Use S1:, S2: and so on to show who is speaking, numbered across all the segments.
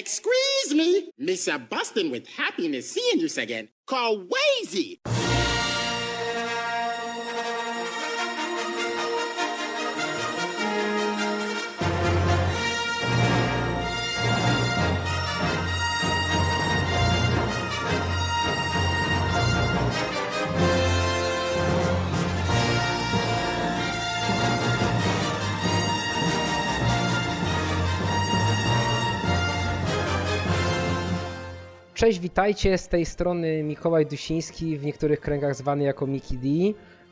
S1: Excuse me, Mr. Bustin with happiness seeing you again. Call Wazy.
S2: Cześć, witajcie, z tej strony Mikołaj Dusiński, w niektórych kręgach zwany jako Miki D.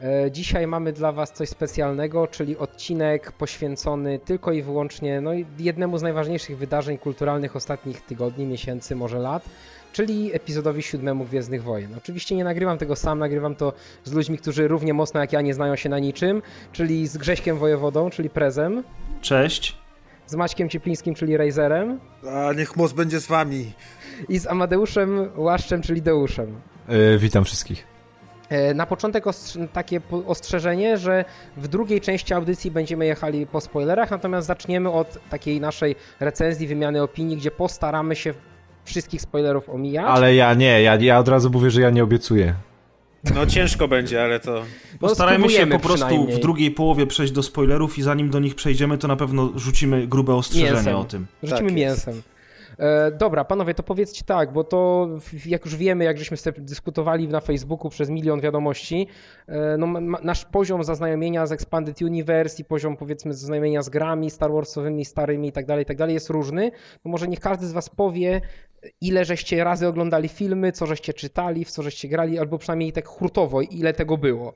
S2: E, Dzisiaj mamy dla Was coś specjalnego, czyli odcinek poświęcony tylko i wyłącznie no, jednemu z najważniejszych wydarzeń kulturalnych ostatnich tygodni, miesięcy, może lat, czyli epizodowi siódmemu Gwiezdnych Wojen. Oczywiście nie nagrywam tego sam, nagrywam to z ludźmi, którzy równie mocno jak ja nie znają się na niczym, czyli z Grześkiem Wojewodą, czyli Prezem,
S3: Cześć.
S2: Z Maćkiem Cieplińskim, czyli Razerem
S4: A niech moc będzie z wami.
S2: i z Amadeuszem Łaszczem, czyli Deuszem.
S5: E, witam wszystkich.
S2: E, Na początek ostrz- takie po- ostrzeżenie, że w drugiej części audycji będziemy jechali po spoilerach, natomiast zaczniemy od takiej naszej recenzji, wymiany opinii, gdzie postaramy się wszystkich spoilerów omijać.
S5: Ale ja nie, ja, ja od razu mówię, że ja nie obiecuję.
S4: No ciężko będzie, ale to...
S3: Postarajmy się po prostu w drugiej połowie przejść do spoilerów i zanim do nich przejdziemy, to na pewno rzucimy grube ostrzeżenia
S2: Mięsem.
S3: o tym.
S2: Rzucimy
S4: Tak jest.
S2: mięsem. E, dobra, panowie, to powiedzcie tak, bo to jak już wiemy, jak żeśmy sobie dyskutowali na Facebooku przez milion wiadomości, e, no, nasz poziom zaznajomienia z Expanded Universe i poziom powiedzmy zaznajomienia z grami Star Warsowymi, starymi i tak dalej, i tak dalej jest różny. No może niech każdy z was powie, ile żeście razy oglądali filmy, co żeście czytali, w co żeście grali, albo przynajmniej tak hurtowo, ile tego było.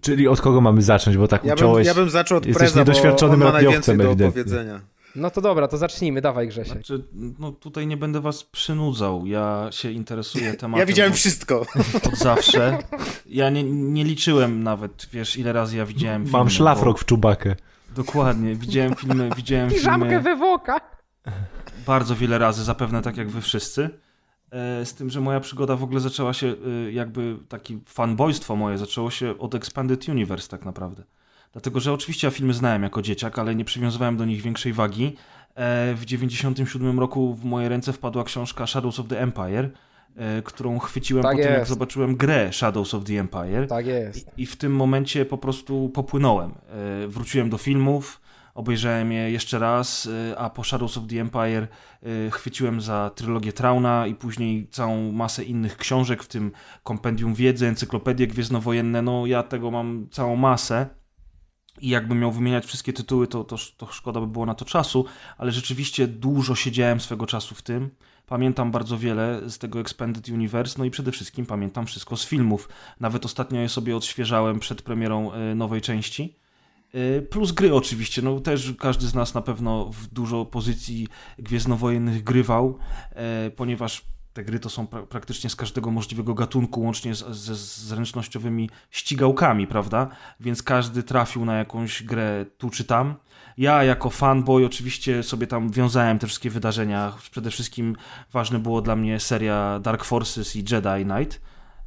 S5: Czyli od kogo mamy zacząć, bo tak
S4: Ja bym,
S5: uciąłeś...
S4: ja bym zaczął od
S5: Jesteś
S4: Preza, bo on
S5: niedoświadczonym
S4: ma
S5: radiowcem
S4: najwięcej do opowiedzenia.
S2: No to dobra, to zacznijmy, dawaj Grzesiek.
S3: Znaczy, no tutaj nie będę was przynudzał. Ja się interesuję tematem
S4: Ja widziałem
S3: od,
S4: wszystko.
S3: od zawsze. Ja nie, nie liczyłem nawet, wiesz, ile razy ja widziałem filmy.
S5: Mam szlafrok
S3: bo-
S5: w czubakę.
S3: Dokładnie, widziałem filmy, widziałem
S2: Piżamkę
S3: filmy
S2: we woka!
S3: bardzo wiele razy, zapewne tak jak wy wszyscy. E, Z tym, że moja przygoda w ogóle zaczęła się, e, jakby taki fanboystwo moje zaczęło się od Expanded Universe tak naprawdę. Dlatego, że oczywiście ja filmy znałem jako dzieciak, ale nie przywiązywałem do nich większej wagi. E, W 97 roku w moje ręce wpadła książka Shadows of the Empire, e, którą chwyciłem
S2: Tak
S3: po tym, jak zobaczyłem grę Shadows of the Empire.
S2: Tak jest.
S3: I, w tym momencie po prostu popłynąłem. E, Wróciłem do filmów, obejrzałem je jeszcze raz, a po Shadows of the Empire chwyciłem za trylogię Trauna i później całą masę innych książek, w tym kompendium wiedzy, encyklopedie gwiezdnowojenne. No ja tego mam całą masę. I jakbym miał wymieniać wszystkie tytuły, to, to, to szkoda by było na to czasu, ale rzeczywiście dużo siedziałem swego czasu w tym. Pamiętam bardzo wiele z tego Expanded Universe, no i przede wszystkim pamiętam wszystko z filmów. Nawet ostatnio je sobie odświeżałem przed premierą e, nowej części. E, Plus gry oczywiście, no też każdy z nas na pewno w dużo pozycji gwiezdnowojennych grywał, e, ponieważ te gry to są pra praktycznie z każdego możliwego gatunku, łącznie ze zręcznościowymi ścigałkami, prawda? Więc każdy trafił na jakąś grę tu czy tam. Ja jako fanboy oczywiście sobie tam wiązałem te wszystkie wydarzenia. Przede wszystkim ważne było dla mnie seria Dark Forces i Jedi Knight.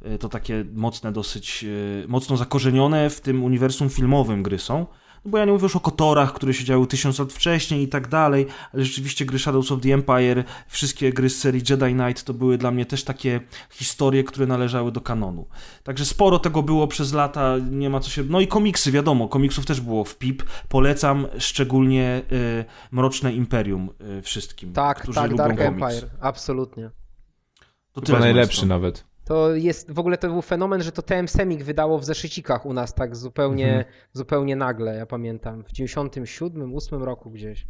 S3: Y, To takie mocne dosyć, y, mocno zakorzenione w tym uniwersum filmowym gry są. Bo ja nie mówię już o Kotorach, które się działy tysiąc lat wcześniej i tak dalej, ale rzeczywiście gry Shadows of the Empire, wszystkie gry z serii Jedi Knight to były dla mnie też takie historie, które należały do kanonu. Także sporo tego było przez lata, nie ma co się... No i komiksy, wiadomo, komiksów też było w PIP. Polecam szczególnie y, Mroczne Imperium y, wszystkim,
S2: Tak,
S3: którzy
S2: tak,
S3: lubią
S2: Dark
S3: komiks.
S2: Empire, absolutnie.
S3: To
S5: Chyba najlepszy nawet.
S2: To jest, w ogóle to był fenomen, że to TM Semik wydało w zeszycikach u nas tak zupełnie,
S3: Mhm.
S2: zupełnie nagle, ja pamiętam, w 97, 8 roku gdzieś.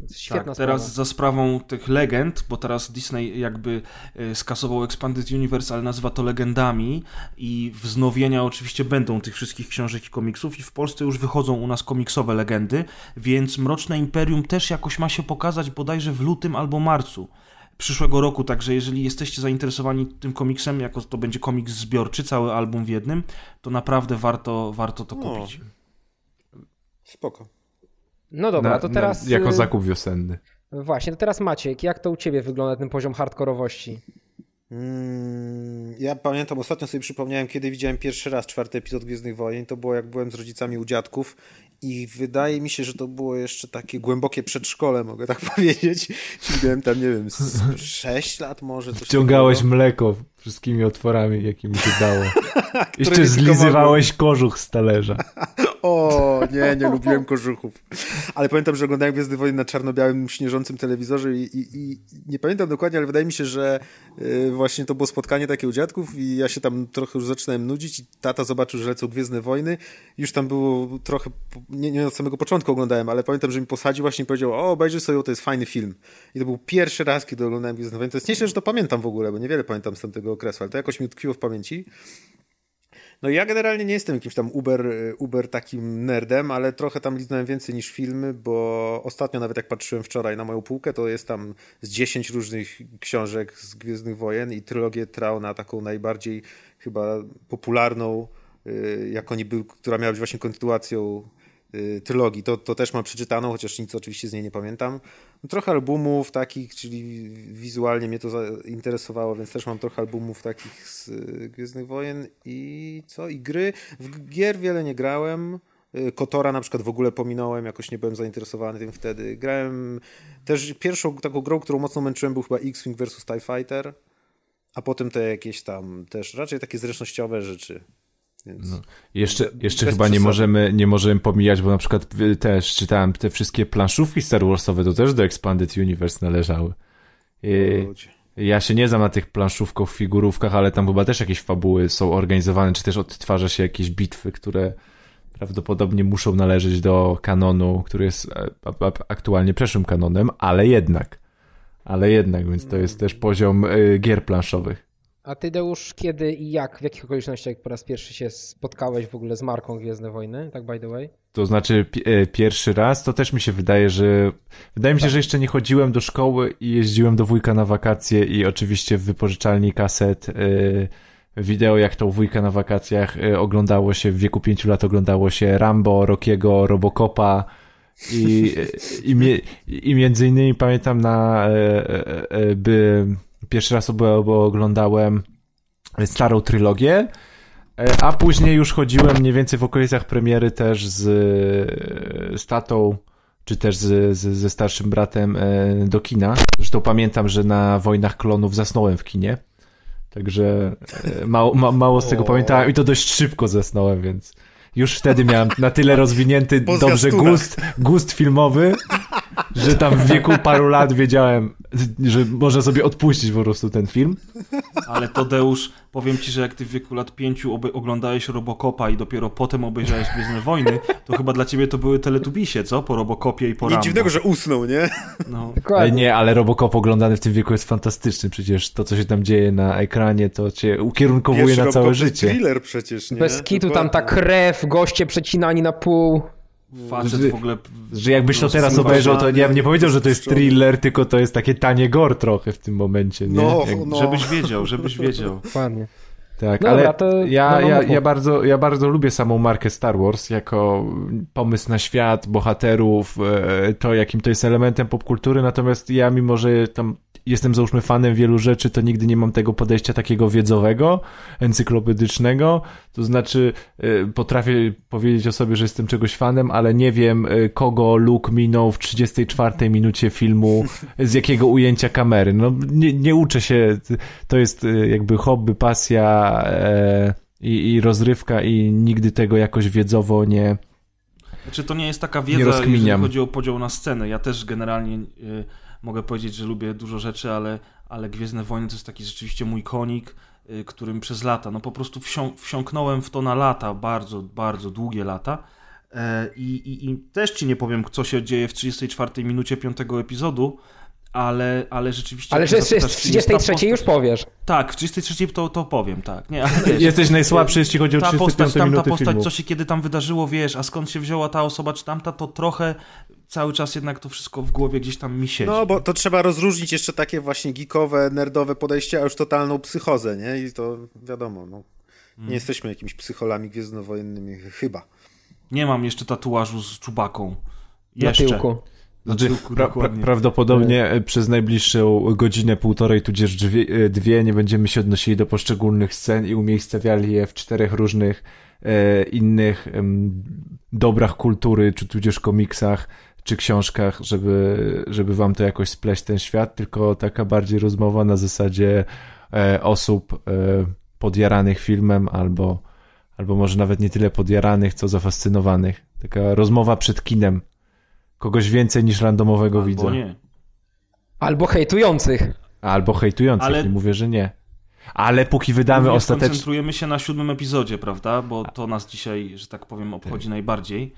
S2: Jest Świetna
S3: tak,
S2: sprawa.
S3: teraz za sprawą tych legend, bo teraz Disney jakby e, skasował Expanded Universe, ale nazywa to legendami i wznowienia oczywiście będą tych wszystkich książek i komiksów i w Polsce już wychodzą u nas komiksowe legendy, więc Mroczne Imperium też jakoś ma się pokazać bodajże w lutym albo marcu przyszłego roku, także jeżeli jesteście zainteresowani tym komiksem, jako to będzie komiks zbiorczy, cały album w jednym, to naprawdę warto, warto to
S4: O.
S3: kupić.
S4: Spoko.
S2: No dobra,
S5: Na-
S2: to
S5: na-
S2: teraz...
S5: jako
S2: y,
S5: zakup wiosenny.
S2: Właśnie, to teraz Maciek, jak to u ciebie wygląda ten poziom hardkorowości?
S4: Mm, ja pamiętam, ostatnio sobie przypomniałem, kiedy widziałem pierwszy raz czwarty epizod Gwiezdnych Wojen. To było jak byłem z rodzicami u dziadków I wydaje mi się, że to było jeszcze takie głębokie przedszkole, mogę tak powiedzieć. Czyli miałem tam, nie wiem, z 6 lat może. Coś
S5: Wciągałeś
S4: takiego.
S5: mleko wszystkimi otworami, jakimi się dało. Jeszcze zlizywałeś kożuch z talerza.
S4: O, nie, nie lubiłem kożuchów. Ale pamiętam, że oglądałem Gwiezdny Wojny na czarno-białym, śnieżącym telewizorze i, i, i nie pamiętam dokładnie, ale wydaje mi się, że y, właśnie to było spotkanie takie u dziadków i ja się tam trochę już zaczynałem nudzić i tata zobaczył, że lecą Gwiezdne Wojny. Już tam było trochę, nie, nie od samego początku oglądałem, ale pamiętam, że mi posadził właśnie i powiedział, o, obejrzyj sobie, to jest fajny film. I to był pierwszy raz, kiedy oglądałem Gwiezdne Wojny. To jest nieźle, że to pamiętam w ogóle, bo niewiele pamiętam z tamtego okresu, ale to jakoś mi utkwiło w pamięci. No ja generalnie nie jestem jakimś tam uber, uber takim nerdem, ale trochę tam liznąłem więcej niż filmy, bo ostatnio nawet jak patrzyłem wczoraj na moją półkę, to jest tam z 10 różnych książek z Gwiezdnych Wojen i trylogię Trauna, taką najbardziej chyba popularną, y, jak oni był, która miała być właśnie kontynuacją trylogii, to, to też mam przeczytaną, chociaż nic oczywiście z niej nie pamiętam. No, trochę albumów takich, czyli wizualnie mnie to zainteresowało, więc też mam trochę albumów takich z y, Gwiezdnych Wojen i co? I gry. W gier wiele nie grałem. Y, Kotora na przykład w ogóle pominąłem, jakoś nie byłem zainteresowany tym wtedy. Grałem też pierwszą taką grą, którą mocno męczyłem był chyba X-Wing vs TIE Fighter, a potem te jakieś tam też raczej takie zręcznościowe rzeczy. Więc...
S5: No. Jeszcze, jeszcze
S4: Bez
S5: chyba nie możemy, nie możemy pomijać, bo na przykład też czytałem te wszystkie planszówki Star Warsowe, to też do Expanded Universe należały. I ja się nie znam na tych planszówkach, figurówkach, ale tam chyba też jakieś fabuły są organizowane, czy też odtwarza się jakieś bitwy, które prawdopodobnie muszą należeć do kanonu, który jest e, aktualnie przeszłym kanonem, ale jednak. Ale jednak, więc to jest też poziom y, gier planszowych.
S2: A ty, Deusz, kiedy i jak, w jakich okolicznościach po raz pierwszy się spotkałeś w ogóle z marką Gwiezdne Wojny, tak by the way?
S5: To znaczy e, pierwszy raz, to też mi się wydaje, że wydaje mi się, że jeszcze nie chodziłem do szkoły i jeździłem do wujka na wakacje i oczywiście w wypożyczalni kaset e, wideo jak to u wujka na wakacjach e, oglądało się, w wieku pięciu lat oglądało się Rambo, Rockiego, Robocopa i, i, mie- i między innymi pamiętam na by pierwszy raz oglądałem starą trylogię E, A później już chodziłem mniej więcej w okolicach premiery też z, z tatą, czy też z, z, ze starszym bratem e, do kina. Zresztą pamiętam, że na Wojnach Klonów zasnąłem w kinie. Także e, mało, ma, mało z tego
S4: O.
S5: pamiętałem i to dość szybko zasnąłem, więc już wtedy miałem na tyle rozwinięty dobrze gust, gust filmowy, że tam w wieku paru lat wiedziałem, że można sobie odpuścić po prostu ten film.
S3: Ale Tadeusz, powiem ci, że jak ty w wieku lat pięciu oglądałeś Robocopa i dopiero potem obejrzałeś Gwiezdne Wojny, to chyba dla ciebie to były teletubisie, co? Po Robocopie i po
S4: Nic
S3: Rambo.
S4: dziwnego, że usnął, nie?
S3: No.
S5: Ale
S2: Dokładnie.
S5: nie, ale Robocop oglądany w tym wieku jest fantastyczny. Przecież to, co się tam dzieje na ekranie, to cię ukierunkowuje
S4: Pierwszy
S5: na całe
S4: Robocop to jest
S5: życie.
S4: thriller przecież, nie?
S2: Bez kitu tam ta krew, goście przecinani na pół.
S3: Facet
S5: Że-
S3: w ogóle...
S5: Że jakbyś to teraz
S4: Rozsymowany,
S5: obejrzał, to ja bym nie powiedział, że to jest thriller, tylko to jest takie tanie gore trochę w tym momencie, nie?
S4: No,
S5: Jak,
S4: no.
S3: Żebyś wiedział, żebyś wiedział.
S2: Dokładnie.
S5: Tak,
S2: Dobra,
S5: ale
S2: to-
S5: ja,
S2: no, no,
S5: ja, ja, bardzo, ja bardzo lubię samą markę Star Wars jako pomysł na świat, bohaterów, e, to jakim to jest elementem popkultury, natomiast ja mimo, że tam jestem załóżmy fanem wielu rzeczy, to nigdy nie mam tego podejścia takiego wiedzowego, encyklopedycznego, to znaczy e, potrafię powiedzieć o sobie, że jestem czegoś fanem, ale nie wiem e, kogo Luke minął w 34 minucie filmu, z jakiego ujęcia kamery. No nie, nie uczę się, to jest e, jakby hobby, pasja e, i, i rozrywka i nigdy tego jakoś wiedzowo nie...
S3: Znaczy to nie jest taka wiedza, jeżeli chodzi o podział na sceny. Ja też generalnie y, mogę powiedzieć, że lubię dużo rzeczy, ale, ale Gwiezdne Wojny to jest taki rzeczywiście mój konik, y, którym przez lata, no po prostu wsią, wsiąknąłem w to na lata, bardzo, bardzo długie lata. E, I, i, I też ci nie powiem, co się dzieje w 34 minucie piątego epizodu, ale, ale rzeczywiście...
S2: Ale że
S3: zapytasz,
S2: w
S3: kim jest ta
S2: 33 już
S3: postać-
S2: powiesz.
S3: Tak, w 33 to, to powiem, tak. Nie, wiesz,
S5: Jesteś najsłabszy, jeśli chodzi o
S3: ta
S5: 35
S3: postać, tamta
S5: minuty
S3: postać,
S5: filmu.
S3: co się kiedy tam wydarzyło, wiesz, a skąd się wzięła ta osoba czy tamta, to trochę cały czas jednak to wszystko w głowie gdzieś tam mi siedzi.
S4: No, bo to trzeba rozróżnić jeszcze takie właśnie geekowe, nerdowe podejście, a już totalną psychozę, nie? I to wiadomo, no. Nie
S3: Mm.
S4: jesteśmy jakimiś psycholami gwiezdnowojennymi, chyba.
S3: Nie mam jeszcze tatuażu z czubaką.
S2: Na
S3: Jeszcze.
S2: tyłku.
S3: Na
S5: Znaczy,
S3: tyłku,
S5: pra, pra,
S3: dokładnie.
S5: prawdopodobnie e, przez najbliższą godzinę, półtorej, tudzież dwie, e, dwie nie będziemy się odnosili do poszczególnych scen i umiejscawiali je w czterech różnych e, innych em, dobrach kultury, czy tudzież komiksach, czy książkach, żeby, żeby wam to jakoś spleść ten świat, tylko taka bardziej rozmowa na zasadzie e, osób e, podjaranych filmem albo, albo może nawet nie tyle podjaranych, co zafascynowanych. Taka rozmowa przed kinem. Kogoś więcej niż randomowego widza.
S3: Albo nie.
S2: Albo hejtujących.
S5: Albo hejtujących,
S3: Ale-
S5: nie mówię, że nie. Ale póki wydamy ostatecznie...
S3: koncentrujemy się na siódmym epizodzie, prawda? Bo to nas dzisiaj, że tak powiem, obchodzi
S5: Tak.
S3: najbardziej.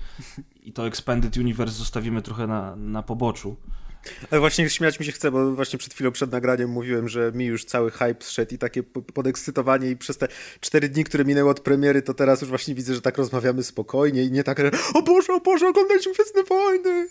S3: I to Expanded Universe zostawimy trochę na, na poboczu.
S4: Ale właśnie śmiać mi się chce, bo właśnie przed chwilą przed nagraniem mówiłem, że mi już cały hype zszedł i takie po- podekscytowanie i przez te cztery dni, które minęły od premiery, to teraz już właśnie widzę, że tak rozmawiamy spokojnie i nie tak, że o Boże, o Boże, oglądaliśmy Gwiezdne Wojny.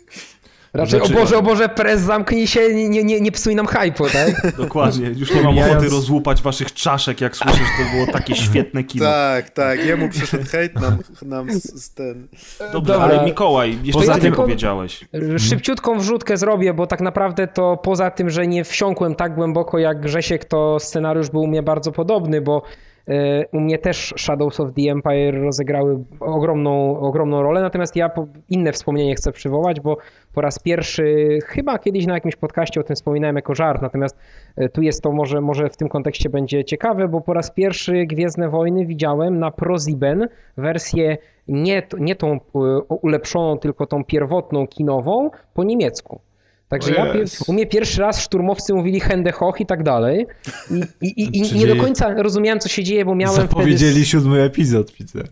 S2: Raczej,
S5: Znaczy-
S2: o Boże, o Boże, prez zamknij się, nie, nie, nie psuj nam hype'u, tak?
S3: Dokładnie. Już nie mam
S5: Pomijając-
S3: ochoty rozłupać waszych czaszek, jak słyszę, że to było takie świetne kino.
S4: Tak, tak, jemu przyszedł hejt nam, nam z, z ten...
S3: Dobrze,
S2: Dobra.
S3: ale Mikołaj, jeszcze
S5: Poza
S3: ty
S5: tym-
S3: powiedziałeś.
S2: Szybciutką wrzutkę zrobię, bo tak naprawdę to poza tym, że nie wsiąkłem tak głęboko jak Grzesiek, to scenariusz był u mnie bardzo podobny, bo u mnie też Shadows of the Empire rozegrały ogromną, ogromną rolę, natomiast ja inne wspomnienie chcę przywołać, bo po raz pierwszy, chyba kiedyś na jakimś podcaście o tym wspominałem jako żart, natomiast e, tu jest to może, może w tym kontekście będzie ciekawe, bo po raz pierwszy Gwiezdne Wojny widziałem na ProSieben wersję nie, nie tą e, ulepszoną, tylko tą pierwotną kinową po niemiecku. Także ja, pier- u mnie pierwszy raz szturmowcy mówili Hände hoch i tak dalej. I, i, i, i
S5: Czyli-
S2: nie do końca rozumiałem, co się dzieje, bo miałem
S5: Zapowiedzieli
S2: wtedy,
S5: siódmy epizod, widzę.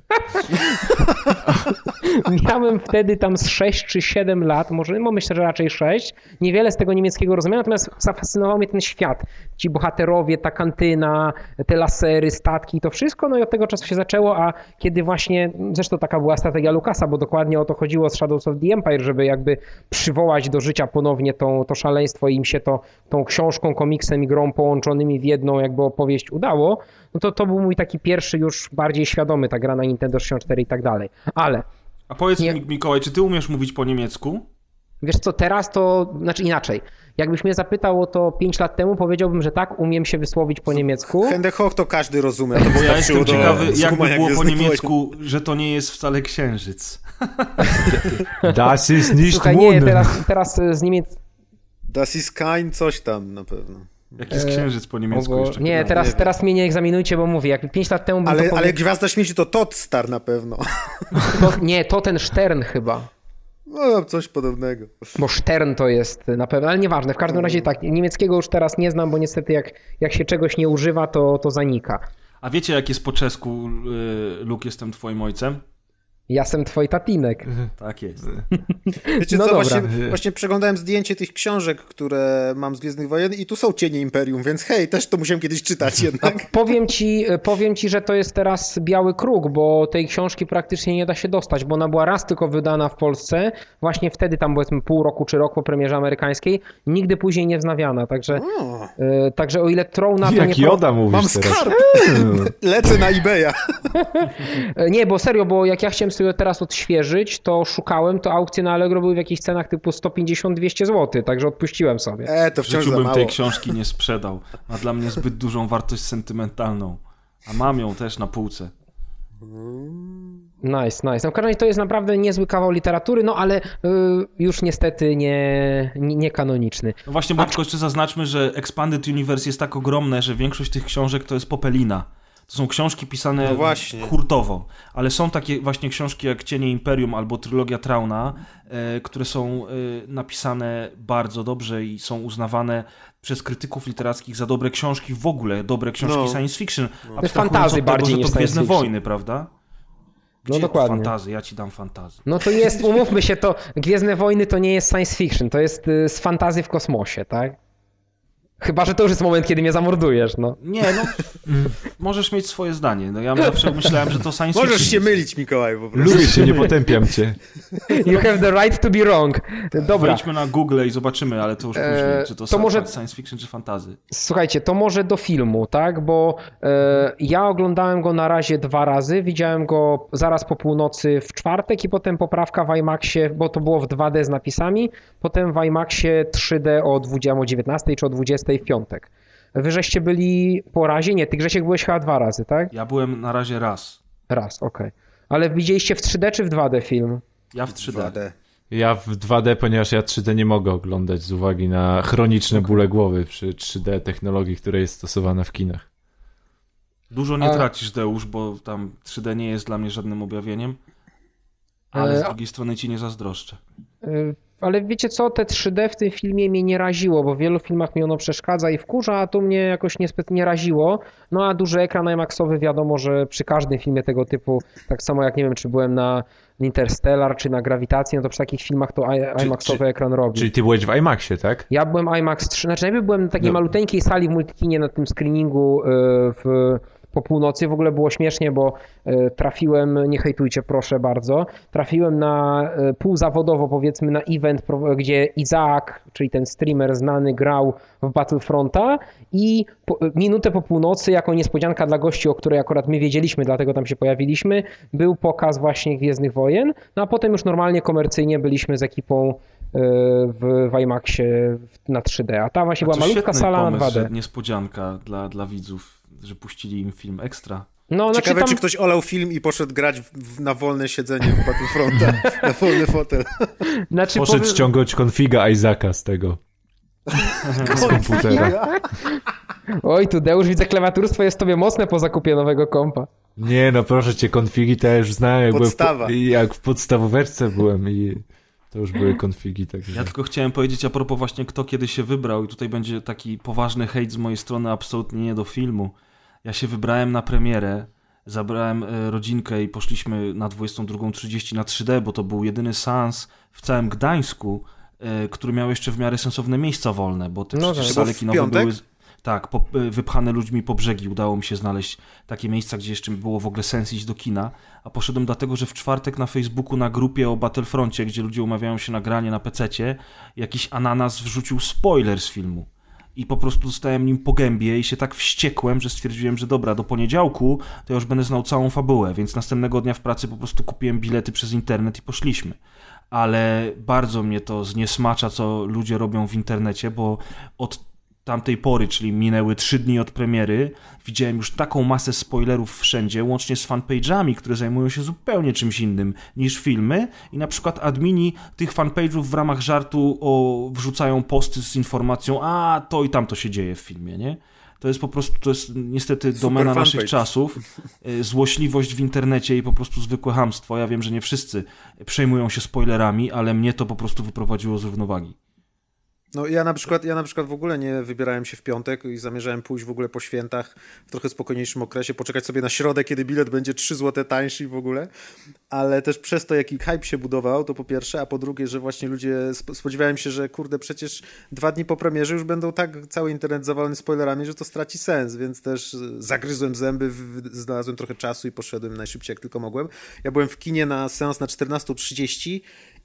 S2: miałem wtedy tam z 6 czy 7 lat, może no myślę, że raczej 6. Niewiele z tego niemieckiego rozumiałem, natomiast zafascynował mnie ten świat. Ci bohaterowie, ta kantyna, te lasery, statki, to wszystko. No i od tego czasu się zaczęło, a kiedy właśnie, zresztą taka była strategia Lukasa, bo dokładnie o to chodziło z Shadows of the Empire, żeby jakby przywołać do życia ponownie tą, to szaleństwo i im się to tą książką, komiksem i grą połączonymi w jedną jakby opowieść udało, no to to był mój taki pierwszy już bardziej świadomy ta gra na Nintendo 64 i tak dalej. Ale
S3: A powiedz
S2: Nie.
S3: mi, Mikołaj, czy ty umiesz mówić po niemiecku?
S2: Wiesz co, teraz to, znaczy inaczej. Jakbyś mnie zapytał o to 5 lat temu, powiedziałbym, że tak, umiem się wysłowić po niemiecku.
S4: Hände hoch to każdy rozumie, to
S3: Bo ja jestem
S4: do
S3: ciekawy, jakby
S4: skumania
S3: było po niemiecku, że to nie jest wcale księżyc.
S5: Das ist nicht
S2: Słuchaj, nie, teraz, teraz e, z Niemiec...
S4: Das ist kein coś tam na pewno.
S3: Jaki jest księżyc po niemiecku jeszcze?
S2: Nie, teraz,
S4: nie
S2: teraz mnie nie egzaminujcie, bo mówię, jakby 5 lat temu bym
S4: Ale,
S2: to
S4: ale
S2: powie-
S4: Gwiazda Śmieci to Todstar na pewno.
S2: to, Nie, to ten Stern chyba.
S4: No, coś podobnego.
S2: Bo Stern to jest na pewno, ale nieważne. W każdym razie tak, niemieckiego już teraz nie znam, bo niestety jak, jak się czegoś nie używa, to, to zanika.
S3: A wiecie, jak jest po czesku y, Luke, jestem twoim ojcem?
S2: Jasem twój tatinek.
S3: Tak jest.
S4: Wiecie
S2: No
S4: co,
S2: dobra.
S4: właśnie, właśnie przeglądałem zdjęcie tych książek, które mam z Gwiezdnych Wojen i tu są Cienie Imperium, więc hej, też to musiałem kiedyś czytać jednak.
S2: Powiem ci, powiem ci, że to jest teraz biały kruk, bo tej książki praktycznie nie da się dostać, bo ona była raz tylko wydana w Polsce, właśnie wtedy tam powiedzmy pół roku czy rok po premierze amerykańskiej, nigdy później nie wznawiana, także,
S4: O,
S2: e, także o ile Tron na to
S5: Jak
S2: nie...
S5: Joda mówisz
S4: mam
S5: teraz.
S4: skarb! Lecę na eBaya.
S2: E, Nie, bo serio, bo jak ja chciałem sobie teraz odświeżyć, to szukałem, to aukcje na Allegro były w jakichś cenach typu 150-200 zł, także odpuściłem sobie.
S4: E, to wciąż za mało.
S3: tej książki nie sprzedał. Ma dla mnie zbyt dużą wartość sentymentalną. A mam ją też na półce.
S2: Nice, nice. No, w każdym razie to jest naprawdę niezły kawał literatury, no ale y, już niestety nie, nie, nie kanoniczny.
S3: No właśnie, bo tylko jeszcze zaznaczmy, że Expanded Universe jest tak ogromne, że większość tych książek to jest popelina. To są książki pisane
S4: No
S3: hurtowo, ale są takie właśnie książki jak Cienie Imperium albo Trylogia Trauna, e, które są e, napisane bardzo dobrze i są uznawane przez krytyków literackich za dobre książki w ogóle, dobre książki
S4: No.
S3: science fiction.
S2: Fantazy
S3: od tego,
S2: bardziej
S3: że
S2: niż
S3: to Gwiezdne
S2: science fiction.
S3: Wojny, prawda?
S2: No
S3: Gdzie
S2: dokładnie.
S3: Fantazy, ja ci dam fantazy.
S2: No to jest, umówmy się, to Gwiezdne Wojny to nie jest science fiction, to jest y, z fantazji w kosmosie, tak? Chyba, że to już jest moment, kiedy mnie zamordujesz, no.
S3: Nie, no, możesz mieć swoje zdanie. No, ja zawsze myślałem, że to science
S4: Możesz
S3: fiction
S4: się
S3: jest.
S4: mylić, Mikołaj, po prostu.
S5: Lubię cię, nie potępiam cię.
S2: You have the right to be wrong. Dobra,
S3: Wejdźmy na Google i zobaczymy, ale to już
S2: Eee,
S3: później, czy to,
S2: to
S3: to
S2: może-
S3: science fiction, czy fantazy.
S2: słuchajcie, to może do filmu, tak? Bo e, ja oglądałem go na razie dwa razy, widziałem go zaraz po północy w czwartek i potem poprawka w IMAXie, bo to było w 2D z napisami, potem w IMAXie 3D o 20, o 19 czy o 20 w piątek. Wy żeście byli po razie? Nie, ty Grzesiek byłeś chyba dwa razy, tak?
S3: Ja byłem na razie raz.
S2: Raz, okej. Ale widzieliście w 3D czy w 2D film?
S3: Ja w 3D.
S4: 2D.
S5: Ja w 2D, ponieważ ja 3D nie mogę oglądać z uwagi na chroniczne bóle głowy przy 3D technologii, która jest stosowana w kinach.
S3: Dużo nie
S2: A-
S3: tracisz, Deusz, bo tam 3D nie jest dla mnie żadnym objawieniem. Ale z
S2: E,
S3: drugiej strony ci nie zazdroszczę.
S2: Ale wiecie co, te 3D w tym filmie mnie nie raziło, bo w wielu filmach mi ono przeszkadza i wkurza, a tu mnie jakoś niespecjalnie nie raziło. No a duży ekran IMAXowy wiadomo, że przy każdym filmie tego typu, tak samo jak nie wiem, czy byłem na Interstellar, czy na Grawitacji, no to przy takich filmach to IMAXowy
S5: czy-
S2: ekran robi.
S5: Czyli ty byłeś w IMAXie, tak?
S2: Ja byłem IMAX 3, znaczy najpierw byłem na takiej
S5: No.
S2: maluteńkiej sali w multikinie na tym screeningu y, w, po północy. W ogóle było śmiesznie, bo y, trafiłem, nie hejtujcie proszę bardzo, trafiłem na y, półzawodowo powiedzmy na event, gdzie Izaak, czyli ten streamer znany, grał w Battlefronta i po, minutę po północy, jako niespodzianka dla gości, o której akurat my wiedzieliśmy, dlatego tam się pojawiliśmy, był pokaz właśnie Gwiezdnych Wojen, no a potem już normalnie komercyjnie byliśmy z ekipą y, w, w IMAXie na 3D, a tam właśnie
S3: A
S2: była malutka sala
S3: pomysł,
S2: na
S3: że
S2: 2D.
S3: niespodzianka dla, dla widzów, że puścili im film ekstra.
S2: No, znaczy
S4: Ciekawe,
S2: tam,
S4: czy ktoś olał film i poszedł grać w, w, na wolne siedzenie w Battlefronta, na wolny fotel.
S2: znaczy
S5: Poszedł
S2: powiem-
S5: ściągać konfiga Isaaca z tego. z komputera.
S2: Oj, tu Deusz, widzę, klawiaturstwo jest tobie mocne po zakupie nowego kompa.
S5: Nie no, proszę cię, konfigi to ja już znałem. Jak, byłem
S4: Podstawa.
S5: po- jak w podstawóweczce byłem i to już były konfigi, także...
S3: Ja tylko chciałem powiedzieć a propos właśnie kto kiedy się wybrał i tutaj będzie taki poważny hejt z mojej strony, absolutnie nie do filmu. Ja się wybrałem na premierę, zabrałem e, rodzinkę i poszliśmy na 22.30 na 3D, bo to był jedyny seans w całym Gdańsku, e, który miał jeszcze w miarę sensowne miejsca wolne, bo te
S2: No
S3: przecież sale kinowe były... Tak, po, e, wypchane ludźmi po brzegi. Udało mi się znaleźć takie miejsca, gdzie jeszcze było w ogóle sens iść do kina. A poszedłem dlatego, że w czwartek na Facebooku na grupie o Battlefroncie, gdzie ludzie umawiają się na granie na pececie, jakiś ananas wrzucił spoiler z filmu. I po prostu dostałem nim po gębie i się tak wściekłem, że stwierdziłem, że dobra, do poniedziałku to ja już będę znał całą fabułę, więc następnego dnia w pracy po prostu kupiłem bilety przez internet i poszliśmy. Ale bardzo mnie to zniesmacza, co ludzie robią w internecie, bo od tamtej pory, czyli minęły trzy dni od premiery, widziałem już taką masę spoilerów wszędzie, łącznie z fanpage'ami, które zajmują się zupełnie czymś innym niż filmy i na przykład admini tych fanpage'ów w ramach żartu o, wrzucają posty z informacją, a to i tam to się dzieje w filmie, nie? To jest po prostu, to jest niestety domena naszych czasów. Y, Złośliwość w internecie i po prostu zwykłe hamstwo. Ja wiem, że nie wszyscy przejmują się spoilerami, ale mnie to po prostu wyprowadziło z równowagi.
S4: No ja na przykład, ja na przykład w ogóle nie wybierałem się w piątek i zamierzałem pójść w ogóle po świętach w trochę spokojniejszym okresie, poczekać sobie na środę, kiedy bilet będzie 3 zł tańszy w ogóle, ale też przez to, jaki hype się budował, to po pierwsze, a po drugie, że właśnie ludzie, sp- spodziewałem się, że kurde, przecież dwa dni po premierze już będą tak cały internet zawalony spoilerami, że to straci sens, więc też y, zagryzłem zęby, znalazłem trochę czasu i poszedłem najszybciej jak tylko mogłem. Ja byłem w kinie na seans na 14.30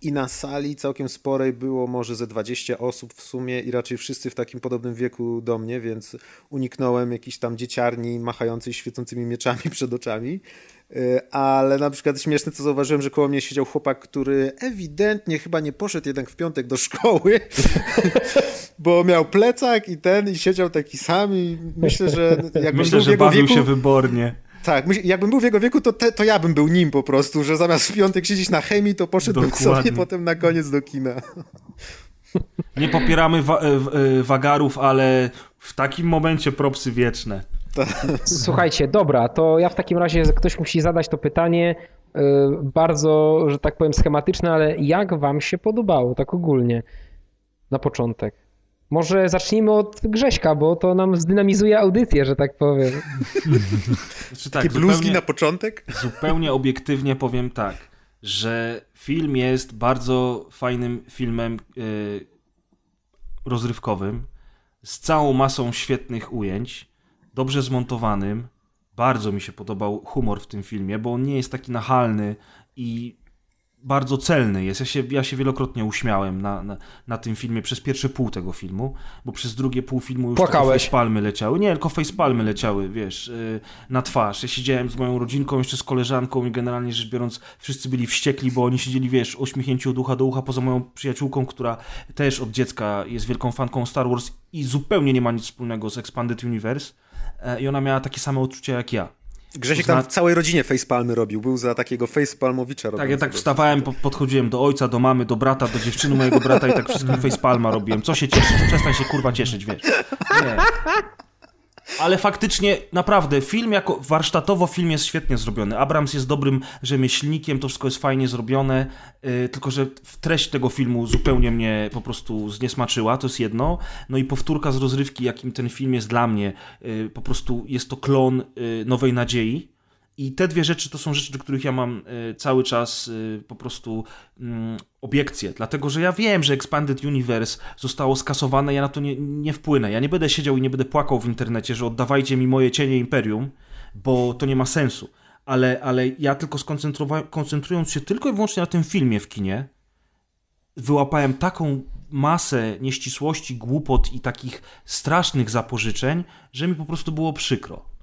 S4: i na sali całkiem sporej było może ze 20 osób w sumie i raczej wszyscy w takim podobnym wieku do mnie, więc uniknąłem jakiejś tam dzieciarni machającej świecącymi mieczami przed oczami. Y, Ale na przykład śmieszne, co zauważyłem, że koło mnie siedział chłopak, który ewidentnie chyba nie poszedł jednak w piątek do szkoły, bo miał plecak i ten i siedział taki sam i myślę, że jakbym
S3: Myślę, że bawił
S4: wieku...
S3: się wybornie.
S4: Tak, jakbym był w jego wieku, to, te, to ja bym był nim po prostu, że zamiast w piątek siedzieć na chemii, to poszedłbym
S3: Dokładnie.
S4: sobie potem na koniec do kina.
S3: Nie popieramy wa- e, w- e, wagarów, ale w takim momencie propsy wieczne.
S2: Słuchajcie, dobra, to ja w takim razie ktoś musi zadać to pytanie y, bardzo, że tak powiem, schematyczne, ale jak wam się podobało, tak ogólnie, na początek? Może zacznijmy od Grześka, bo to nam zdynamizuje audycję, że tak powiem.
S3: Znaczy, tak,
S4: Takie bluzgi
S3: zupełnie,
S4: na początek?
S3: zupełnie obiektywnie powiem tak, że film jest bardzo fajnym filmem y, rozrywkowym, z całą masą świetnych ujęć, dobrze zmontowanym. Bardzo mi się podobał humor w tym filmie, bo on nie jest taki nachalny i bardzo celny jest. Ja się, ja się wielokrotnie uśmiałem na, na, na tym filmie przez pierwsze pół tego filmu, bo przez drugie pół filmu już
S2: Płakałeś.
S3: facepalmy leciały. Nie, tylko facepalmy leciały, wiesz, yy, na twarz. Ja siedziałem z moją rodzinką, jeszcze z koleżanką i generalnie rzecz biorąc wszyscy byli wściekli, bo oni siedzieli, wiesz, uśmiechnięci od ucha do ucha, poza moją przyjaciółką, która też od dziecka jest wielką fanką Star Wars i zupełnie nie ma nic wspólnego z Expanded Universe. E, I ona miała takie same odczucia jak ja.
S4: Grzesiek tam w całej rodzinie facepalmy robił, był za takiego facepalmowicza.
S3: Tak, ja tak wstawałem, po, podchodziłem do ojca, do mamy, do brata, do dziewczyny mojego brata i tak wszystkim facepalma robiłem. Co się cieszyć? Przestań się kurwa cieszyć, wiesz. Nie. Ale faktycznie, naprawdę, film jako warsztatowo film jest świetnie zrobiony. Abrams jest dobrym rzemieślnikiem, to wszystko jest fajnie zrobione, yy, tylko że treść tego filmu zupełnie mnie po prostu zniesmaczyła, to jest jedno. No i powtórka z rozrywki, jakim ten film jest dla mnie, yy, po prostu jest to klon yy, Nowej Nadziei i te dwie rzeczy to są rzeczy, do których ja mam y, cały czas y, po prostu mm, obiekcje, dlatego że ja wiem, że Expanded Universe zostało skasowane, ja na to nie, nie wpłynę. Ja nie będę siedział i nie będę płakał w internecie, że oddawajcie mi moje cienie Imperium, bo to nie ma sensu. Ale, ale ja tylko koncentrując się tylko i wyłącznie na tym filmie w kinie, wyłapałem taką masę nieścisłości, głupot i takich strasznych zapożyczeń, że mi po prostu było przykro.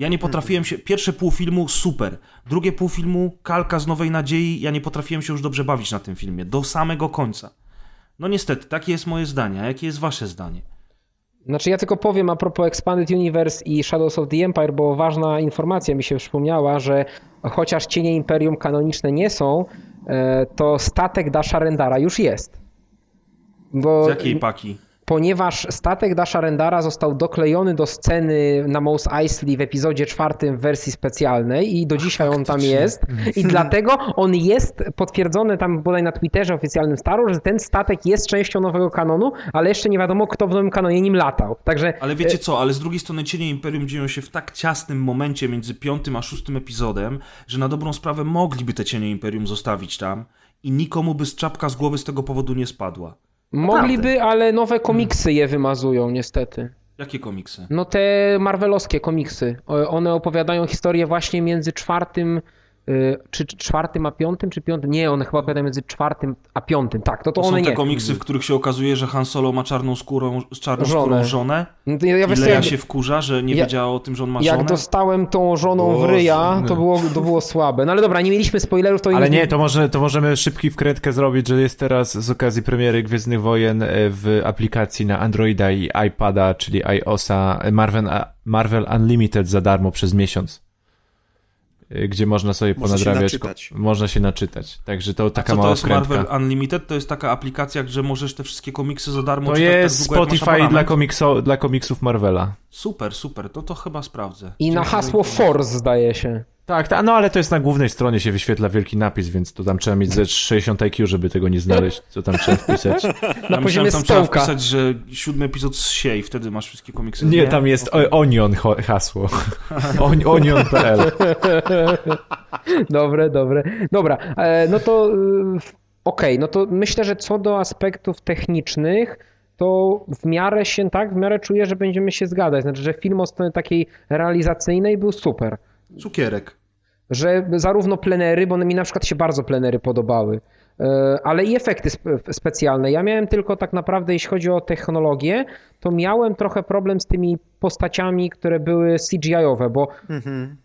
S3: Ja nie potrafiłem się. Pierwsze pół filmu super. Drugie pół filmu kalka z Nowej Nadziei. Ja nie potrafiłem się już dobrze bawić na tym filmie. Do samego końca. No niestety, takie jest moje zdanie. A jakie jest wasze zdanie?
S2: Znaczy ja tylko powiem a propos Expanded Universe i Shadows of the Empire, bo ważna informacja mi się przypomniała, że chociaż cienie Imperium kanoniczne nie są, e, to statek Dasha Rendara już jest.
S3: Bo... Z jakiej paki?
S2: Ponieważ statek Dasha Rendara został doklejony do sceny na Mos Eisley w epizodzie czwartym w wersji specjalnej i do dzisiaj on tam jest i dlatego on jest potwierdzony tam bodaj na Twitterze oficjalnym Staru, że ten statek jest częścią nowego kanonu, ale jeszcze nie wiadomo kto w nowym kanonie nim latał. Także...
S3: Ale wiecie co, ale z drugiej strony Cienie Imperium dzieją się w tak ciasnym momencie między piątym a szóstym epizodem, że na dobrą sprawę mogliby te Cienie Imperium zostawić tam i nikomu by z czapka z głowy z tego powodu nie spadła.
S2: Mogliby, ale nowe komiksy je wymazują niestety.
S3: Jakie komiksy?
S2: No te marvelowskie komiksy. One opowiadają historię właśnie między czwartym czy czwartym a piątym, czy piątym? Nie, one chyba opowiadają między czwartym a piątym. Tak, to, to,
S3: to
S2: one
S3: są te
S2: nie.
S3: komiksy, w których się okazuje, że Han Solo ma czarną skórą, czarną żonę. skórą żonę. No ja, ja I Leia jak... się wkurza, że nie ja, wiedziała o tym, że on ma
S2: jak
S3: żonę.
S2: Jak dostałem tą żoną Boże. w ryja, to było, to było słabe. No ale dobra, nie mieliśmy spoilerów, to...
S5: Ale nie, to, może, to możemy szybki wkrętkę zrobić, że jest teraz z okazji premiery Gwiezdnych Wojen e, w aplikacji na Androida i iPada, czyli iOSa Marvel, Marvel Unlimited za darmo przez miesiąc. Y, gdzie można sobie można ponadrabiać. Się można się naczytać. Także to taka A co
S3: to
S5: jest
S3: wkrętka. Marvel Unlimited? To jest taka aplikacja, że możesz te wszystkie komiksy za darmo
S5: To jest tak, tak długo, Spotify dla, komikso, dla komiksów Marvela.
S3: Super, super. To to chyba sprawdzę.
S2: I na hasło Force zdaje się.
S5: Tak, ta, no ale to jest na głównej stronie się wyświetla wielki napis, więc to tam trzeba mieć ze 60 IQ, żeby tego nie znaleźć, co tam trzeba wpisać.
S3: Na ja myślałem, tam trzeba wpisać, że siódmy epizod z sie i wtedy masz wszystkie komiksy.
S5: Nie, tam jest okay. Onion hasło. On, onion.pl
S2: Dobre, dobre. Dobra, e, no to e, okej, okay, no to myślę, że co do aspektów technicznych, to w miarę się tak, w miarę czuję, że będziemy się zgadzać. Znaczy, że film od strony takiej realizacyjnej był super.
S3: Cukierek
S2: że zarówno plenery, bo mi na przykład się bardzo plenery podobały, e, ale i efekty specjalne. Ja miałem tylko tak naprawdę, jeśli chodzi o technologię, to miałem trochę problem z tymi postaciami, które były CGI-owe, bo mhm.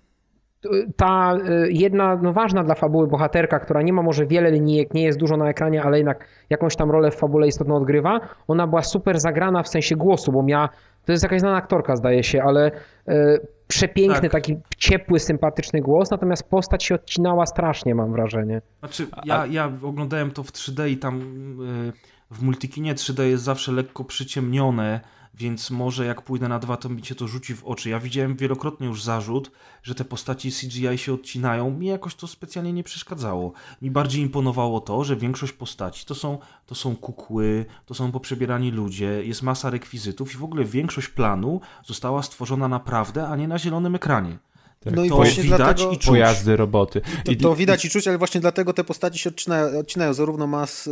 S2: Ta e, jedna no ważna dla fabuły bohaterka, która nie ma może wiele linijek, nie jest dużo na ekranie, ale jednak jakąś tam rolę w fabule istotną odgrywa, ona była super zagrana w sensie głosu, bo miała to jest jakaś znana aktorka, zdaje się, ale e, przepiękny, tak. taki ciepły, sympatyczny głos, natomiast postać się odcinała strasznie, mam wrażenie.
S3: Znaczy, ja, ja oglądałem to w 3D i tam e, w multikinie 3D jest zawsze lekko przyciemnione, więc może jak pójdę na dwa, to mi się to rzuci w oczy. Ja widziałem wielokrotnie już zarzut, że te postaci CGI się odcinają. Mi jakoś to specjalnie nie przeszkadzało. Mi bardziej imponowało to, że większość postaci to są, to są kukły, to są poprzebierani ludzie, jest masa rekwizytów i w ogóle większość planu została stworzona naprawdę, a nie na zielonym ekranie.
S5: Tak. No i właśnie widać dlatego... i czuć. Pojazdy, roboty.
S4: To, to widać i czuć, ale właśnie dlatego te postaci się odcinają, odcinają zarówno mas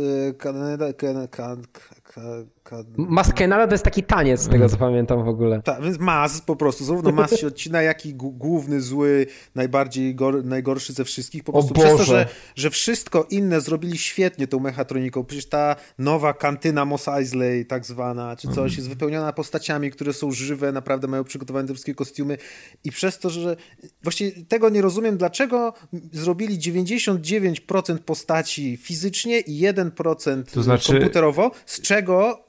S4: Kanada,
S2: Maskenada to jest taki taniec, z tego co pamiętam w ogóle.
S4: Tak, więc Mas po prostu, zarówno Mas się odcina, jak i główny, zły, najbardziej gor, najgorszy ze wszystkich. Po prostu przez to, że, że wszystko inne zrobili świetnie tą mechatroniką. Przecież ta nowa kantyna Mos Eisley tak zwana, czy coś, mm. jest wypełniona postaciami, które są żywe, naprawdę mają przygotowane te wszystkie kostiumy i przez to, że właśnie tego nie rozumiem, dlaczego zrobili 99% postaci fizycznie i 1%
S5: To znaczy-
S4: komputerowo, z czego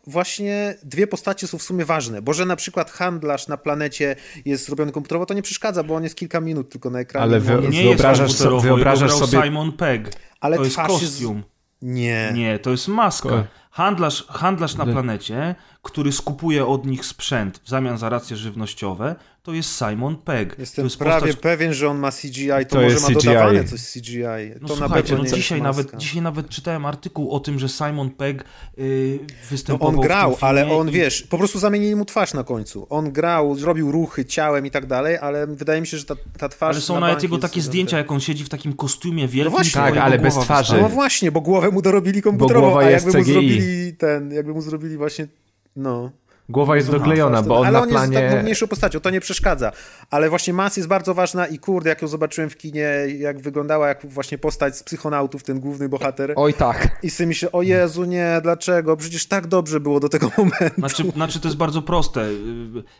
S4: właśnie dwie postacie są w sumie ważne, bo że na przykład handlarz na planecie jest zrobiony komputerowo, to nie przeszkadza, bo on jest kilka minut tylko na ekranie.
S5: Ale
S4: No,
S5: wy-
S4: nie-
S3: Nie
S5: Wyobrażasz
S3: jest
S5: so- wyobrażasz sobie-
S3: Simon Pegg.
S4: Ale
S3: to jest
S4: twarz jest-
S3: kostium.
S4: Nie.
S3: Nie, to jest maska. Handlarz, handlarz na planecie, który skupuje od nich sprzęt w zamian za racje żywnościowe, to jest Simon Pegg.
S4: Jestem
S3: to jest
S4: prawie
S3: postać...
S4: pewien, że on ma CGI, to,
S5: To
S4: może
S5: jest
S4: ma
S5: CGI.
S4: dodawane coś z CGI.
S3: No
S4: to na
S3: słuchajcie,
S4: pewno
S3: no dzisiaj nawet, dzisiaj nawet czytałem artykuł o tym, że Simon Pegg yy,
S4: No
S3: występował
S4: on grał, ale on,
S3: i-
S4: wiesz, po prostu zamienili mu twarz na końcu. On grał, robił ruchy ciałem i tak dalej, ale wydaje mi się, że ta, ta twarz
S3: Ale są
S4: na
S3: nawet jego takie zdjęcia, jak on siedzi w takim kostiumie wielkim.
S4: właśnie.
S3: tylko
S5: Tak, ale bez twarzy.
S4: No właśnie, bo głowę mu dorobili komputerowo,
S5: głowa
S4: a
S5: jest
S4: jakby mu
S5: CGI.
S4: Zrobili ten, jakby mu zrobili właśnie, no...
S5: Głowa jest doklejona, bo on
S4: ale
S5: na
S4: on jest
S5: planie...
S4: taką mniejszą postacią, to nie przeszkadza. Ale właśnie Mas jest bardzo ważna i kurde, jak ją zobaczyłem w kinie, jak wyglądała jak właśnie postać z psychonautów, ten główny bohater.
S2: Oj tak.
S4: I sobie myślę, o Jezu, nie, dlaczego? Przecież tak dobrze było do tego momentu.
S3: Znaczy, znaczy to jest bardzo proste.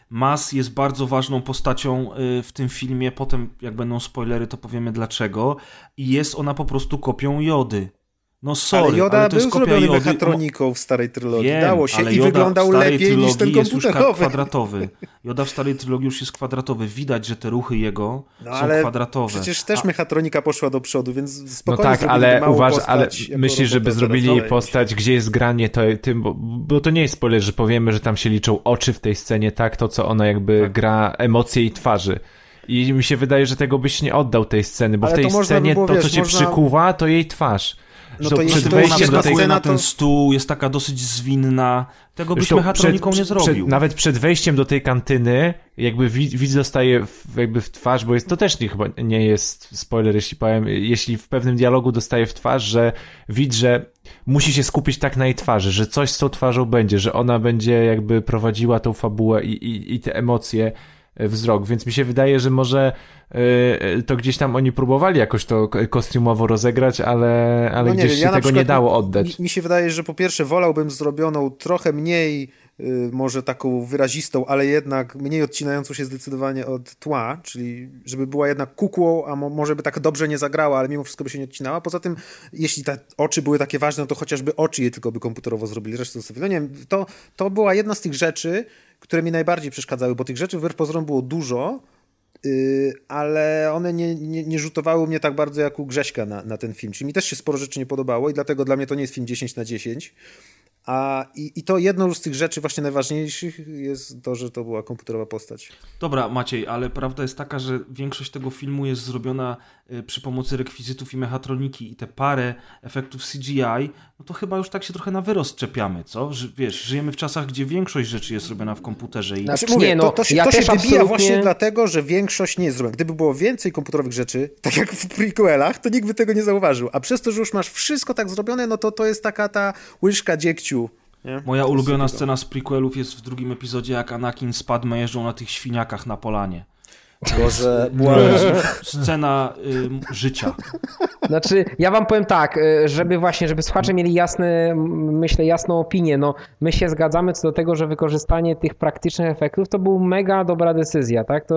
S3: Mas jest bardzo ważną postacią y, w tym filmie. Potem, jak będą spoilery, to powiemy dlaczego. I jest ona po prostu kopią Jody. No sorry,
S4: ale Joda
S3: ale to
S4: był
S3: jest kopia
S4: zrobiony
S3: Jody.
S4: mechatroniką w starej trylogii.
S3: Wiem,
S4: Dało się
S3: ale
S4: i
S3: Yoda
S4: wyglądał
S3: w starej
S4: lepiej niż ten
S3: trylogii jest już
S4: komputerowy.
S3: kwadratowy. Joda w starej trylogii już jest kwadratowy. Widać, że te ruchy jego
S4: No
S3: są
S4: ale
S3: kwadratowe.
S4: Przecież też
S3: A-
S4: mechatronika poszła do przodu, więc
S5: No
S4: spokojnie
S5: tak,
S4: zrobili
S5: ale uważ, ale myślisz, żeby zrobili postać, gdzie jest granie to, tym, bo, bo to nie jest spoiler, że powiemy, że tam się liczą oczy w tej scenie, tak, to co ona jakby
S3: Tak.
S5: gra, emocje i twarzy. I mi się wydaje, że tego byś nie oddał tej sceny, bo
S4: Ale
S5: w tej
S4: to można by
S5: scenie
S4: było,
S5: to, co
S4: wiesz,
S5: cię
S4: można-
S5: przykuwa, to jej twarz.
S4: No
S5: Że
S4: to
S5: przed
S4: jeśli jest
S5: do tej...
S3: na ten stół, jest taka dosyć zwinna. Tego byś mechatroniką nie zrobił.
S5: Przed, nawet przed wejściem do tej kantyny, jakby widz, widz dostaje w, jakby w twarz, bo jest, to też nie, chyba nie jest spoiler, jeśli powiem, jeśli w pewnym dialogu dostaje w twarz, że widz, że musi się skupić tak na jej twarzy, że coś z tą twarzą będzie, że ona będzie jakby prowadziła tą fabułę i, i, i te emocje wzrok, więc mi się wydaje, że może e, to gdzieś tam oni próbowali jakoś to kostiumowo rozegrać, ale, ale
S4: No nie
S5: gdzieś się
S4: ja
S5: tego nie dało oddać.
S4: Mi, mi się wydaje, że po pierwsze wolałbym zrobioną trochę mniej, może taką wyrazistą, ale jednak mniej odcinającą się zdecydowanie od tła, czyli żeby była jednak kukłą, a mo, może by tak dobrze nie zagrała, ale mimo wszystko by się nie odcinała. Poza tym, jeśli te oczy były takie ważne, no to chociażby oczy je tylko by komputerowo zrobili, resztę zostawili. No nie wiem, to, to była jedna z tych rzeczy, które mi najbardziej przeszkadzały, bo tych rzeczy wbrew pozorom było dużo, Yy, ale one nie, nie, nie rzutowały mnie tak bardzo jak u Grześka na, na ten film. Czyli mi też się sporo rzeczy nie podobało i dlatego dla mnie to nie jest film 10 na 10. A, i, I to jedną z tych rzeczy właśnie najważniejszych jest to, że to była komputerowa postać.
S3: Dobra, Maciej, ale prawda jest taka, że większość tego filmu jest zrobiona y, przy pomocy rekwizytów i mechatroniki i te parę efektów CGI, no to chyba już tak się trochę na wyrost czepiamy, co? Że, wiesz, żyjemy w czasach, gdzie większość rzeczy jest robiona w komputerze i...
S2: Znaczy,
S4: Znaczy, mówię,
S2: nie, no,
S4: to, to się,
S2: ja
S4: to się wybija
S2: absolutnie-
S4: właśnie dlatego, że większość nie jest zrobiona. Gdyby było więcej komputerowych rzeczy, tak jak w prequelach, to nikt by tego nie zauważył. A przez to, że już masz wszystko tak zrobione, no to to jest taka ta łyżka dziegciu. Nie?
S3: Moja ulubiona scena z prequelów jest w drugim epizodzie, jak Anakin z Padme jeżdżą na tych świniakach na polanie.
S4: Boże, była...
S3: Scena y, życia.
S2: Znaczy, ja wam powiem tak, y, żeby właśnie, żeby słuchacze mieli jasne, m, myślę, jasną opinię, no my się zgadzamy co do tego, że wykorzystanie tych praktycznych efektów to był mega dobra decyzja, tak? To,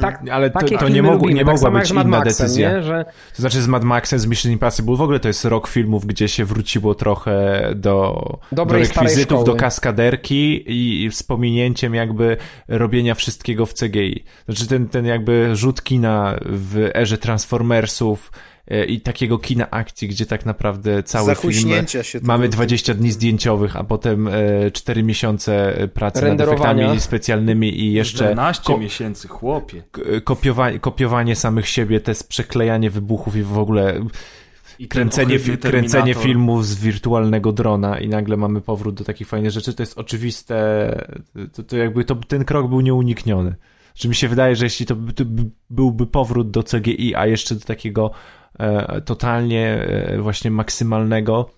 S2: tak
S5: Ale to-
S2: takie
S5: to nie mogło-
S2: lubimy,
S5: nie
S2: tak
S5: mogła być inna
S2: Maxem,
S5: decyzja.
S2: Nie? Że,
S5: To znaczy z Mad Maxem, z Mission Impossible, w ogóle to jest rok filmów, gdzie się wróciło trochę do, do
S2: Dobrej starej
S5: rekwizytów, do kaskaderki i, i z pominięciem jakby robienia wszystkiego w CGI. Znaczy ten, ten jakby rzut kina w erze Transformersów e, i takiego kina akcji, gdzie tak naprawdę cały film mamy
S4: tego-
S5: 20 dni zdjęciowych, a potem e, 4 miesiące pracy nad efektami specjalnymi i jeszcze
S3: 14
S5: ko-
S3: miesięcy, chłopie.
S5: kopiowanie, kopiowanie samych siebie, te przeklejanie wybuchów i w ogóle
S3: I
S5: kręcenie, kręcenie filmu z wirtualnego drona i nagle mamy powrót do takich fajnych rzeczy, to jest oczywiste, to, to jakby to, ten krok był nieunikniony. Czy mi się wydaje, że jeśli to, by- to by- byłby powrót do CGI, a jeszcze do takiego e, totalnie e, właśnie maksymalnego,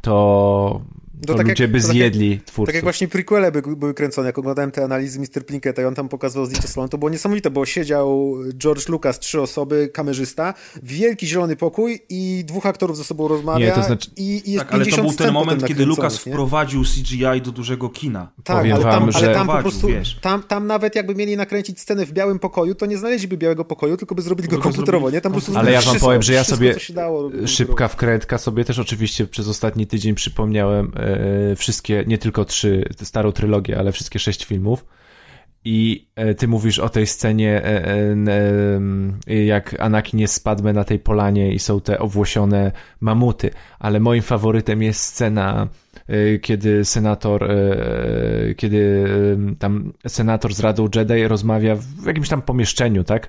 S5: to To,
S4: tak
S5: ludzie
S4: jak-
S5: by
S4: to tak
S5: zjedli twórców.
S4: Tak jak właśnie prequele by, były kręcone, jak oglądałem te analizy Mr. Plinketa i on tam pokazywał zdjęcia z salonu, to było niesamowite, bo siedział George Lucas, trzy osoby, kamerzysta, wielki zielony pokój i dwóch aktorów ze sobą rozmawia
S5: Nie, to znaczy-
S4: i, i jest
S3: Tak, ale to
S4: 50
S3: był ten moment, kiedy Lucas wprowadził CGI do dużego kina.
S4: Tak,
S5: Powiem
S4: ale
S5: wam,
S4: tam, ale
S5: że-
S4: tam po
S3: Prowadził,
S4: prostu,
S3: wiesz.
S4: tam, tam nawet jakby mieli nakręcić scenę w białym pokoju, to nie znaleźliby białego pokoju, tylko by zrobili go komputerowo, nie? Tam po prostu
S5: Ale ja wam
S4: wszystko-
S5: powiem, że ja
S4: wszystko,
S5: sobie szybka wkrętka sobie też oczywiście przez ostatni tydzień przypomniałem e, wszystkie, nie tylko trzy, starą trylogię, ale wszystkie sześć filmów. I e, ty mówisz o tej scenie, e, e, e, jak Anakin jest z Padme na tej polanie i są te owłosione mamuty, ale moim faworytem jest scena, e, kiedy senator, e, kiedy e, tam senator z Radą Jedi rozmawia w jakimś tam pomieszczeniu, tak?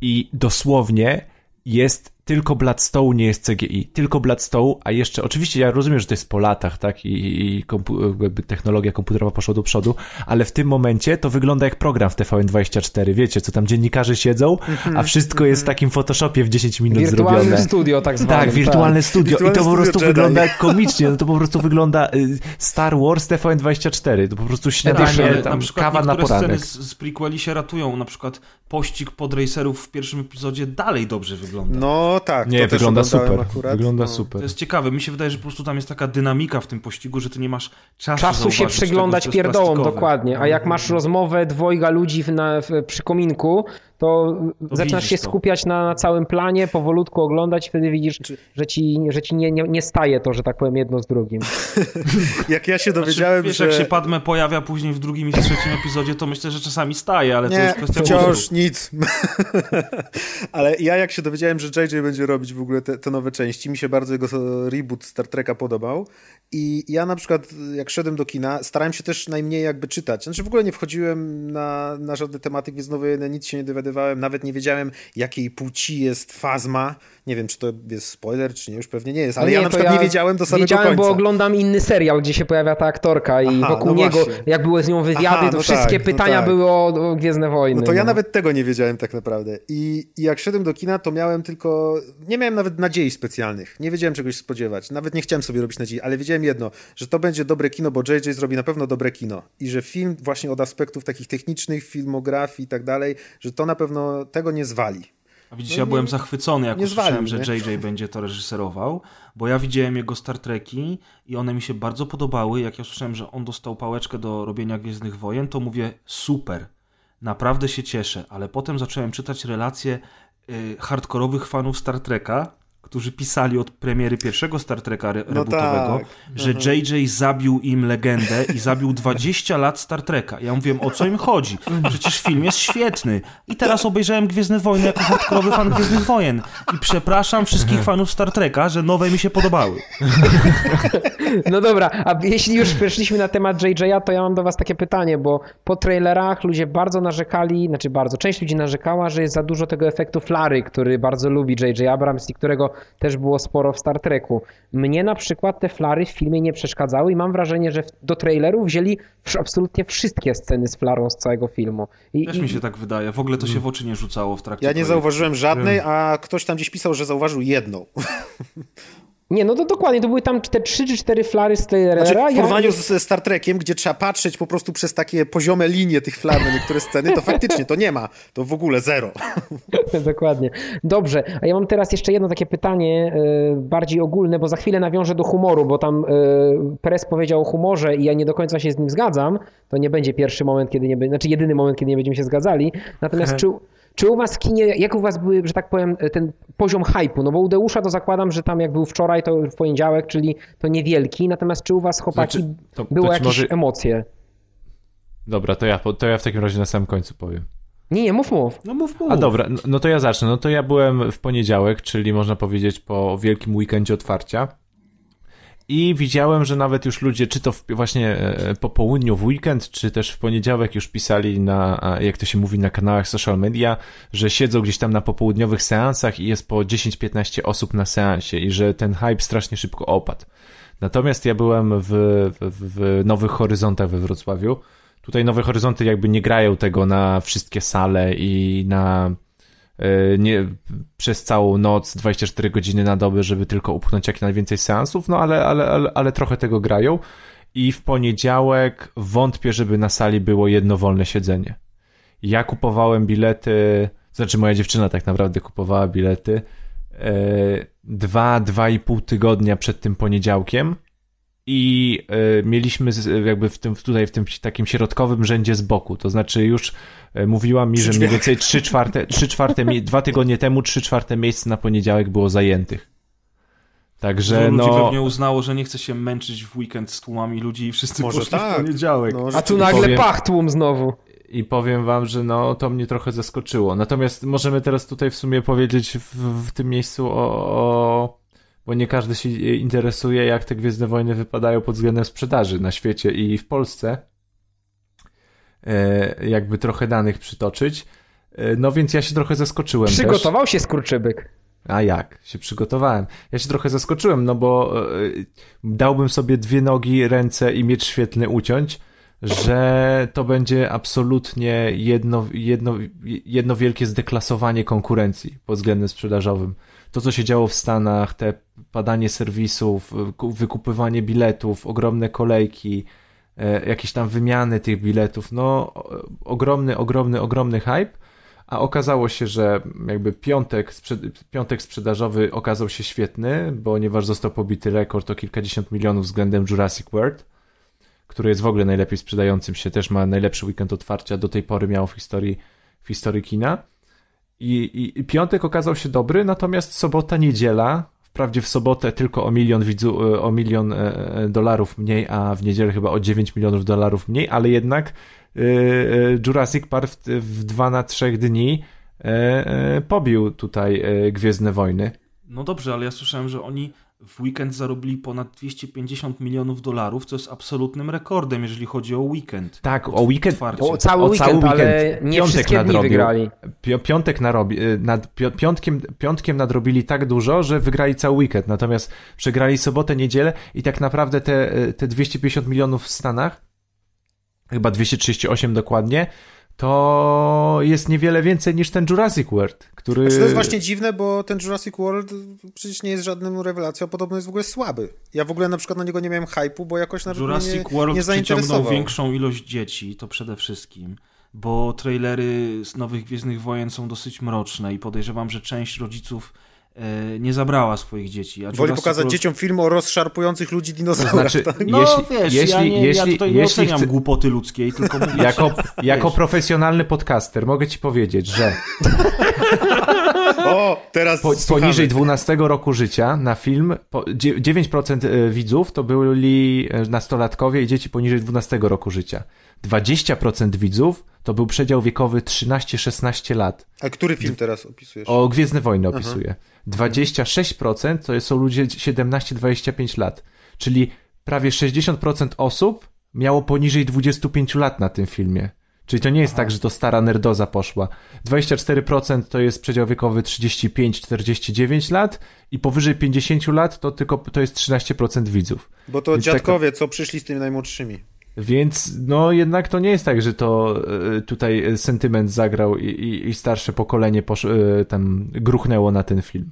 S5: I dosłownie jest tylko Bloodstone, nie jest CGI. Tylko Bloodstone, a jeszcze, oczywiście ja rozumiem, że to jest po latach, tak, i, i kompu, jakby technologia komputerowa poszła do przodu, ale w tym momencie to wygląda jak program w TVN24, wiecie, co tam dziennikarze siedzą, a wszystko jest w takim Photoshopie w 10 minut
S2: Wirtualne
S5: zrobione.
S2: studio tak zwane.
S5: Tak, wirtualne studio.
S4: Wirtualne
S5: I to po prostu
S4: Jedi.
S5: wygląda jak komicznie. No to po prostu wygląda y, Star Wars TVN24. To po prostu śniadanie, tam
S3: na przykład
S5: kawa na poranek.
S3: sceny z, z prequeli się ratują. Na przykład pościg pod racerów w pierwszym epizodzie dalej dobrze wygląda.
S4: No tak,
S5: Nie,
S4: to
S5: wygląda super.
S4: Akurat,
S5: wygląda
S4: no.
S5: super.
S3: To jest ciekawe. Mi się wydaje, że po prostu tam jest taka dynamika w tym pościgu, że ty nie masz czasu
S2: Czasu się przyglądać
S3: tego,
S2: dokładnie. A jak masz rozmowę dwojga ludzi w, na, w, przy kominku, to, zaczynasz
S3: widzisz
S2: się
S3: to.
S2: skupiać na, na całym planie, powolutku oglądać, wtedy widzisz, że ci, że ci nie, nie, nie staje to, że tak powiem, jedno z drugim.
S4: Jak ja się
S3: Znaczy,
S4: dowiedziałem,
S3: wiesz,
S4: że...
S3: jak się Padme pojawia później w drugim i w trzecim epizodzie, to myślę, że czasami staje, ale to
S4: Nie,
S3: jest kwestia
S4: wciąż
S3: gustu.
S4: nic. Ale ja jak się dowiedziałem, że JJ będzie robić w ogóle te, te nowe części, mi się bardzo jego reboot Star Treka podobał i ja na przykład jak szedłem do kina, starałem się też najmniej jakby czytać. Znaczy w ogóle nie wchodziłem na, na żadne tematy Gwiezdnowojenne, nic się nie dowiadywałem, nawet nie wiedziałem jakiej płci jest Fazma. Nie wiem, czy to jest spoiler, czy nie, już pewnie nie jest, ale
S2: No
S4: ja
S2: nie,
S4: na
S2: to
S4: przykład nie wiedziałem do samego
S2: wiedziałem,
S4: końca.
S2: bo oglądam inny serial, gdzie się pojawia ta aktorka i
S4: Aha,
S2: wokół
S4: no
S2: niego,
S4: właśnie.
S2: jak były z nią wywiady,
S4: Aha,
S2: to
S4: no
S2: wszystkie
S4: tak, no
S2: pytania
S4: tak.
S2: były o, o Gwiezdne Wojny.
S4: No to ja nawet tego nie wiedziałem tak naprawdę. I, I jak szedłem do kina, to miałem tylko. Nie miałem nawet nadziei specjalnych. Nie wiedziałem czegoś spodziewać. Nawet nie chciałem sobie robić nadziei, ale wiedziałem jedno, że to będzie dobre kino, bo JJ zrobi na pewno dobre kino. I że film właśnie od aspektów takich technicznych, filmografii i tak dalej, że to na pewno tego nie zwali.
S3: A widzicie,
S4: No
S3: ja byłem zachwycony, jak usłyszałem, że
S4: nie?
S3: JJ będzie to reżyserował, bo ja widziałem jego Star Treki i one mi się bardzo podobały. Jak ja słyszałem, że on dostał pałeczkę do robienia Gwiezdnych Wojen, to mówię super, naprawdę się cieszę, ale potem zacząłem czytać relacje y, hardkorowych fanów Star Treka, którzy pisali od premiery pierwszego Star Treka re-
S4: No
S3: rebootowego,
S4: tak.
S3: że JJ zabił im legendę i zabił 20 lat Star Treka. Ja mówiłem, o co im chodzi? Przecież film jest świetny. I teraz obejrzałem Gwiezdne Wojny jako hardkorowy fan Gwiezdnych Wojen. I przepraszam wszystkich fanów Star Treka, że nowe mi się podobały.
S2: No dobra, a jeśli już przeszliśmy na temat JJ'a, to ja mam do was takie pytanie, bo po trailerach ludzie bardzo narzekali, znaczy bardzo, część ludzi narzekała, że jest za dużo tego efektu flary, który bardzo lubi J.J. Abrams i którego też było sporo w Star Treku. Mnie na przykład te flary w filmie nie przeszkadzały i mam wrażenie, że do traileru wzięli absolutnie wszystkie sceny z flarą z całego filmu. I,
S3: Też
S2: i-
S3: mi się tak wydaje. W ogóle to się w oczy nie rzucało w trakcie
S4: Ja nie
S3: projektu.
S4: zauważyłem żadnej, a ktoś tam gdzieś pisał, że zauważył jedną.
S2: Nie, no to dokładnie, to były tam te trzy czy cztery flary z trailera.
S4: Znaczy, w porównaniu z- ze Star Trekiem, gdzie trzeba patrzeć po prostu przez takie poziome linie tych flar na niektóre sceny, to faktycznie to nie ma. To w ogóle zero.
S2: Dokładnie. Dobrze, a ja mam teraz jeszcze jedno takie pytanie, e, bardziej ogólne, bo za chwilę nawiążę do humoru, bo tam e, Press powiedział o humorze i ja nie do końca się z nim zgadzam. To nie będzie pierwszy moment, kiedy nie będzie, znaczy jedyny moment, kiedy nie będziemy się zgadzali. Natomiast czy, czy u was kinie, jak u was były, że tak powiem, ten poziom hypu? No bo u Deusza to zakładam, że tam jak był wczoraj, to w poniedziałek, czyli to niewielki. Natomiast czy u was, chłopaki,
S5: Znaczy, to- to
S2: było jakieś
S5: może-
S2: emocje?
S5: Dobra, to ja, to ja w takim razie na samym końcu powiem.
S2: Nie, nie, mów, mów.
S3: No mów, mów.
S5: A dobra, no- no to ja zacznę. No to ja byłem w poniedziałek, czyli można powiedzieć po wielkim weekendzie otwarcia. I widziałem, że nawet już ludzie, czy to w, właśnie e, po południu w weekend, czy też w poniedziałek już pisali na, jak to się mówi, na kanałach social media, że siedzą gdzieś tam na popołudniowych seansach i jest po 10-15 osób na seansie i że ten hype strasznie szybko opadł. Natomiast ja byłem w, w, w Nowych Horyzontach we Wrocławiu. Tutaj Nowe Horyzonty jakby nie grają tego na wszystkie sale i na e, nie, przez całą noc, 24 godziny na dobę, żeby tylko upchnąć jak najwięcej seansów, no ale, ale, ale, ale trochę tego grają. I w poniedziałek wątpię, żeby na sali było jedno wolne siedzenie. Ja kupowałem bilety, znaczy moja dziewczyna tak naprawdę kupowała bilety e, dwa, dwa i pół tygodnia przed tym poniedziałkiem i y, mieliśmy z, jakby w tym, tutaj w tym takim środkowym rzędzie z boku, to znaczy już y, mówiła mi, że mniej więcej 3 czwarte, 3 czwarte dwa tygodnie temu 3 czwarte miejsce na poniedziałek było zajętych. Także
S3: Dużo
S5: no...
S3: ludzi pewnie uznało, że nie chce się męczyć w weekend z tłumami ludzi i wszyscy
S4: Może
S3: poszli
S4: tak.
S3: w poniedziałek.
S4: No,
S2: A tu nagle
S5: powiem-
S2: pach tłum znowu.
S5: I powiem wam, że no to mnie trochę zaskoczyło. Natomiast możemy teraz tutaj w sumie powiedzieć w, w tym miejscu o, o... Bo nie każdy się interesuje, jak te Gwiezdne Wojny wypadają pod względem sprzedaży na świecie i w Polsce. E, jakby trochę danych przytoczyć. E, no więc ja się trochę zaskoczyłem też.
S2: Przygotował się skurczybyk.
S5: A jak? Się przygotowałem. Ja się trochę zaskoczyłem, no bo e, dałbym sobie dwie nogi, ręce i miecz świetlny uciąć, że to będzie absolutnie jedno, jedno, jedno wielkie zdeklasowanie konkurencji pod względem sprzedażowym. To, co się działo w Stanach, te padanie serwisów, ku- wykupywanie biletów, ogromne kolejki, e, jakieś tam wymiany tych biletów, no ogromny, ogromny, ogromny hype. A okazało się, że jakby piątek, piątek sprzedażowy okazał się świetny, ponieważ został pobity rekord o kilkadziesiąt milionów względem Jurassic World, który jest w ogóle najlepiej sprzedającym się, też ma najlepszy weekend otwarcia do tej pory miał w historii, w historii kina. I, i, I piątek okazał się dobry, natomiast sobota, niedziela, wprawdzie w sobotę tylko o milion, widzu, e, o milion e, e, dolarów mniej, a w niedzielę chyba o 9 milionów dolarów mniej, ale jednak Jurassic Park w, w 2 na 3 dni pobił tutaj Gwiezdne Wojny.
S3: No dobrze, ale ja słyszałem, że oni w weekend zarobili ponad 250 milionów dolarów, co jest absolutnym rekordem, jeżeli chodzi o weekend.
S5: Tak, o weekend,
S3: Otwarcie.
S2: O, cały
S5: O,
S2: weekend,
S5: cały
S2: ale
S5: weekend.
S2: nie
S5: Piątek
S2: wszystkie
S5: nadrobił.
S2: wygrali.
S5: Pi- Piątek narobi, y, nad, pi- piątkiem, piątkiem nadrobili tak dużo, że wygrali cały weekend, natomiast przegrali sobotę, niedzielę i tak naprawdę te, y, te 250 milionów w Stanach, chyba 238 dokładnie, to jest niewiele więcej niż ten Jurassic World, który...
S4: Znaczy to jest właśnie dziwne, bo ten Jurassic World przecież nie jest żadną rewelacją, a podobno jest w ogóle słaby. Ja w ogóle na przykład na niego nie miałem hype'u, bo jakoś mnie
S3: Jurassic
S4: nie,
S3: World
S4: nie
S3: przyciągnął
S4: zainteresował.
S3: większą ilość dzieci, to przede wszystkim, bo trailery z Nowych Gwiezdnych Wojen są dosyć mroczne i podejrzewam, że część rodziców nie zabrała swoich dzieci. A
S4: Woli pokazać dzieciom film o rozszarpujących ludzi
S5: To
S4: dinozaurach.
S5: znaczy,
S4: tak?
S3: No
S5: jeśli,
S3: wiesz,
S5: jeśli,
S3: ja, nie,
S5: jeśli,
S3: ja tutaj nie
S5: jeśli
S3: oceniam
S5: chce-
S3: głupoty ludzkiej, tylko mówię,
S5: jako, jako profesjonalny podcaster mogę ci powiedzieć, że
S4: O, teraz
S5: Po,
S4: słuchamy.
S5: poniżej 12 roku życia na film po, dzie- 9% e, widzów to byli e, nastolatkowie i dzieci poniżej 12 roku życia. 20% widzów to był przedział wiekowy 13-16 lat.
S4: A który film teraz opisujesz?
S5: O Gwiezdne Wojny opisuję. 26% to są ludzie 17-25 lat. Czyli prawie 60% osób miało poniżej 25 lat na tym filmie. Czyli to nie jest tak, że to stara nerdoza poszła. 24% to jest przedział wiekowy 35-49 lat i powyżej 50 lat to tylko to jest 13% widzów.
S4: Bo to
S5: Więc tak-
S4: dziadkowie, co przyszli z tymi najmłodszymi.
S5: Więc no jednak to nie jest tak, że to e, tutaj e, sentyment zagrał i, i, i starsze pokolenie posz, e, tam gruchnęło na ten film.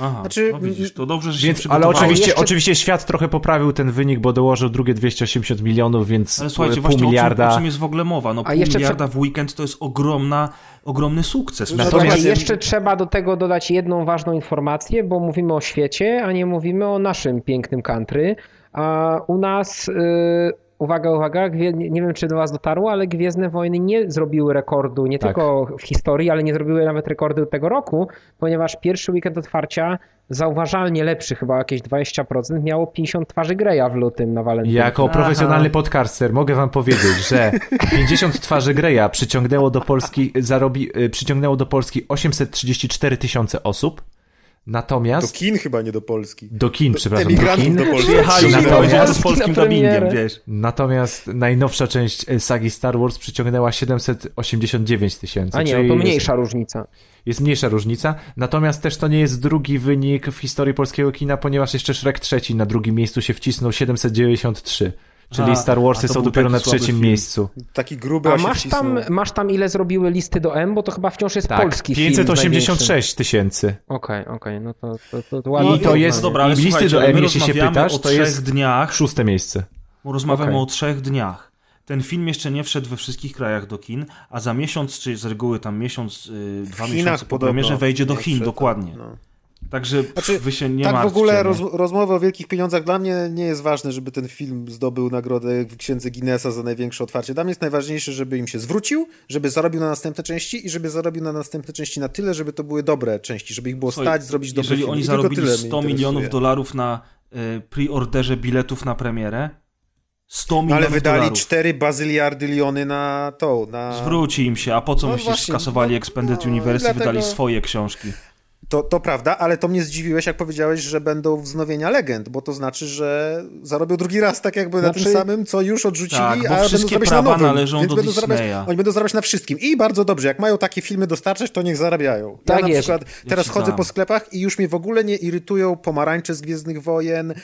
S3: Aha,
S4: Znaczy,
S3: no widzisz, to dobrze, że
S5: Więc,
S3: się
S5: ale oczywiście,
S2: jeszcze-
S5: oczywiście świat trochę poprawił ten wynik, bo dołożył drugie 280 milionów, więc
S3: Ale słuchajcie,
S5: pół
S3: właśnie o czym,
S5: miliarda.
S3: o czym jest w ogóle mowa? No
S2: A
S3: pół
S2: jeszcze
S3: miliarda w weekend to jest ogromna, ogromny sukces.
S5: Natomiast-
S2: jeszcze trzeba do tego dodać jedną ważną informację, bo mówimy o świecie, a nie mówimy o naszym pięknym country. A u nas, y, uwaga, uwaga, nie nie wiem czy do was dotarło, ale Gwiezdne Wojny nie zrobiły rekordu, nie
S5: Tak.
S2: tylko w historii, ale nie zrobiły nawet rekordu tego roku, ponieważ pierwszy weekend otwarcia zauważalnie lepszy, chyba jakieś 20%, miało 50 twarzy Greya w lutym na Walentynki.
S5: Jako profesjonalny podcaster mogę wam powiedzieć, że 50 twarzy Greya przyciągnęło do Polski, zarobi, y, przyciągnęło do Polski 834 tysiące osób.
S4: Do
S5: Natomiast
S4: kin chyba, nie do Polski.
S5: do kin, przepraszam, do kin.
S4: do Polski.
S3: Przyjechali na z
S2: Na
S3: polskim dubbingiem, wiesz.
S5: Natomiast najnowsza część y, sagi Star Wars przyciągnęła 789 tysięcy.
S2: A nie,
S5: czyli
S2: no to
S5: jest-
S2: mniejsza różnica.
S5: jest mniejsza różnica, natomiast też to nie jest drugi wynik w historii polskiego kina, ponieważ jeszcze Shrek trzeci na drugim miejscu się wcisnął 793. Czyli
S3: A,
S5: Star Warsy
S3: to
S5: są dopiero na trzecim
S3: film.
S5: miejscu.
S4: Taki gruby,
S2: A
S4: a
S2: masz tam, masz tam ile zrobiły listy do M, bo to chyba wciąż jest
S5: Tak,
S2: polski film. największy.
S5: 586 tysięcy.
S2: Okej, okej, no to, to, to, to
S5: I
S2: ładnie.
S5: to jest-
S3: dobra, ale
S5: i listy do M, jeśli się pytasz,
S3: o
S5: to
S3: trzech
S5: jest
S3: dniach,
S5: Szóste miejsce.
S3: rozmawiamy
S2: Okej.
S3: o trzech dniach. Ten film jeszcze nie wszedł we wszystkich krajach do kin, a za miesiąc, czy z reguły tam miesiąc, yy, dwa miesiące po premierze wejdzie do Chin, dokładnie.
S4: no.
S3: Także
S4: Znaczy,
S3: wy się nie
S4: tak w
S3: martwcie.
S4: ogóle
S3: nie?
S4: roz, rozmowa o wielkich pieniądzach dla mnie nie jest ważne, żeby ten film zdobył nagrodę w księdze Guinnessa za największe otwarcie. Dla mnie jest najważniejsze, żeby im się zwrócił, żeby zarobił na następne części i żeby zarobił na następne części na tyle, żeby to były dobre części, żeby ich było
S3: Słuchaj,
S4: stać zrobić dobre
S3: Jeżeli oni
S4: I
S3: zarobili
S4: tyle mnie
S3: 100
S4: interesuje.
S3: milionów dolarów na y, preorderze biletów na premierę, 100
S4: No
S3: milionów
S4: ale wydali
S3: dolarów.
S4: 4 bazyliardy liony na to, na...
S3: Zwróci im się, a po co
S4: No
S3: myślisz,
S4: właśnie,
S3: skasowali
S4: no,
S3: Expanded
S4: no,
S3: Universe i
S4: dlatego-
S3: wydali swoje książki.
S4: To, to prawda, ale to mnie zdziwiłeś, jak powiedziałeś, że będą wznowienia legend, bo to znaczy, że zarobią drugi raz tak jakby na
S2: Znaczy-
S4: tym samym, co już odrzucili,
S3: Tak, bo
S4: a będą zarabiać
S3: prawa
S4: na nowym.
S3: należą
S4: więc
S3: do
S4: będą zarabiać. Oni będą zarabiać na wszystkim i bardzo dobrze, jak mają takie filmy dostarczać, to niech zarabiają.
S2: Tak
S4: ja na
S2: jest.
S4: przykład teraz
S3: ci
S4: chodzę po sklepach i już mnie w ogóle nie irytują pomarańcze z Gwiezdnych Wojen, y,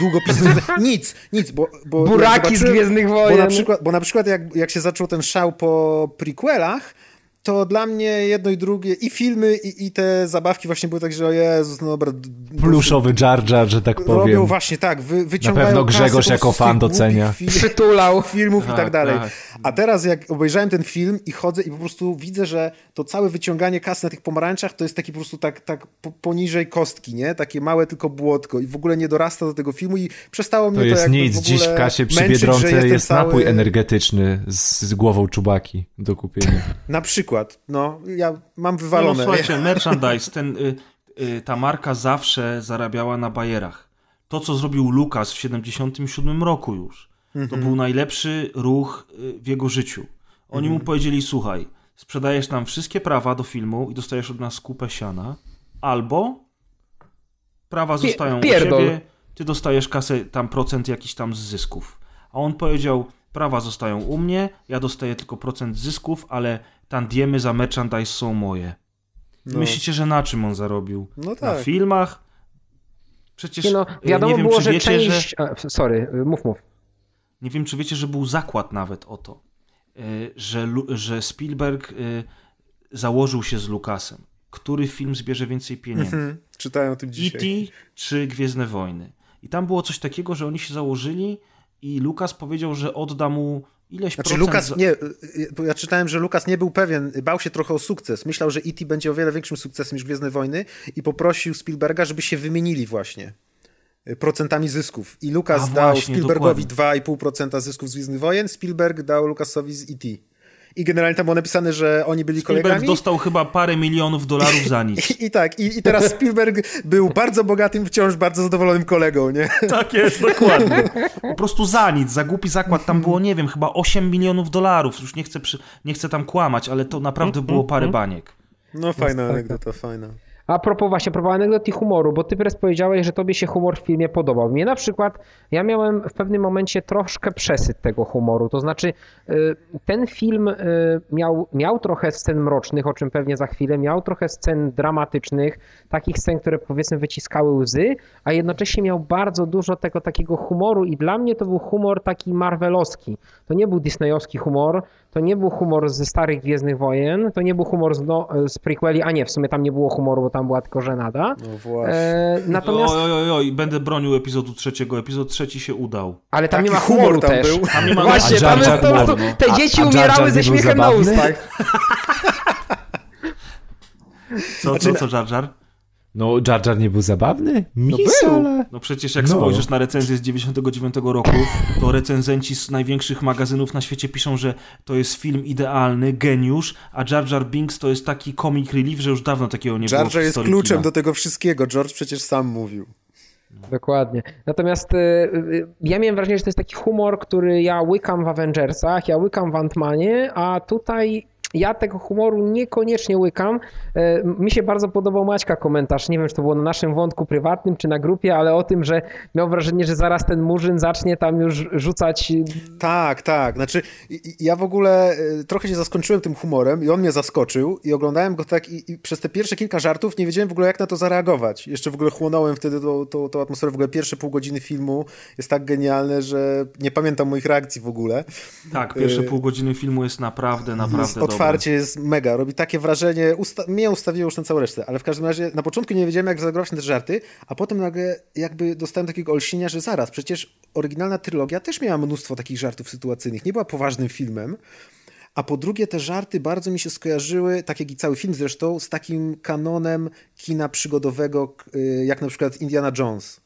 S4: długopisy, nic, nic, bo... bo
S2: Buraki z Gwiezdnych
S4: Bo
S2: Wojen.
S4: na przykład, bo na przykład jak, jak się zaczął ten szał po prequelach, to dla mnie jedno i drugie, i filmy, i, i te zabawki właśnie były tak, że o Jezus, no dobra...
S5: Pluszowy Jar Jar, że tak
S4: Robią
S5: powiem.
S4: właśnie tak, wy, wyciągają
S5: pewno
S4: kasę
S5: Grzegorz
S4: po
S5: jako fan docenia.
S4: Film,
S2: Przytulał.
S4: filmów i
S3: Tak,
S4: tak dalej.
S3: tak.
S4: A teraz jak obejrzałem ten film i chodzę i po prostu widzę, że to całe wyciąganie kasy na tych pomarańczach to jest taki po prostu tak, tak po- poniżej kostki, nie? Takie małe tylko błotko i w ogóle nie dorasta do tego filmu i przestało mnie
S5: To
S4: to,
S5: jest
S4: jakby
S5: nic,
S4: w ogóle
S5: dziś w kasie przy
S4: męczyć,
S5: Biedronce jest
S4: cały...
S5: napój energetyczny z, z głową czubaki do kupienia.
S4: Na przykład, no, ja mam
S3: No, no,
S4: wywalone.
S3: słuchajcie, merchandise, ten, y, y, ta marka zawsze zarabiała na bajerach. To, co zrobił Lucas w 77 roku już, to
S4: Mhm.
S3: był najlepszy ruch y, w jego życiu. Oni
S4: Mhm.
S3: mu powiedzieli, słuchaj, sprzedajesz nam wszystkie prawa do filmu i dostajesz od nas kupę siana, albo prawa zostają u
S2: pierdol.
S3: ciebie, ty dostajesz kasę, tam procent jakiś tam z zysków. A on powiedział, prawa zostają u mnie, ja dostaję tylko procent zysków, ale tantiemy za merchandise są moje.
S4: No.
S3: Myślicie, że na czym on zarobił?
S4: No
S3: Na
S4: tak.
S3: filmach? Przecież
S2: Nie no,
S3: y,
S2: wiadomo
S3: nie wiem,
S2: było,
S3: czy
S2: że
S3: wiecie,
S2: część... A, sorry, mów, mów.
S3: nie wiem, czy wiecie, że był zakład nawet o to, y, że, że Spielberg założył się z Lucasem. Który film zbierze więcej pieniędzy?
S4: Mhm. Czytałem o tym dzisiaj.
S3: E.T. czy Gwiezdne Wojny? I tam było coś takiego, że oni się założyli i Lucas powiedział, że odda mu ileś
S4: Znaczy
S3: procent...
S4: Lukas, nie, y, y, ja czytałem, że Lukas nie był pewien, bał się trochę o sukces. Myślał, że E.T. będzie o wiele większym sukcesem niż Gwiezdne Wojny i poprosił Spielberga, żeby się wymienili właśnie y, procentami zysków. I Lukas
S3: A
S4: dał
S3: właśnie,
S4: Spielbergowi
S3: dokładnie.
S4: 2,5% zysków z Gwiezdnych Wojen, Spielberg dał Lukasowi z E.T. I generalnie tam było napisane, że oni byli
S3: Spielberg
S4: kolegami.
S3: dostał chyba parę milionów dolarów za nic.
S4: I, I tak, i, i teraz Spielberg był bardzo bogatym, wciąż bardzo zadowolonym kolegą, nie?
S3: Tak jest, dokładnie. Po prostu za nic, za głupi zakład. Tam było, nie wiem, chyba 8 milionów dolarów. Już nie chcę, przy... nie chcę tam kłamać, ale to naprawdę było parę baniek.
S4: No fajna
S2: tak,
S4: anegdota, fajna.
S2: A propos właśnie, propos anegdot i humoru, bo ty teraz powiedziałeś, że tobie się humor w filmie podobał. Mnie na przykład, ja miałem w pewnym momencie troszkę przesyt tego humoru, to znaczy y, ten film y, miał, miał trochę scen mrocznych, o czym pewnie za chwilę, miał trochę scen dramatycznych, takich scen, które powiedzmy wyciskały łzy, a jednocześnie miał bardzo dużo tego takiego humoru i dla mnie to był humor taki marvelowski. To nie był disneyowski humor, to nie był humor ze starych Gwiezdnych Wojen, to nie był humor z, no, z prequeli, a nie, w sumie tam nie było humoru, bo tam była tylko żenada.
S4: No właśnie.
S2: E, natomiast,
S3: Oj, oj, oj, będę bronił epizodu trzeciego. Epizod trzeci się udał.
S2: ale tam nie
S4: Taki
S2: ma humoru
S4: humor tam
S2: też.
S4: był.
S3: Tam nie ma
S2: Właśnie,
S5: A
S2: tam jest po prostu,
S5: humor,
S2: te
S5: A-
S2: dzieci
S5: a Jar
S2: umierały
S5: Jar
S2: ze
S5: nie
S2: śmiechem na ustach.
S3: Co, co, co, Jar Jar?
S5: No, Jar Jar nie był zabawny? Mi
S4: był.
S5: ale...
S3: No przecież jak
S5: No.
S3: spojrzysz na recenzję z 99 roku, to recenzenci z największych magazynów na świecie piszą, że to jest film idealny, geniusz, a Jar Jar Binks to jest taki comic relief, że już dawno takiego nie było
S4: Jar Jar jest kluczem
S3: kina.
S4: do tego wszystkiego. George przecież sam mówił.
S2: Dokładnie. Natomiast y, y, ja miałem wrażenie, że to jest taki humor, który ja łykam w Avengersach, ja łykam w Ant-Manie, a tutaj ja tego humoru niekoniecznie łykam. E, mi się bardzo podobał Maćka komentarz, nie wiem, czy to było na naszym wątku prywatnym, czy na grupie, ale o tym, że miał wrażenie, że zaraz ten Murzyn zacznie tam już rzucać...
S4: Tak, tak. Znaczy, ja w ogóle e, trochę się zaskoczyłem tym humorem i on mnie zaskoczył i oglądałem go tak i, i przez te pierwsze kilka żartów nie wiedziałem w ogóle, jak na to zareagować. Jeszcze w ogóle chłonąłem wtedy tą, tą, tą atmosferę. W ogóle pierwsze pół godziny filmu jest tak genialne, że nie pamiętam moich reakcji w ogóle.
S3: Tak, pierwsze pół godziny filmu jest naprawdę, naprawdę dobre
S4: otwarcie jest mega, robi takie wrażenie, usta mnie ustawiło już na całą resztę, ale w każdym razie na początku nie wiedziałem, jak zagrować na te żarty, a potem nagle jakby dostałem takiego olśnienia, że zaraz, przecież oryginalna trylogia też miała mnóstwo takich żartów sytuacyjnych, nie była poważnym filmem, a po drugie te żarty bardzo mi się skojarzyły, tak jak i cały film zresztą, z takim kanonem kina przygodowego, y, jak na przykład Indiana Jones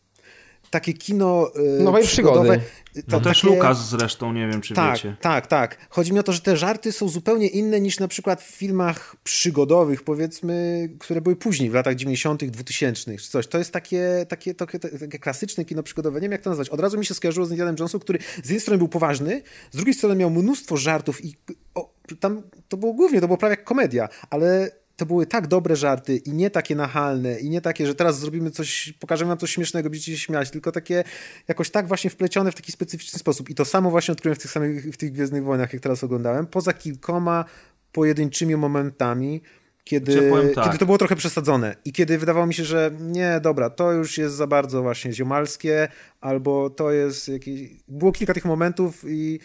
S4: takie kino
S2: y, Nowej.
S3: Przygody. To, no też takie... Lukas zresztą, nie wiem czy
S4: tak,
S3: wiecie.
S4: Tak, tak. Chodzi mi o to, że te żarty są zupełnie inne niż na przykład w filmach przygodowych, powiedzmy, które były później, w latach 90., 2000 czy coś. To jest takie, takie, takie, takie klasyczne kino przygodowe. Nie wiem jak to nazwać. Od razu mi się skojarzyło z Indianem Jonesem, który z jednej strony był poważny, z drugiej strony miał mnóstwo żartów i o, tam to było głównie, to było prawie jak komedia, ale to były tak dobre żarty i nie takie nachalne i nie takie, że teraz zrobimy coś, pokażemy wam coś śmiesznego, będziecie się śmiać, tylko takie jakoś tak właśnie wplecione w taki specyficzny sposób. I to samo właśnie odkryłem w tych samych, w tych Gwiezdnych Wojnach, jak teraz oglądałem, poza kilkoma pojedynczymi momentami, kiedy, tak. kiedy to było trochę przesadzone i kiedy wydawało mi się, że nie, dobra, to już jest za bardzo właśnie ziomalskie, albo to jest jakieś... Było kilka tych momentów i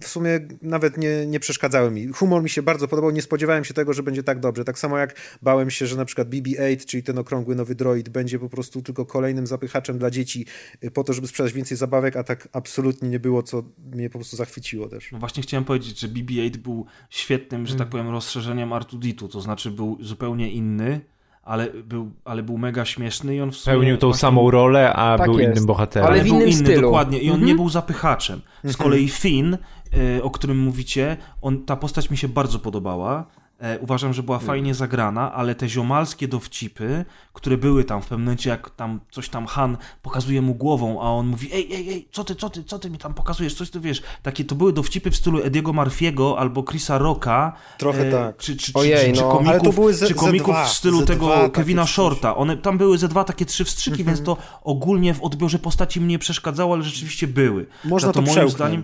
S4: w sumie nawet nie, nie przeszkadzały mi. Humor mi się bardzo podobał, nie spodziewałem się tego, że będzie tak dobrze. Tak samo jak bałem się, że na przykład BB-8, czyli ten okrągły nowy droid, będzie po prostu tylko kolejnym zapychaczem dla dzieci y, po to, żeby sprzedać więcej zabawek, a tak absolutnie nie było, co mnie po prostu zachwyciło też.
S3: No właśnie chciałem powiedzieć, że BB-8 był świetnym, że tak mm. powiem, rozszerzeniem Artuditu, to znaczy był zupełnie inny, ale był, ale był mega śmieszny i on w
S5: sumie... Pełnił tą właśnie... samą rolę, a tak był jest. innym bohaterem.
S3: Ale, w innym był inny, stylu. dokładnie. I on nie mhm. był zapychaczem. Z mhm. kolei Finn, y, o którym mówicie, on, ta postać mi się bardzo podobała uważam, że była fajnie zagrana, ale te ziomalskie dowcipy, które były tam w pewnym momencie, jak tam coś tam Han pokazuje mu głową, a on mówi, ej, ej, ej, co ty, co ty, co ty mi tam pokazujesz, coś ty wiesz, takie to były dowcipy w stylu Ediego Marfiego albo Chrisa Rocka.
S4: Trochę e, tak.
S3: Czy, czy, Ojej, czy, no. czy komików, z, czy komików w stylu tego Kevina Shorta. One, tam były ze dwa takie trzy wstrzyki, więc to ogólnie w odbiorze postaci mnie przeszkadzało, ale rzeczywiście były.
S4: Można to, to moim zdaniem,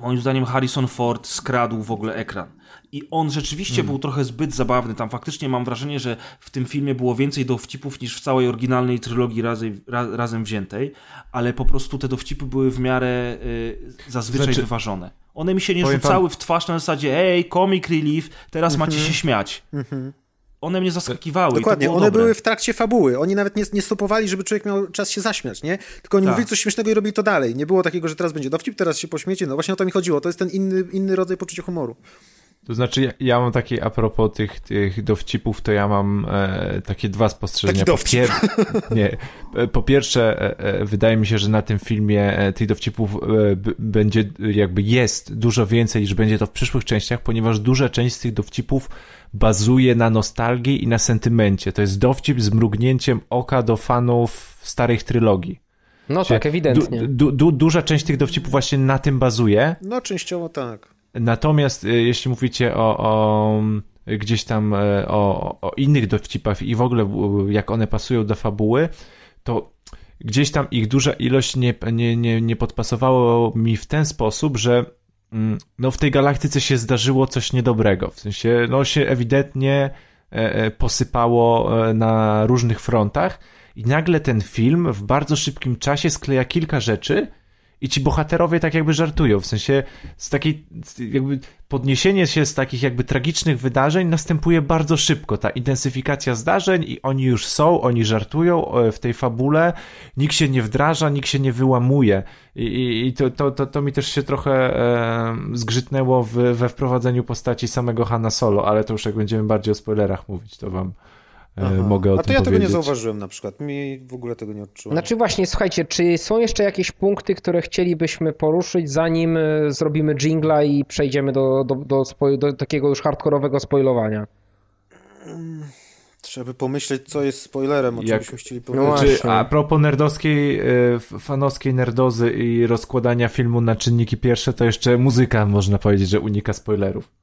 S3: moim zdaniem Harrison Ford skradł w ogóle ekran. I on rzeczywiście hmm. był trochę zbyt zabawny. Tam faktycznie mam wrażenie, że w tym filmie było więcej dowcipów niż w całej oryginalnej trylogii razem, ra, razem wziętej, ale po prostu te dowcipy były w miarę y, zazwyczaj znaczy, wyważone. One mi się nie rzucały pan... w twarz na zasadzie ej, comic relief, teraz macie mhm. się śmiać. Mhm. One mnie zaskakiwały.
S4: Dokładnie,
S3: one
S4: dobre. były w trakcie fabuły. Oni nawet nie, nie stopowali, żeby człowiek miał czas się zaśmiać, nie? Tylko oni tak. mówili coś śmiesznego i robili to dalej. Nie było takiego, że teraz będzie dowcip, teraz się pośmiecie. No właśnie o to mi chodziło. To jest ten inny, inny rodzaj poczucia humoru.
S5: To znaczy, ja, ja mam takie, a propos tych, tych dowcipów, to ja mam e, takie dwa spostrzeżenia.
S4: Taki po, pier
S5: nie, e, po pierwsze, e, e, wydaje mi się, że na tym filmie e, tych dowcipów e, będzie, jakby jest dużo więcej niż będzie to w przyszłych częściach, ponieważ duża część z tych dowcipów bazuje na nostalgii i na sentymencie. To jest dowcip z mrugnięciem oka do fanów starych trylogii.
S2: No tak, ewidentnie.
S5: Du, du, duża część tych dowcipów właśnie na tym bazuje.
S4: No, częściowo tak.
S5: Natomiast y, jeśli mówicie o, o gdzieś tam e, o, o innych dowcipach i w ogóle jak one pasują do fabuły, to gdzieś tam ich duża ilość nie, nie, nie, nie podpasowało mi w ten sposób, że mm, no w tej galaktyce się zdarzyło coś niedobrego. W sensie, no się ewidentnie e, e, posypało na różnych frontach i nagle ten film w bardzo szybkim czasie skleja kilka rzeczy, i ci bohaterowie tak jakby żartują, w sensie z takiej, jakby podniesienie się z takich jakby tragicznych wydarzeń następuje bardzo szybko, ta intensyfikacja zdarzeń i oni już są, oni żartują e, w tej fabule, nikt się nie wdraża, nikt się nie wyłamuje. I, i, to, to, to, to, mi też się trochę e, zgrzytnęło w, we wprowadzeniu postaci samego Hanna Solo, ale to już jak będziemy bardziej o spoilerach mówić, to wam Aha. mogę o
S4: A
S5: to
S4: ja
S5: powiedzieć.
S4: tego nie zauważyłem na przykład. Mi w ogóle tego nie odczułem.
S2: Znaczy właśnie, słuchajcie, czy są jeszcze jakieś punkty, które chcielibyśmy poruszyć, zanim e, zrobimy jingla i przejdziemy do, do, do, do takiego już hardkorowego spoilowania?
S4: Mm, trzeba by pomyśleć, co jest spoilerem, o czym byśmy chcieli powiedzieć.
S5: No a propos nerdowskiej, e, fanowskiej nerdozy i rozkładania filmu na czynniki pierwsze, to jeszcze muzyka, można powiedzieć, że unika spoilerów.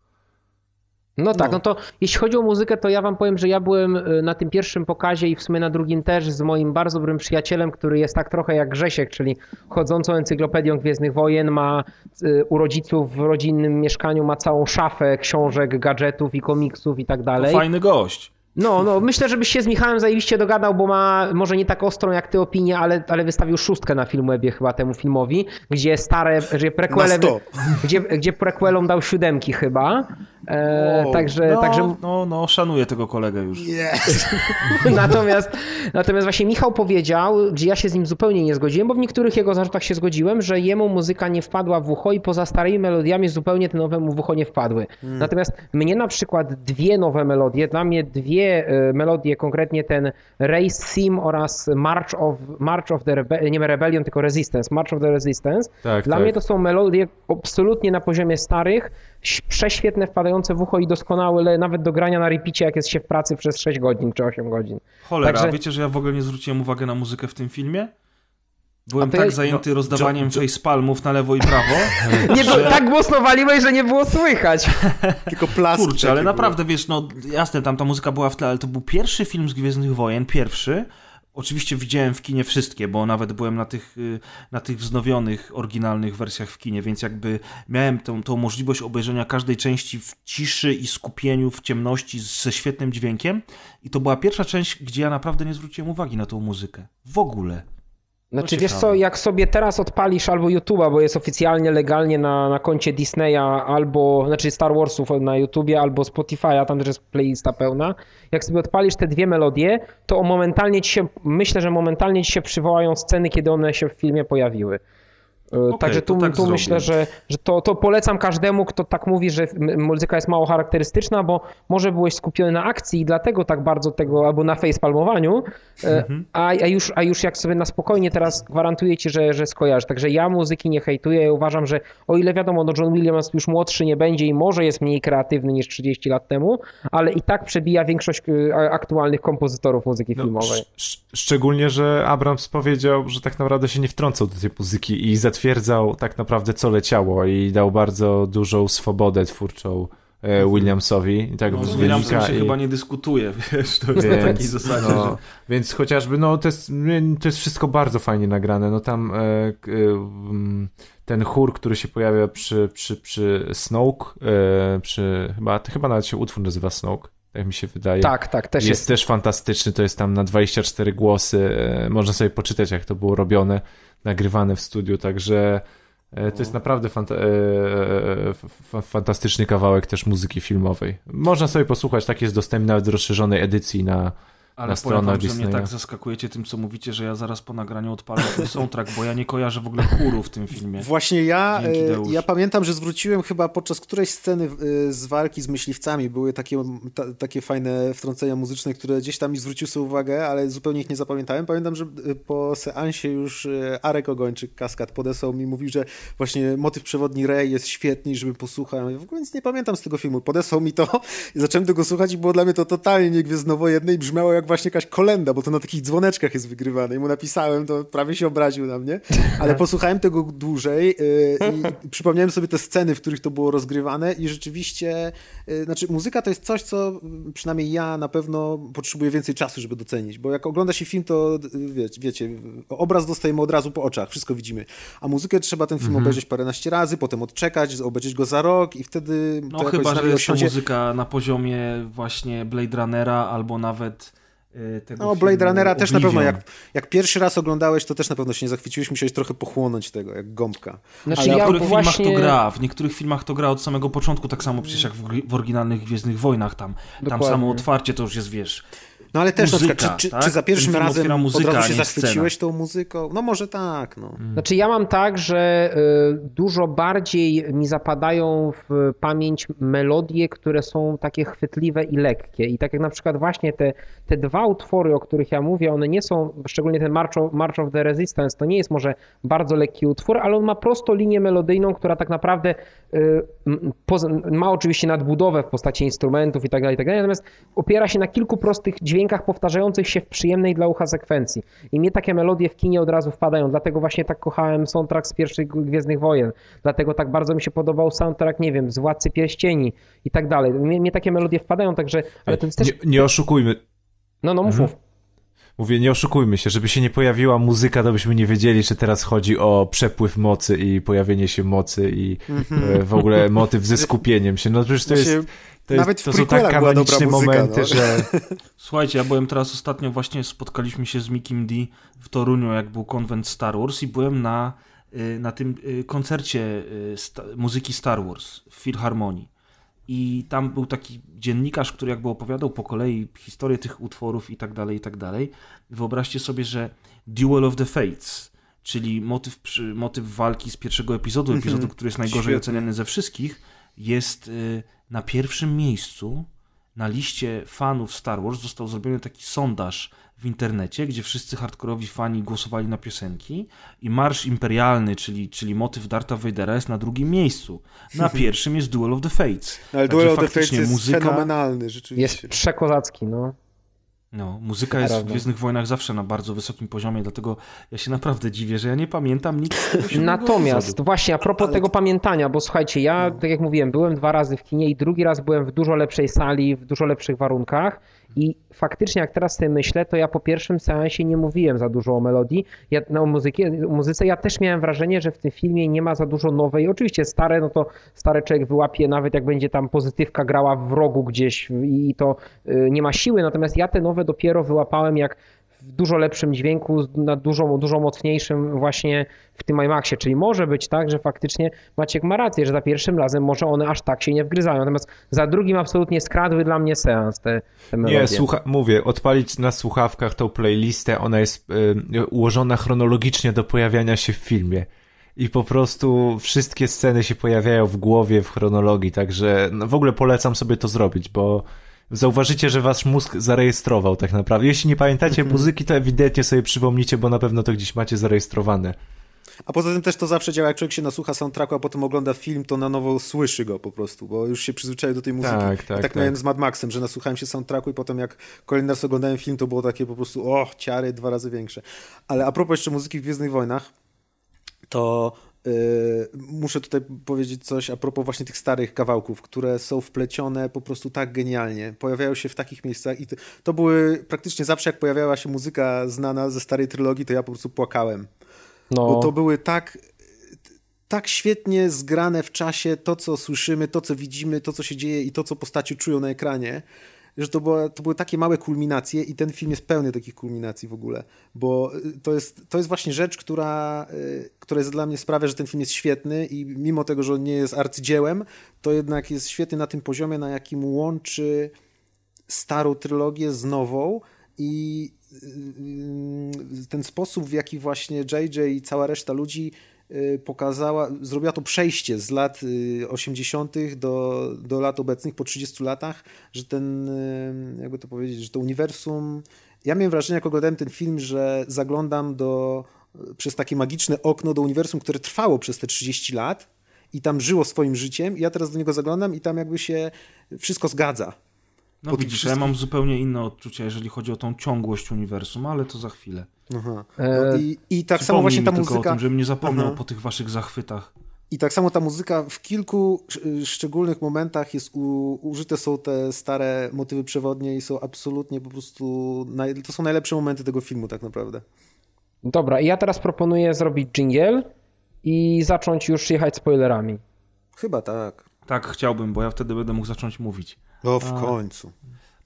S2: No tak,
S4: No.
S2: no to jeśli chodzi o muzykę, to ja wam powiem, że ja byłem y, na tym pierwszym pokazie i w sumie na drugim też z moim bardzo dobrym przyjacielem, który jest tak trochę jak Grzesiek, czyli chodzącą encyklopedią Gwiezdnych Wojen, ma y, u rodziców w rodzinnym mieszkaniu, ma całą szafę książek, gadżetów i komiksów i tak
S3: To
S2: dalej.
S3: fajny gość.
S2: No, no, myślę, żebyś się z Michałem zajebiście dogadał, bo ma może nie tak ostrą jak ty opinię, ale, ale wystawił szóstkę na Filmwebie chyba temu filmowi, gdzie stare, gdzie prequele, gdzie, gdzie prequelom dał siódemki chyba. E,
S4: Wow.
S2: także,
S3: No,
S2: także
S3: no, no, szanuję tego kolegę już.
S4: Yes.
S2: natomiast, natomiast właśnie Michał powiedział, gdzie ja się z nim zupełnie nie zgodziłem, bo w niektórych jego zarzutach się zgodziłem, że jemu muzyka nie wpadła w ucho i poza starymi melodiami zupełnie te nowe mu w ucho nie wpadły. Natomiast mnie na przykład dwie nowe melodie, dla mnie dwie e, melodie, konkretnie ten Race Theme oraz March of, March of the Rebe- nie Rebellion, tylko Resistance, March of the Resistance.
S5: Tak,
S2: Dla
S5: tak.
S2: mnie to są melodie absolutnie na poziomie starych, prześwietne, wpadające w ucho i doskonałe, nawet do grania na repicie, jak jest się w pracy przez 6 godzin czy 8 godzin.
S3: Cholera,
S2: Także-
S3: wiecie, że ja w ogóle nie zwróciłem uwagi na muzykę w tym filmie? Byłem tak
S2: ja-
S3: zajęty
S5: no,
S3: rozdawaniem
S5: Jo- Jo-
S3: facepalmów na lewo i prawo.
S2: Nie, było, tak głośno waliłeś, że nie było słychać.
S4: Tylko.
S3: Kurczę, ale naprawdę, wiesz, no jasne, tam ta muzyka była w tle, ale to był pierwszy film z Gwiezdnych Wojen, pierwszy. Oczywiście widziałem w kinie wszystkie, bo nawet byłem na tych, y, na tych wznowionych, oryginalnych wersjach w kinie, więc jakby miałem tą, tą możliwość obejrzenia każdej części w ciszy i skupieniu, w ciemności, ze świetnym dźwiękiem. I to była pierwsza część, gdzie ja naprawdę nie zwróciłem uwagi na tą muzykę. W ogóle.
S2: Znaczy
S3: No
S2: wiesz co, jak sobie teraz odpalisz albo YouTube'a, bo jest oficjalnie, legalnie na, na koncie Disneya, albo, znaczy Star Warsów na YouTubie, albo Spotify'a, tam też jest playlista pełna. Jak sobie odpalisz te dwie melodie, to momentalnie ci się, myślę, że momentalnie ci się przywołają sceny, kiedy one się w filmie pojawiły. E, Także tu,
S3: tak
S2: tu myślę, że, że to, to polecam każdemu, kto tak mówi, że muzyka jest mało charakterystyczna, bo może byłeś skupiony na akcji i dlatego tak bardzo tego, albo na facepalmowaniu,
S3: Mhm.
S2: a, a, już, a już jak sobie na spokojnie teraz gwarantuję ci, że, że skojarzysz. Także ja muzyki nie hejtuję, ja uważam, że o ile wiadomo, no John Williams już młodszy nie będzie i może jest mniej kreatywny niż 30 lat temu, ale i tak przebija większość a- aktualnych kompozytorów muzyki
S5: No,
S2: filmowej.
S5: sz- sz- szczególnie, że Abrams powiedział, że tak naprawdę się nie wtrącał do tej muzyki i zatwierdzał tak naprawdę co leciało i dał bardzo dużą swobodę twórczą e, Williamsowi. I tak
S3: No, z Williamsem się
S5: i...
S3: chyba nie dyskutuje, wiesz, to jest na takiej
S5: Więc,
S3: zasadzie,
S5: no,
S3: że...
S5: więc chociażby, no to jest, to jest wszystko bardzo fajnie nagrane. No tam e, e, ten chór, który się pojawia przy, przy, przy Snoke, e, przy, chyba, chyba nawet się utwór nazywa Snoke, tak mi się wydaje.
S2: Tak, tak, też
S5: jest,
S2: jest.
S5: też fantastyczny, to jest tam na 24 głosy, e, można sobie poczytać jak to było robione, nagrywane w studiu, także e, to jest naprawdę fanta- e, fantastyczny kawałek też muzyki filmowej. Można sobie posłuchać, tak jest dostępny nawet w rozszerzonej edycji na,
S3: Ale
S5: na
S3: powiem
S5: stronach
S3: wam, że mnie
S5: Disneya.
S3: tak zaskakujecie tym, co mówicie, że ja zaraz po nagraniu odpalę ten soundtrack, bo ja nie kojarzę w ogóle chóru w tym filmie.
S4: Właśnie ja, e, ja pamiętam, że zwróciłem chyba podczas którejś sceny e, z walki z myśliwcami, były takie, ta, takie fajne wtrącenia muzyczne, które gdzieś tam mi zwrócił sobie uwagę, ale zupełnie ich nie zapamiętałem. Pamiętam, że e, po seansie już Arek Ogończyk, kaskad, podesłał mi, mówił, że właśnie motyw przewodni Rey jest świetny żeby posłuchał. Ja w ogóle nic nie pamiętam z tego filmu. Podesłał mi to i zacząłem tego słuchać i było dla mnie to totalnie niegwiezdnowojedne i brzmiało jak właśnie jakaś kolenda, bo to na takich dzwoneczkach jest wygrywane. I mu napisałem, to prawie się obraził na mnie, ale posłuchałem tego dłużej yy, i przypomniałem sobie te sceny, w których to było rozgrywane i rzeczywiście, yy, znaczy muzyka to jest coś, co yy, przynajmniej ja na pewno potrzebuję więcej czasu, żeby docenić, bo jak ogląda się film, to wie, wiecie, yy, obraz dostajemy od razu po oczach, wszystko widzimy, a muzykę trzeba ten film obejrzeć paręnaście razy, potem odczekać, obejrzeć go za rok i wtedy
S3: No chyba, że jest to muzyka na poziomie właśnie Blade Runnera albo nawet y, tego
S4: No, Blade
S3: filmu
S4: Runnera też na pewno, jak, jak pierwszy raz oglądałeś, to też na pewno się nie zachwyciłeś, musiałeś trochę pochłonąć tego, jak gąbka.
S2: Znaczy,
S3: Ale w
S2: ja
S3: niektórych
S2: właśnie-
S3: filmach to gra, w niektórych filmach to gra od samego początku, tak samo przecież jak w, w oryginalnych Gwiezdnych Wojnach tam. Tam
S2: Dokładnie.
S3: samo otwarcie to już jest, wiesz,
S4: No ale też
S3: Muzyka,
S4: na przykład, czy,
S3: tak?
S4: czy za pierwszym razem
S3: muzyka,
S4: od razu się zachwyciłeś tą muzyką? No może tak, no.
S2: Znaczy ja mam tak, że y, dużo bardziej mi zapadają w pamięć melodie, które są takie chwytliwe i lekkie. I tak jak na przykład właśnie te, te dwa utwory, o których ja mówię, one nie są, szczególnie ten March of, March of the Resistance, to nie jest może bardzo lekki utwór, ale on ma prosto linię melodyjną, która tak naprawdę y, ma oczywiście nadbudowę w postaci instrumentów i tak dalej, i tak natomiast opiera się na kilku prostych dźwiękach, dźwiękach powtarzających się w przyjemnej dla ucha sekwencji. I mnie takie melodie w kinie od razu wpadają, dlatego właśnie tak kochałem soundtrack z pierwszych Gwiezdnych Wojen, dlatego tak bardzo mi się podobał soundtrack, nie wiem, z Władcy Pierścieni i tak dalej. Mnie, mnie takie melodie wpadają, także, ale to jest też...
S5: Nie, nie oszukujmy.
S2: No, no, mów,
S5: Mhm.
S2: mów.
S5: Mówię, nie oszukujmy się, żeby się nie pojawiła muzyka, to byśmy nie wiedzieli, że teraz chodzi o przepływ mocy i pojawienie się mocy i e, w ogóle motyw ze skupieniem się. No przecież to jest, to, jest,
S4: nawet w
S5: to są tak kanoniczne momenty,
S4: no.
S5: że
S3: Słuchajcie, ja byłem teraz ostatnio, właśnie spotkaliśmy się z Mikim D w Toruniu, jak był konwent Star Wars i byłem na, y, na tym y, koncercie muzyki Star Wars w Filharmonii. I tam był taki dziennikarz, który jakby opowiadał po kolei historię tych utworów i tak dalej, i tak dalej. Wyobraźcie sobie, że Duel of the Fates, czyli motyw, motyw walki z pierwszego epizodu,
S4: Mhm.
S3: epizodu, który jest najgorzej
S4: Świetny.
S3: oceniany ze wszystkich, jest y, na pierwszym miejscu na liście fanów Star Wars został zrobiony taki sondaż w internecie, gdzie wszyscy hardkorowi fani głosowali na piosenki i Marsz Imperialny, czyli, czyli motyw Darta Vadera jest na drugim miejscu. Na pierwszym jest Duel of the Fates.
S4: No, ale Duel of the Fates
S3: faktycznie
S4: jest
S3: muzyka,
S4: fenomenalny, rzeczywiście.
S2: Jest przekozacki, no.
S3: No, muzyka jest w
S2: Prawda.
S3: Gwiezdnych Wojnach zawsze na bardzo wysokim poziomie, dlatego ja się naprawdę dziwię, że ja nie pamiętam nic
S2: Natomiast
S3: epizodu.
S2: właśnie a propos
S4: Ale-
S2: tego pamiętania, bo słuchajcie, ja tak jak mówiłem, byłem dwa razy w kinie i drugi raz byłem w dużo lepszej sali, w dużo lepszych warunkach i faktycznie jak teraz sobie myślę, to ja po pierwszym seansie nie mówiłem za dużo o melodii, ja, no, o, muzyki, o muzyce. Ja też miałem wrażenie, że w tym filmie nie ma za dużo nowej. Oczywiście stare, no to stary człowiek wyłapie nawet jak będzie tam pozytywka grała w rogu gdzieś i to y, nie ma siły, natomiast ja te nowe dopiero wyłapałem jak w dużo lepszym dźwięku, na dużo, dużo mocniejszym właśnie w tym IMAXie. Czyli może być tak, że faktycznie Maciek ma rację, że za pierwszym razem może one aż tak się nie wgryzają. Natomiast za drugim absolutnie skradły dla mnie seans te, te melodie.
S5: Nie, słucha, mówię, odpalić na słuchawkach tą playlistę, ona jest ułożona chronologicznie do pojawiania się w filmie. I po prostu wszystkie sceny się pojawiają w głowie w chronologii, także no, w ogóle polecam sobie to zrobić, bo zauważycie, że wasz mózg zarejestrował tak naprawdę. Jeśli nie pamiętacie muzyki, to ewidentnie sobie przypomnicie, bo na pewno to gdzieś macie zarejestrowane.
S4: A poza tym też to zawsze działa, jak człowiek się nasłucha soundtracku, a potem ogląda film, to na nowo słyszy go po prostu, bo już się przyzwyczaił do tej muzyki.
S5: Tak, tak,
S4: tak
S5: tak.
S4: miałem z Mad Maxem, że nasłuchałem się soundtracku i potem jak kolejny raz oglądałem film, to było takie po prostu, o, ciary dwa razy większe. Ale a propos jeszcze muzyki w Gwiezdnych Wojnach, to muszę tutaj powiedzieć coś a propos właśnie tych starych kawałków, które są wplecione po prostu tak genialnie. Pojawiają się w takich miejscach i to, to były praktycznie zawsze, jak pojawiała się muzyka znana ze starej trylogii, to ja po prostu płakałem.
S2: no,
S4: Bo to były tak, tak świetnie zgrane w czasie to, co słyszymy, to, co widzimy, to, co się dzieje i to, co postaci czują na ekranie, że to, była, to były takie małe kulminacje i ten film jest pełny takich kulminacji w ogóle, bo y, to jest, to jest właśnie rzecz, która, y, która jest dla mnie sprawia, że ten film jest świetny i mimo tego, że on nie jest arcydziełem, to jednak jest świetny na tym poziomie, na jakim łączy starą trylogię z nową i yy, ten sposób, w jaki właśnie JJ i cała reszta ludzi pokazała, zrobiła to przejście z lat yy, 80. do, do lat obecnych, po 30 latach, że ten, yy, jakby to powiedzieć, że to uniwersum. Ja miałem wrażenie, jak oglądałem ten film, że zaglądam do, przez takie magiczne okno do uniwersum, które trwało przez te 30 lat i tam żyło swoim życiem. I ja teraz do niego zaglądam i tam jakby się wszystko zgadza.
S3: No widzisz, ja
S4: wszystkim-
S3: mam zupełnie inne odczucia, jeżeli chodzi o tą ciągłość uniwersum, ale to za chwilę.
S4: Aha.
S2: E,
S4: No i, I tak samo właśnie ta
S3: tylko
S4: muzyka.
S3: o tym, żebym nie zapomniał
S4: Aha.
S3: po tych waszych zachwytach.
S4: I tak samo ta muzyka w kilku sz- szczególnych momentach jest u, użyte są te stare motywy przewodnie i są absolutnie po prostu naj, to są najlepsze momenty tego filmu tak naprawdę.
S2: Dobra, i ja teraz proponuję zrobić jingle i zacząć już jechać spoilerami.
S4: Chyba tak.
S3: Tak chciałbym, bo ja wtedy będę mógł zacząć mówić.
S4: No w końcu.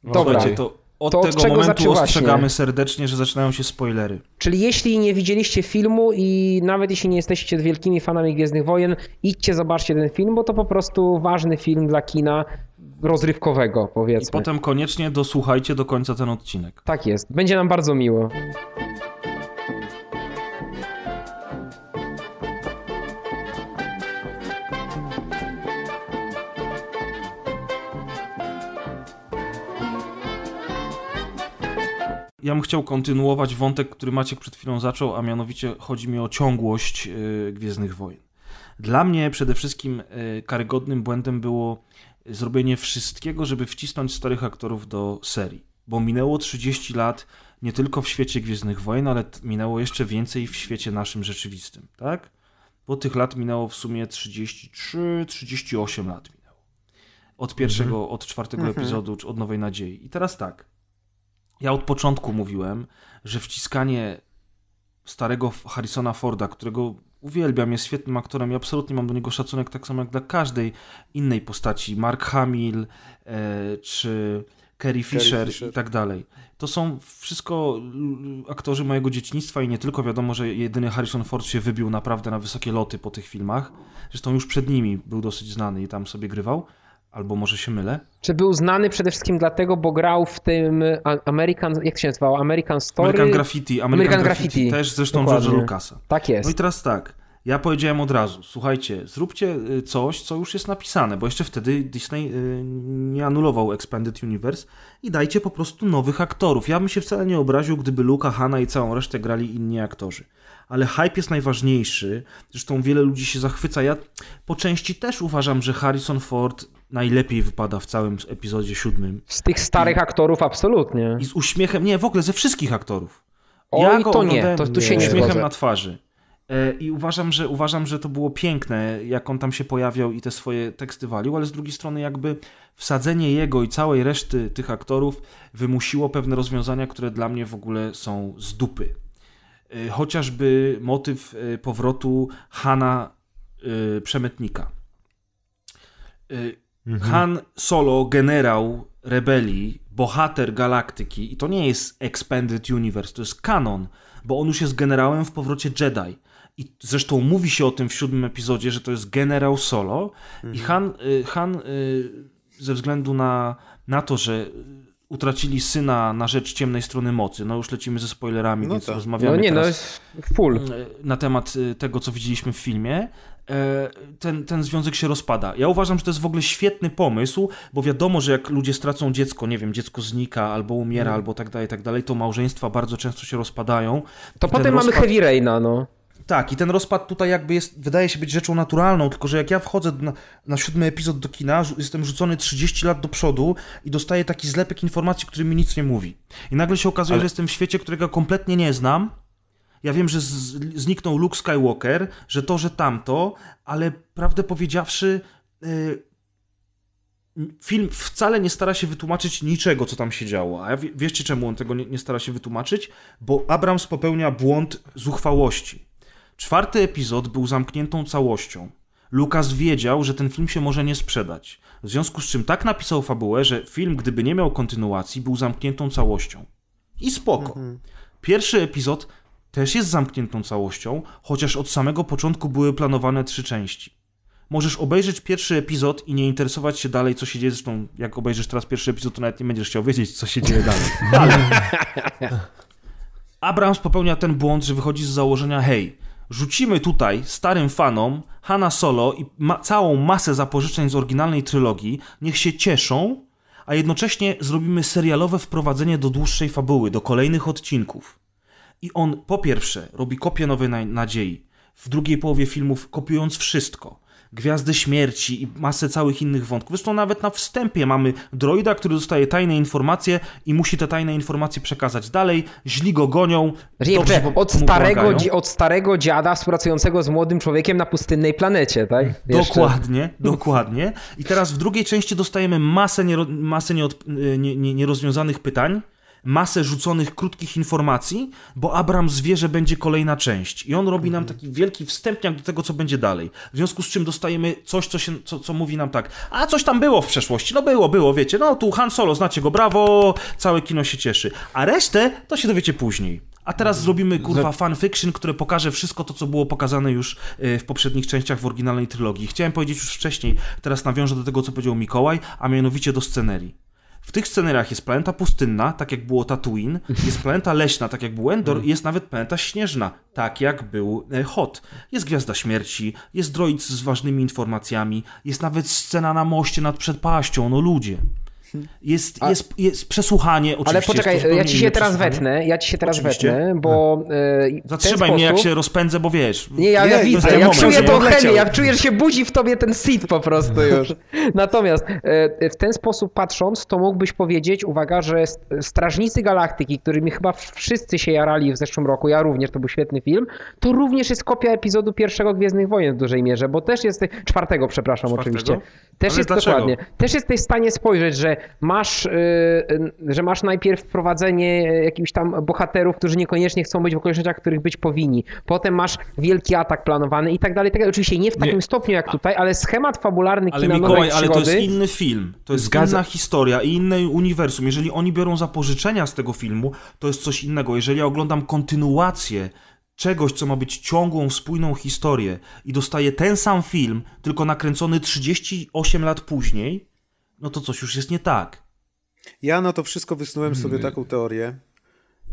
S2: Dobra.
S3: Słuchajcie, to od
S2: To od
S3: tego
S2: czego
S3: momentu ostrzegamy
S2: nie?
S3: serdecznie, że zaczynają się spoilery.
S2: Czyli jeśli nie widzieliście filmu i nawet jeśli nie jesteście wielkimi fanami Gwiezdnych Wojen, idźcie zobaczcie ten film, bo to po prostu ważny film dla kina rozrywkowego,
S3: I
S2: powiedzmy.
S3: potem koniecznie dosłuchajcie do końca ten odcinek.
S2: Tak jest. Będzie nam bardzo miło.
S3: Ja bym chciał kontynuować wątek, który Maciek przed chwilą zaczął, a mianowicie chodzi mi o ciągłość y, Gwiezdnych Wojen. Dla mnie przede wszystkim y, karygodnym błędem było zrobienie wszystkiego, żeby wcisnąć starych aktorów do serii. bo minęło 30 lat nie tylko w świecie Gwiezdnych Wojen, ale minęło jeszcze więcej w świecie naszym rzeczywistym, tak? Bo tych lat minęło w sumie 33, 38 lat minęło. Od pierwszego, mhm. od czwartego mhm. epizodu, od Nowej Nadziei. I teraz tak. Ja od początku mówiłem, że wciskanie starego Harrisona Forda, którego uwielbiam, jest świetnym aktorem i absolutnie mam do niego szacunek, tak samo jak dla każdej innej postaci. Mark Hamill e, czy Carrie Fisher, Fisher, i tak dalej. To są wszystko aktorzy mojego dzieciństwa i nie tylko. Wiadomo, że jedyny Harrison Ford się wybił naprawdę na wysokie loty po tych filmach. Zresztą już przed nimi był dosyć znany i tam sobie grywał. Albo może się mylę?
S2: Czy był znany przede wszystkim dlatego, bo grał w tym American, jak się nazywało? American Story?
S3: American Graffiti. American, American Graffiti. Graffiti. Też zresztą Dokładnie. George'a Lucasa.
S2: Tak jest.
S3: No i teraz tak. Ja powiedziałem od razu, słuchajcie, zróbcie y, coś, co już jest napisane, bo jeszcze wtedy Disney y, nie anulował Expanded Universe i dajcie po prostu nowych aktorów. Ja bym się wcale nie obraził, gdyby Luka, Hanna i całą resztę grali inni aktorzy. Ale hype jest najważniejszy, zresztą wiele ludzi się zachwyca. Ja po części też uważam, że Harrison Ford najlepiej wypada w całym epizodzie siódmym.
S2: Z tych starych I, aktorów absolutnie.
S3: I z uśmiechem, nie, w ogóle ze wszystkich aktorów.
S2: Oj, ja to nie, to tu się nie
S3: uśmiechem na twarzy. E, I uważam że, uważam, że to było piękne, jak on tam się pojawiał i te swoje teksty walił, ale z drugiej strony jakby wsadzenie jego i całej reszty tych aktorów wymusiło pewne rozwiązania, które dla mnie w ogóle są z dupy. E, chociażby motyw e, powrotu Hana Przemytnika. Mhm. Han Solo, generał rebelii, bohater galaktyki i to nie jest Expanded Universe, to jest kanon, bo on już jest generałem w powrocie Jedi. I zresztą mówi się o tym w siódmym epizodzie, że to jest generał Solo mhm. i Han, y, Han y, ze względu na, na to, że utracili syna na rzecz ciemnej strony mocy. No już lecimy ze spoilerami, no więc tak. rozmawiamy no nie, no teraz
S2: no full.
S3: na temat tego, co widzieliśmy w filmie. E, ten, ten związek się rozpada. Ja uważam, że to jest w ogóle świetny pomysł, bo wiadomo, że jak ludzie stracą dziecko, nie wiem, dziecko znika albo umiera, mm. albo tak dalej, tak dalej, to małżeństwa bardzo często się rozpadają.
S2: To potem rozpad... mamy Heavy Raina, no.
S3: Tak, i ten rozpad tutaj jakby jest, wydaje się być rzeczą naturalną, tylko że jak ja wchodzę na, na siódmy epizod do kina, jestem rzucony 30 lat do przodu i dostaję taki zlepek informacji, który mi nic nie mówi. I nagle się okazuje, Ale... że jestem w świecie, którego kompletnie nie znam, ja wiem, że z, zniknął Luke Skywalker, że to, że tamto, ale prawdę powiedziawszy, yy, film wcale nie stara się wytłumaczyć niczego, co tam się działo. A wiecie, czemu on tego nie, nie stara się wytłumaczyć? Bo Abrams popełnia błąd zuchwałości. Czwarty epizod był zamkniętą całością. Lukas wiedział, że ten film się może nie sprzedać. W związku z czym tak napisał fabułę, że film, gdyby nie miał kontynuacji, był zamkniętą całością. I spoko. Mhm. Pierwszy epizod też jest zamkniętą całością, chociaż od samego początku były planowane trzy części. Możesz obejrzeć pierwszy epizod i nie interesować się dalej, co się dzieje. Zresztą, jak obejrzysz teraz pierwszy epizod, to nawet nie będziesz chciał wiedzieć, co się dzieje dalej. Ale Abrams popełnia ten błąd, że wychodzi z założenia: hej, rzucimy tutaj starym fanom Hanna Solo i ma całą masę zapożyczeń z oryginalnej trylogii, niech się cieszą, a jednocześnie zrobimy serialowe wprowadzenie do dłuższej fabuły, do kolejnych odcinków. I on po pierwsze robi kopię Nowej Nadziei, w drugiej połowie filmów kopiując wszystko. Gwiazdy Śmierci i masę całych innych wątków. Zresztą nawet na wstępie mamy droida, który dostaje tajne informacje i musi te tajne informacje przekazać dalej. Źli go gonią.
S2: Dobrze, od, starego, od starego dziada współpracującego z młodym człowiekiem na pustynnej planecie, tak?
S3: Dokładnie, dokładnie. I teraz w drugiej części dostajemy masę, niero, masę nie, nie, nierozwiązanych pytań masę rzuconych krótkich informacji, bo Abrams wie, że będzie kolejna część. I on robi nam taki wielki wstępniak do tego, co będzie dalej. W związku z czym dostajemy coś, co, się, co, co mówi nam tak, a coś tam było w przeszłości. No było, było, wiecie, no tu Han Solo, znacie go, brawo, całe kino się cieszy. A resztę to się dowiecie później. A teraz zrobimy kurwa fanfiction, które pokaże wszystko to, co było pokazane już e, w poprzednich częściach w oryginalnej trylogii. Chciałem powiedzieć już wcześniej, teraz nawiążę do tego, co powiedział Mikołaj, a mianowicie do scenerii. W tych scenariach jest planeta pustynna, tak jak było Tatooine, jest planeta leśna, tak jak był Endor, i jest nawet planeta śnieżna, tak jak był e, Hot. Jest Gwiazda Śmierci, jest droid z ważnymi informacjami, jest nawet scena na moście nad przedpaścią, no ludzie. Jest,
S2: A-
S3: jest, jest przesłuchanie, oczywiście.
S2: Ale poczekaj, ja ci się teraz wetnę, ja ci się teraz
S4: Oczywiście.
S2: wetnę, bo e, w ten
S3: Zatrzymaj mnie, jak się rozpędzę, bo wiesz.
S2: Nie, ja,
S4: Nie,
S2: ja widzę, ja
S3: moment,
S2: czuję tą chemię, ja czuję, że się budzi w tobie ten seed po prostu już. Natomiast e, w ten sposób patrząc, to mógłbyś powiedzieć, uwaga, że st- Strażnicy Galaktyki, którymi chyba wszyscy się jarali w zeszłym roku, ja również, to był świetny film, to również jest kopia epizodu pierwszego Gwiezdnych Wojen w dużej mierze, bo też jest, czwartego przepraszam
S3: Czwartego?
S2: oczywiście, też
S3: Ale
S2: jest
S3: dlaczego?
S2: dokładnie, też jesteś w stanie spojrzeć, że masz, y, y, że masz najpierw wprowadzenie jakichś tam bohaterów, którzy niekoniecznie chcą być w okolicznościach, których być powinni. Potem masz wielki atak planowany i tak dalej. tak dalej. Oczywiście nie w takim
S5: Nie.
S2: stopniu jak tutaj, ale schemat fabularny
S3: Ale
S2: kina
S3: Mikołaj, ale to jest inny film. To jest
S5: Zgadza-
S3: inna historia i inne uniwersum. Jeżeli oni biorą zapożyczenia z tego filmu, to jest coś innego. Jeżeli ja oglądam kontynuację czegoś, co ma być ciągłą, spójną historię i dostaję ten sam film, tylko nakręcony 38 lat później, no to coś już jest nie tak.
S4: Ja na to wszystko wysnułem sobie
S5: Hmm.
S4: taką teorię,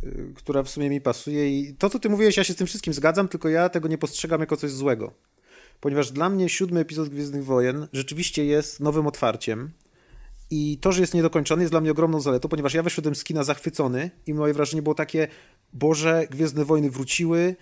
S4: y, która w sumie mi pasuje i to, co ty mówiłeś, ja się z tym wszystkim zgadzam, tylko ja tego nie postrzegam jako coś złego. Ponieważ dla mnie siódmy epizod Gwiezdnych Wojen rzeczywiście jest nowym otwarciem i to, że jest niedokończony jest dla mnie ogromną zaletą, ponieważ ja wyszedłem z kina zachwycony i moje wrażenie było takie, Boże, Gwiezdne Wojny wróciły,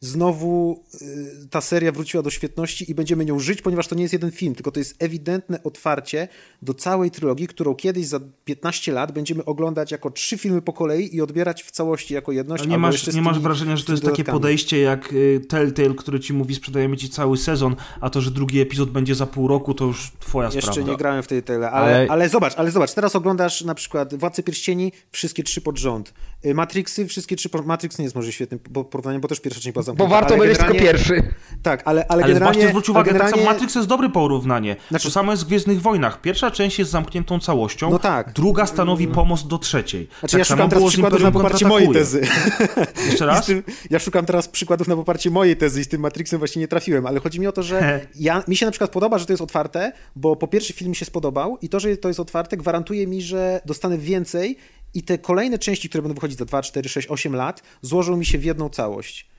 S4: znowu y, ta seria wróciła do świetności i będziemy nią żyć, ponieważ to nie jest jeden film, tylko to jest ewidentne otwarcie do całej trylogii, którą kiedyś za 15 lat będziemy oglądać jako trzy filmy po kolei i odbierać w całości jako jedność.
S3: Ale nie masz,
S4: jeszcze
S3: nie masz wrażenia, że to jest
S4: tymi
S3: takie
S4: dodatkami.
S3: podejście jak y, Telltale, który ci mówi, sprzedajemy ci cały sezon, a to, że drugi epizod będzie za pół roku, to już twoja
S4: Jeszcze
S3: sprawa.
S4: nie grałem w tej tyle, ale, ale...
S5: Ale-
S4: zobacz, ale zobacz, teraz oglądasz na przykład Władcy Pierścieni, wszystkie trzy pod rząd. Y, Matrixy, wszystkie trzy pod... Matrix nie jest może świetnym po- porównaniem, bo też pierwsza część była
S2: Bo
S4: zamknięta.
S2: warto
S4: ale
S2: będzie tylko pierwszy.
S4: Tak, ale, ale,
S3: Ale
S4: generalnie...
S3: właśnie zwróć uwagę,
S4: ale
S3: tak samo
S4: generalnie-
S3: Matrix jest dobre porównanie.
S4: Znaczy-
S3: To samo jest w Gwiezdnych Wojnach. Pierwsza część jest zamkniętą całością,
S4: No tak.
S3: druga stanowi pomost do trzeciej.
S4: Znaczy
S3: tak
S4: ja szukam teraz przykładów na poparcie mojej tezy.
S3: Jeszcze raz?
S4: tym, ja szukam teraz przykładów na poparcie mojej tezy i z tym Matrixem właśnie nie trafiłem, ale chodzi mi o to, że ja, mi się na przykład podoba, że to jest otwarte, bo po pierwsze film mi się spodobał i to, że to jest otwarte gwarantuje mi, że dostanę więcej i te kolejne części, które będą wychodzić za 2, 4, 6, 8 lat, złożą mi się w jedną całość.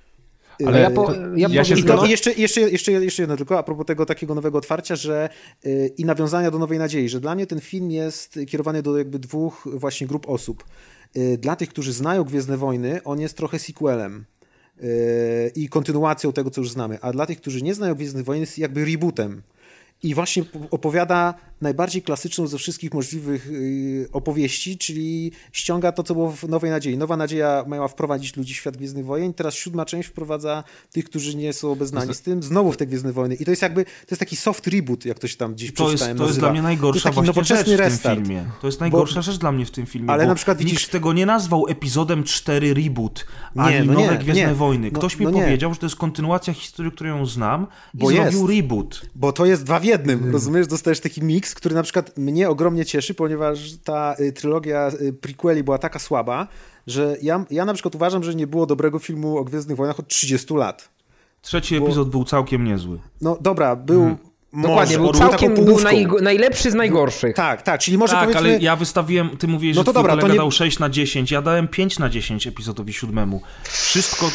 S5: Ale
S2: ja po- ja
S5: ja się zgadzam.
S4: Jeszcze, jeszcze, jeszcze, jeszcze jedno tylko, a propos tego takiego nowego otwarcia, że yy, i nawiązania do Nowej Nadziei, że dla mnie ten film jest kierowany do jakby dwóch właśnie grup osób. Yy, dla tych, którzy znają Gwiezdne Wojny, on jest trochę sequelem yy, i kontynuacją tego, co już znamy, a dla tych, którzy nie znają Gwiezdnych Wojen, jest jakby rebootem. I właśnie opowiada najbardziej klasyczną ze wszystkich możliwych yy, opowieści, czyli ściąga to, co było w Nowej Nadziei. Nowa Nadzieja miała wprowadzić ludzi w świat Gwiezdnych Wojen, teraz siódma część wprowadza tych, którzy nie są obeznani z tym, znowu w te Gwiezdne Wojny. I to jest jakby, to jest taki soft reboot, jak to się tam gdzieś
S3: To jest, to jest
S4: nazywa.
S3: dla mnie najgorsza
S4: to jest
S3: rzecz w tym filmie. To jest najgorsza rzecz dla mnie w tym filmie,
S4: Ale
S3: bo
S4: na przykład widzisz-
S3: nikt tego nie nazwał epizodem 4 reboot, ani
S4: no
S3: nowe
S4: nie,
S3: Gwiezdne
S4: nie.
S3: Wojny.
S4: No-
S3: Ktoś mi
S4: no nie.
S3: powiedział, że to jest kontynuacja historii, którą ją znam i
S4: Bo
S3: zrobił
S4: jest.
S3: reboot.
S4: Bo to jest dwa w jednym,
S3: Hmm.
S4: rozumiesz? Dostajesz taki miks, który na przykład mnie ogromnie cieszy, ponieważ ta y, trylogia y, prequeli była taka słaba, że ja, ja na przykład uważam, że nie było dobrego filmu o Gwiezdnych Wojnach od 30 lat.
S3: Trzeci
S4: Bo-
S3: epizod był całkiem niezły.
S4: No dobra, był...
S3: Hmm.
S4: Może,
S2: Dokładnie, był
S4: taką
S2: całkiem był naj, najlepszy z najgorszych.
S4: Tak, tak, czyli może
S3: tak,
S4: powiedzmy...
S3: ale ja wystawiłem, ty mówiłeś,
S4: No
S3: że
S4: to
S3: twój
S4: dobra, to
S3: kolega
S4: nie-
S3: dał 6 na 10, ja dałem 5 na 10 epizodowi siódmemu. Wszystko,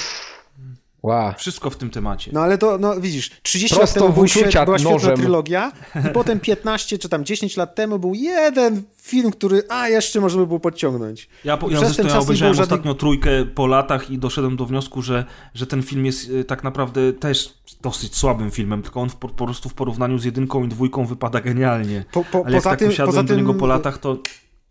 S2: Wow.
S3: wszystko w tym temacie.
S4: No ale to, no widzisz, 30
S2: Prosto
S4: lat temu świet, była świetna
S2: nożem.
S4: trylogia i potem 15 czy tam 10 lat temu był jeden film, który, a jeszcze można by było podciągnąć.
S3: Ja, po, ja
S4: przez
S3: zresztą
S4: ten
S3: ja obejrzałem
S4: żadnych-
S3: ostatnio trójkę po latach i doszedłem do wniosku, że, że ten film jest e, tak naprawdę też dosyć słabym filmem, tylko on w, po, po prostu w porównaniu z jedynką i dwójką wypada genialnie.
S4: Po, po,
S3: Ale jak
S4: poza
S3: tak
S4: tym,
S3: usiadłem
S4: poza
S3: do niego
S4: tym,
S3: po latach, to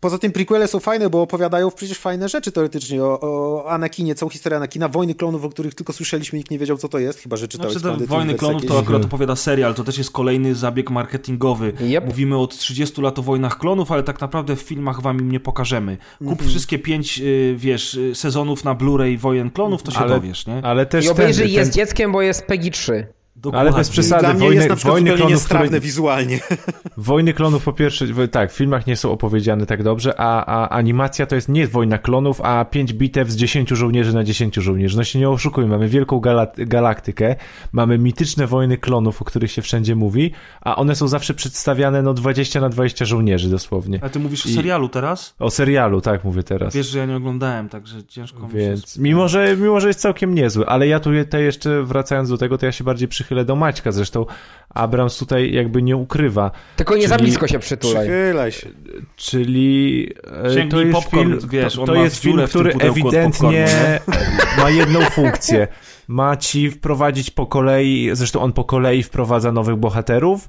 S4: Poza tym prequele są fajne, bo opowiadają przecież fajne rzeczy teoretycznie o, o Anakinie, całą historię Anakina, Wojny Klonów, o których tylko słyszeliśmy, nikt nie wiedział co to jest, chyba że czytałeś
S3: Znaczy, Wojny Klonów to
S4: jakieś.
S3: akurat opowiada serial, to też jest kolejny zabieg marketingowy.
S2: Yep.
S3: Mówimy od 30 lat o Wojnach Klonów, ale tak naprawdę w filmach wam im nie pokażemy. Kup
S4: Mhm.
S3: wszystkie pięć, y, wiesz, y, sezonów na Blu-ray Wojen Klonów, to się
S5: Ale-
S3: dowiesz, nie?
S5: Ale też
S2: I
S5: ten,
S2: obejrzyj
S5: ten,
S2: jest dzieckiem, bo jest PEGI 3.
S3: Dokładnie.
S5: bez przesady.
S4: Dla mnie
S5: Wojny-
S4: jest na przykład
S5: Wojny
S4: zupełnie
S5: Klonów,
S4: niestrawne
S5: które-
S4: wizualnie.
S5: Wojny klonów po pierwsze, tak, w filmach nie są opowiedziane tak dobrze, a, a animacja to jest nie wojna klonów, a 5 bitew z 10 żołnierzy na 10 żołnierzy. No się nie oszukujmy, mamy wielką gala galaktykę, mamy mityczne wojny klonów, o których się wszędzie mówi, a one są zawsze przedstawiane no 20 na 20 żołnierzy dosłownie.
S3: A ty mówisz o
S5: I-
S3: serialu teraz?
S5: O serialu, tak mówię teraz.
S3: Wiesz, że ja nie oglądałem, także ciężko mi się...
S5: Więc mimo że, mimo, że jest całkiem niezły, ale ja tu te jeszcze wracając do tego, to ja się bardziej przychylę do Maćka. Zresztą Abrams tutaj jakby nie ukrywa.
S2: Tylko nie
S5: Czyli-
S2: za blisko się przytulaj.
S4: Przychylaj się.
S5: Czyli e,
S3: Sięgnij
S5: to jest
S3: popcorn,
S5: film,
S3: wiesz,
S5: to, to jest film, który ewidentnie
S3: popcornu,
S5: ma jedną funkcję. Ma ci wprowadzić po kolei, zresztą on po kolei wprowadza nowych bohaterów,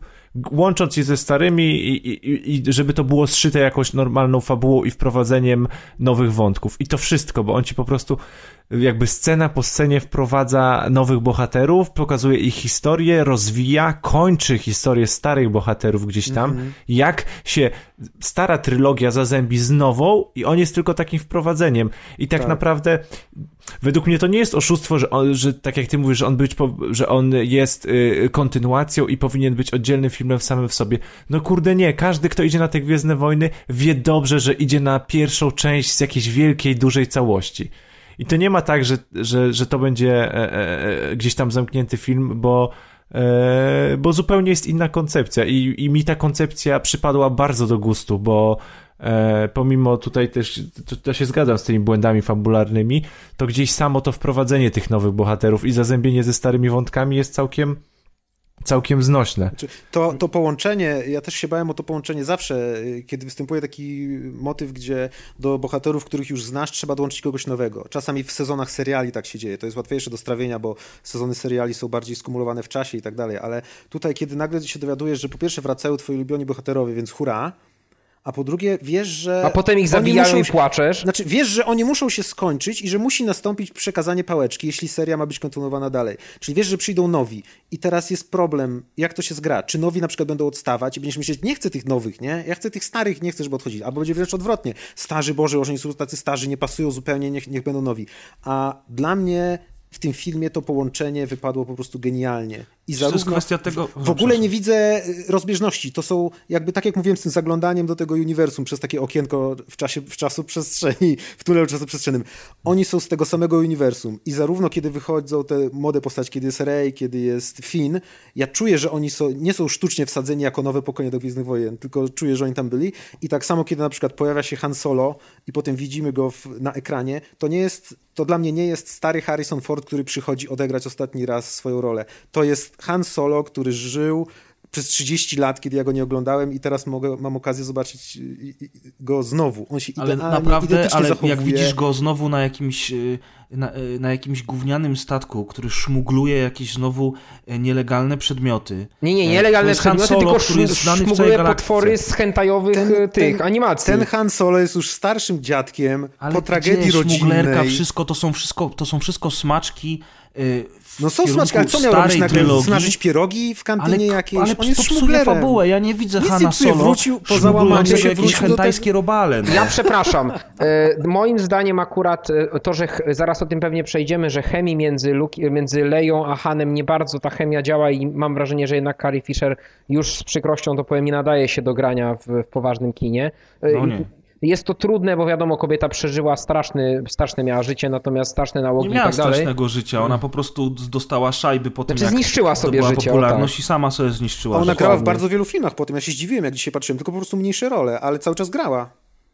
S5: łącząc je ze starymi i, i, i żeby to było zszyte jakąś normalną fabułą i wprowadzeniem nowych wątków. I to wszystko, bo on ci po prostu jakby scena po scenie wprowadza nowych bohaterów, pokazuje ich historię, rozwija, kończy historię starych bohaterów gdzieś tam, jak się stara trylogia zazębi z nową i on jest tylko takim wprowadzeniem. I tak,
S4: Tak.
S5: naprawdę według mnie to nie jest oszustwo, że, on, że tak jak ty mówisz, że on, być, że on jest y, kontynuacją i powinien być oddzielnym filmem samym w sobie. No kurde nie, każdy kto idzie na te Gwiezdne Wojny wie dobrze, że idzie na pierwszą część z jakiejś wielkiej, dużej całości. I to nie ma tak, że, że, że to będzie e, e, e, gdzieś tam zamknięty film, bo, e, bo zupełnie jest inna koncepcja i, i mi ta koncepcja przypadła bardzo do gustu, bo e, pomimo tutaj też, to, to się zgadzam z tymi błędami fabularnymi, to gdzieś samo to wprowadzenie tych nowych bohaterów i zazębienie ze starymi wątkami jest całkiem całkiem znośne.
S4: Znaczy, To, to połączenie, ja też się bałem o to połączenie zawsze, y, kiedy występuje taki motyw, gdzie do bohaterów, których już znasz, trzeba dołączyć kogoś nowego. Czasami w sezonach seriali tak się dzieje. To jest łatwiejsze do strawienia, bo sezony seriali są bardziej skumulowane w czasie i tak dalej, ale tutaj, kiedy nagle się dowiadujesz, że po pierwsze wracają twoi ulubioni bohaterowie, więc hurra, a po drugie wiesz, że...
S2: A potem ich zabijają
S4: muszą
S2: i płaczesz.
S4: Znaczy, wiesz, że oni muszą się skończyć i że musi nastąpić przekazanie pałeczki, jeśli seria ma być kontynuowana dalej. Czyli wiesz, że przyjdą nowi i teraz jest problem, jak to się zgra. Czy nowi na przykład będą odstawać i będziesz myśleć, nie chcę tych nowych, nie? Ja chcę tych starych, nie chcę, żeby odchodzili. Albo będzie wręcz odwrotnie. Starzy, Boże, już oni są tacy starzy, nie pasują zupełnie, niech, niech będą nowi. A dla mnie w tym filmie to połączenie wypadło po prostu genialnie. I
S3: To jest
S4: zarówno
S3: kwestia tego...
S4: w ogóle nie widzę y, rozbieżności. To są jakby, tak jak mówiłem, z tym zaglądaniem do tego uniwersum przez takie okienko w czasie, w czasu przestrzeni, w tunelu czasoprzestrzennym. Oni są z tego samego uniwersum i zarówno kiedy wychodzą te młode postaci, kiedy jest Rey, kiedy jest Finn, ja czuję, że oni są, nie są sztucznie wsadzeni jako nowe pokolenie do Gwiezdnych Wojen, tylko czuję, że oni tam byli i tak samo kiedy na przykład pojawia się Han Solo i potem widzimy go w, na ekranie, to nie jest, to dla mnie nie jest stary Harrison Ford, który przychodzi odegrać ostatni raz swoją rolę. To jest Han Solo, który żył przez 30 lat, kiedy ja go nie oglądałem i teraz mogę, mam okazję zobaczyć y, y, go znowu. On się
S3: Ale
S4: idealnie,
S3: naprawdę, ale
S4: zachowuje.
S3: jak widzisz go znowu na jakimś, y, na, y, na jakimś gównianym statku, który szmugluje jakieś znowu y, nielegalne przedmioty.
S2: Nie, nie,
S3: E,
S2: nielegalne przedmioty,
S3: Solo,
S2: tylko
S3: który jest znany
S2: szmugluje potwory z hentajowych
S4: Ten-
S2: tych
S4: ten-
S2: animacji.
S4: Ten Han Solo jest już starszym dziadkiem
S3: Ale
S4: po tragedii
S3: gdzie, szmuglerka,
S4: rodzinnej.
S3: wszystko to są wszystko, to są wszystko smaczki y,
S4: No są smaczki, ale co miał robić nagle?
S3: trylogii.
S4: Smażyć pierogi w kantynie
S3: ale,
S4: jakiejś?
S3: ale
S4: On jest szmuglerem.
S3: fabułę, ja nie widzę
S4: Nic
S3: Hanna Solo
S4: wrócił po załamaniu się,
S3: jakieś
S4: wrócił do
S3: hentajskie robale. No.
S2: Ja przepraszam. E, moim zdaniem akurat e, to, że zaraz o tym pewnie przejdziemy, że chemii między, Luke, między Leją a Hanem nie bardzo ta chemia działa i mam wrażenie, że jednak Carrie Fisher już z przykrością to powiem nie nadaje się do grania w, w poważnym kinie. E,
S3: No nie.
S2: Jest to trudne, bo wiadomo, kobieta przeżyła straszny, straszne miała życie, natomiast straszne
S3: Nie
S2: nałogi i
S3: miała
S2: tak dalej.
S3: strasznego życia, ona po prostu dostała szajby po tym,
S2: Znaczy,
S3: jak
S2: zniszczyła sobie życie,
S3: popularność
S2: tak.
S3: i sama sobie zniszczyła
S4: ona
S3: życie.
S4: grała w bardzo wielu filmach potem. Ja się zdziwiłem, jak dzisiaj patrzyłem, tylko po prostu mniejsze role, ale cały czas grała.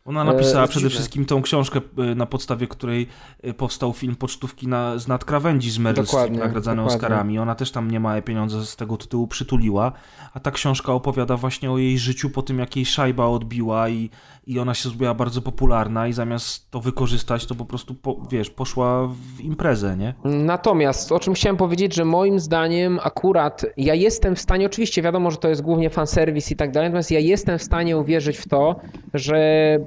S3: Ona napisała
S2: E,
S3: przede
S4: dziwne.
S3: wszystkim tą książkę, e, na podstawie której e, powstał film Pocztówki na, z nadkrawędzi z Meryl Streep, nagradzany
S2: dokładnie.
S3: Oscarami. Ona też tam niemałe pieniądze z tego tytułu przytuliła, a ta książka opowiada właśnie o jej życiu po tym, jak jej szajba odbiła i, i ona się zrobiła bardzo popularna i zamiast to wykorzystać, to po prostu, po, wiesz, poszła w imprezę, nie?
S2: Natomiast o czym chciałem powiedzieć, że moim zdaniem akurat ja jestem w stanie, oczywiście wiadomo, że to jest głównie fanserwis i tak dalej, natomiast ja jestem w stanie uwierzyć w to, że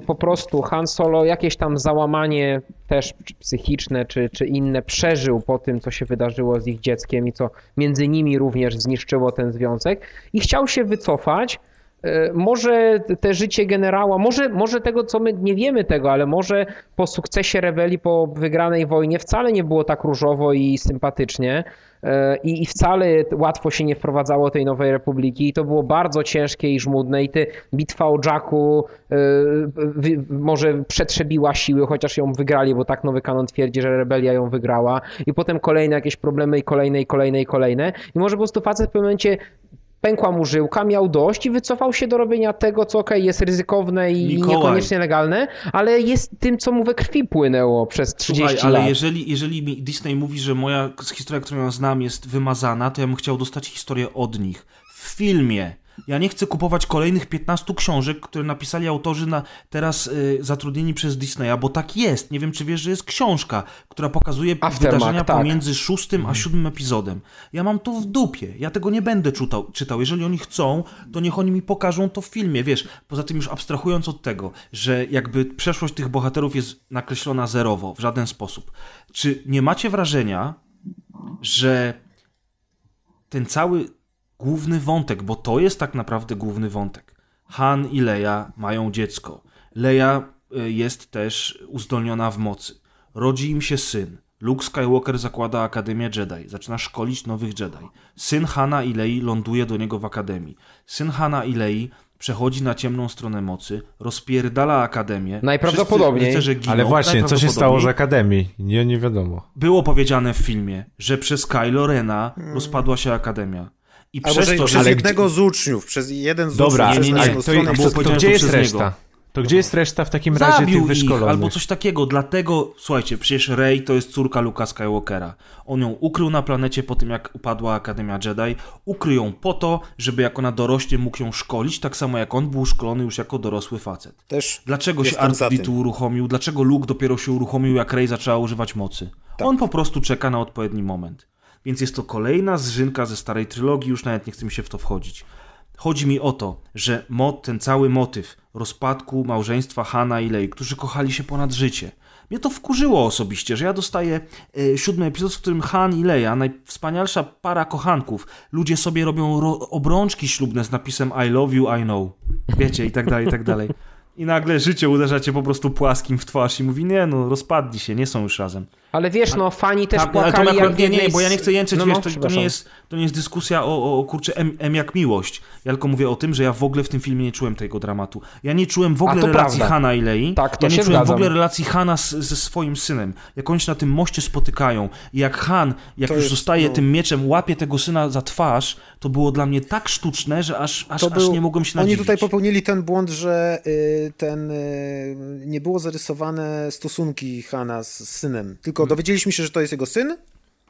S2: po prostu Han Solo jakieś tam załamanie też psychiczne czy, czy inne przeżył po tym, co się wydarzyło z ich dzieckiem i co między nimi również zniszczyło ten związek i chciał się wycofać. E, Może te życie generała, może, może tego, co my nie wiemy tego, ale może po sukcesie rebelii, po wygranej wojnie wcale nie było tak różowo i sympatycznie e, i, i wcale łatwo się nie wprowadzało tej nowej republiki i to było bardzo ciężkie i żmudne i ty bitwa o Jacku wy- może przetrzebiła siły, chociaż ją wygrali, bo tak nowy kanon twierdzi, że rebelia ją wygrała i potem kolejne jakieś problemy i kolejne i kolejne i kolejne. I może po prostu facet w pewnym momencie pękła mu żyłka, miał dość i wycofał się do robienia tego, co okej, jest ryzykowne i
S3: Mikołaj.
S2: niekoniecznie legalne, ale jest tym, co mu we krwi płynęło przez 30
S3: Słuchaj, ale
S2: lat.
S3: jeżeli, jeżeli mi Disney mówi, że moja historia, którą ja znam, jest wymazana, to ja bym chciał dostać historię od nich. W filmie. Ja nie chcę kupować kolejnych 15 książek, które napisali autorzy na teraz y, zatrudnieni przez Disneya, bo tak jest. Nie wiem, czy wiesz, że jest książka, która pokazuje
S2: Aftermath,
S3: wydarzenia
S2: tak.
S3: pomiędzy szóstym a siódmym epizodem. Ja mam to w dupie. Ja tego nie będę czytał. czytał. Jeżeli oni chcą, to niech oni mi pokażą to w filmie, wiesz. Poza tym już abstrahując od tego, że jakby przeszłość tych bohaterów jest nakreślona zerowo, w żaden sposób. Czy nie macie wrażenia, że ten cały główny wątek, bo to jest tak naprawdę główny wątek. Han i Leia mają dziecko. Leia y, jest też uzdolniona w mocy. Rodzi im się syn. Luke Skywalker zakłada Akademię Jedi, zaczyna szkolić nowych Jedi. Syn Hana i Lei ląduje do niego w Akademii. Syn Hana i Lei przechodzi na ciemną stronę mocy, rozpierdala Akademię.
S2: Najprawdopodobniej.
S3: Wszyscy giną,
S5: Ale właśnie, co się stało z. Akademii? Nie, nie wiadomo.
S3: Było powiedziane w filmie, że przez Kylo Rena rozpadła się Akademia. I
S4: Albo
S3: przez
S4: że
S3: to,
S4: przez jednego z uczniów, przez jeden z
S5: Dobra,
S4: uczniów,
S3: nie,
S4: przez
S3: nie,
S4: naszą
S3: nie,
S5: to,
S3: było
S5: to,
S4: było
S5: to,
S3: powiedziane
S5: gdzie
S3: to
S5: jest reszta?
S3: niego.
S5: To gdzie jest reszta w takim razie
S3: Zabił
S5: tych
S3: ich,
S5: wyszkolonych?
S3: albo coś takiego. Dlatego, słuchajcie, przecież Rey to jest córka Luka Skywalkera. On ją ukrył na planecie po tym, jak upadła Akademia Jedi. Ukrył ją po to, żeby jak ona dorośnie mógł ją szkolić, tak samo jak on był szkolony już jako dorosły facet.
S4: Też
S3: Dlaczego się
S4: jestem za
S3: R2D2
S4: tym.
S3: uruchomił? Dlaczego Luke dopiero się uruchomił, jak Rey zaczęła używać mocy?
S4: Tak.
S3: On po prostu czeka na odpowiedni moment. Więc jest to kolejna zżynka ze starej trylogii, już nawet nie chce mi się w to wchodzić. Chodzi mi o to, że mot, ten cały motyw rozpadku małżeństwa Hana i Lei, którzy kochali się ponad życie. Mnie to wkurzyło osobiście, że ja dostaję e, siódmy epizod, w którym Han i Leia, najwspanialsza para kochanków, ludzie sobie robią ro- obrączki ślubne z napisem I love you, I know. Wiecie, i tak dalej, i tak dalej. I nagle życie uderza cię po prostu płaskim w twarz i mówi, nie no, rozpadli się, nie są już razem.
S2: Ale wiesz, no fani też
S3: ale
S2: płakali
S3: to akurat,
S2: jak
S3: nie, nie, bo ja nie chcę jęczeć,
S2: no,
S3: wiesz,
S2: no,
S3: to, to, nie jest, to nie jest dyskusja o, o, kurczę M, M jak miłość. Ja tylko mówię o tym, że ja w ogóle w tym filmie nie czułem tego dramatu. Ja nie czułem w ogóle relacji
S2: prawda.
S3: Hana i Lei.
S2: Tak, to
S3: ja nie czułem w
S2: zgadzam.
S3: ogóle relacji Hana z, ze swoim synem. Jak oni się na tym moście spotykają i jak Han, jak
S4: To
S3: już
S4: jest,
S3: zostaje
S4: no.
S3: tym mieczem, łapie tego syna za twarz, to było dla mnie tak sztuczne, że aż, aż,
S4: To
S3: aż
S4: był-
S3: nie mogłem się
S4: Oni
S3: nadziwić.
S4: tutaj popełnili ten błąd, że y, ten y, nie było zarysowane stosunki Hana z synem. Tylko dowiedzieliśmy się, że to jest jego syn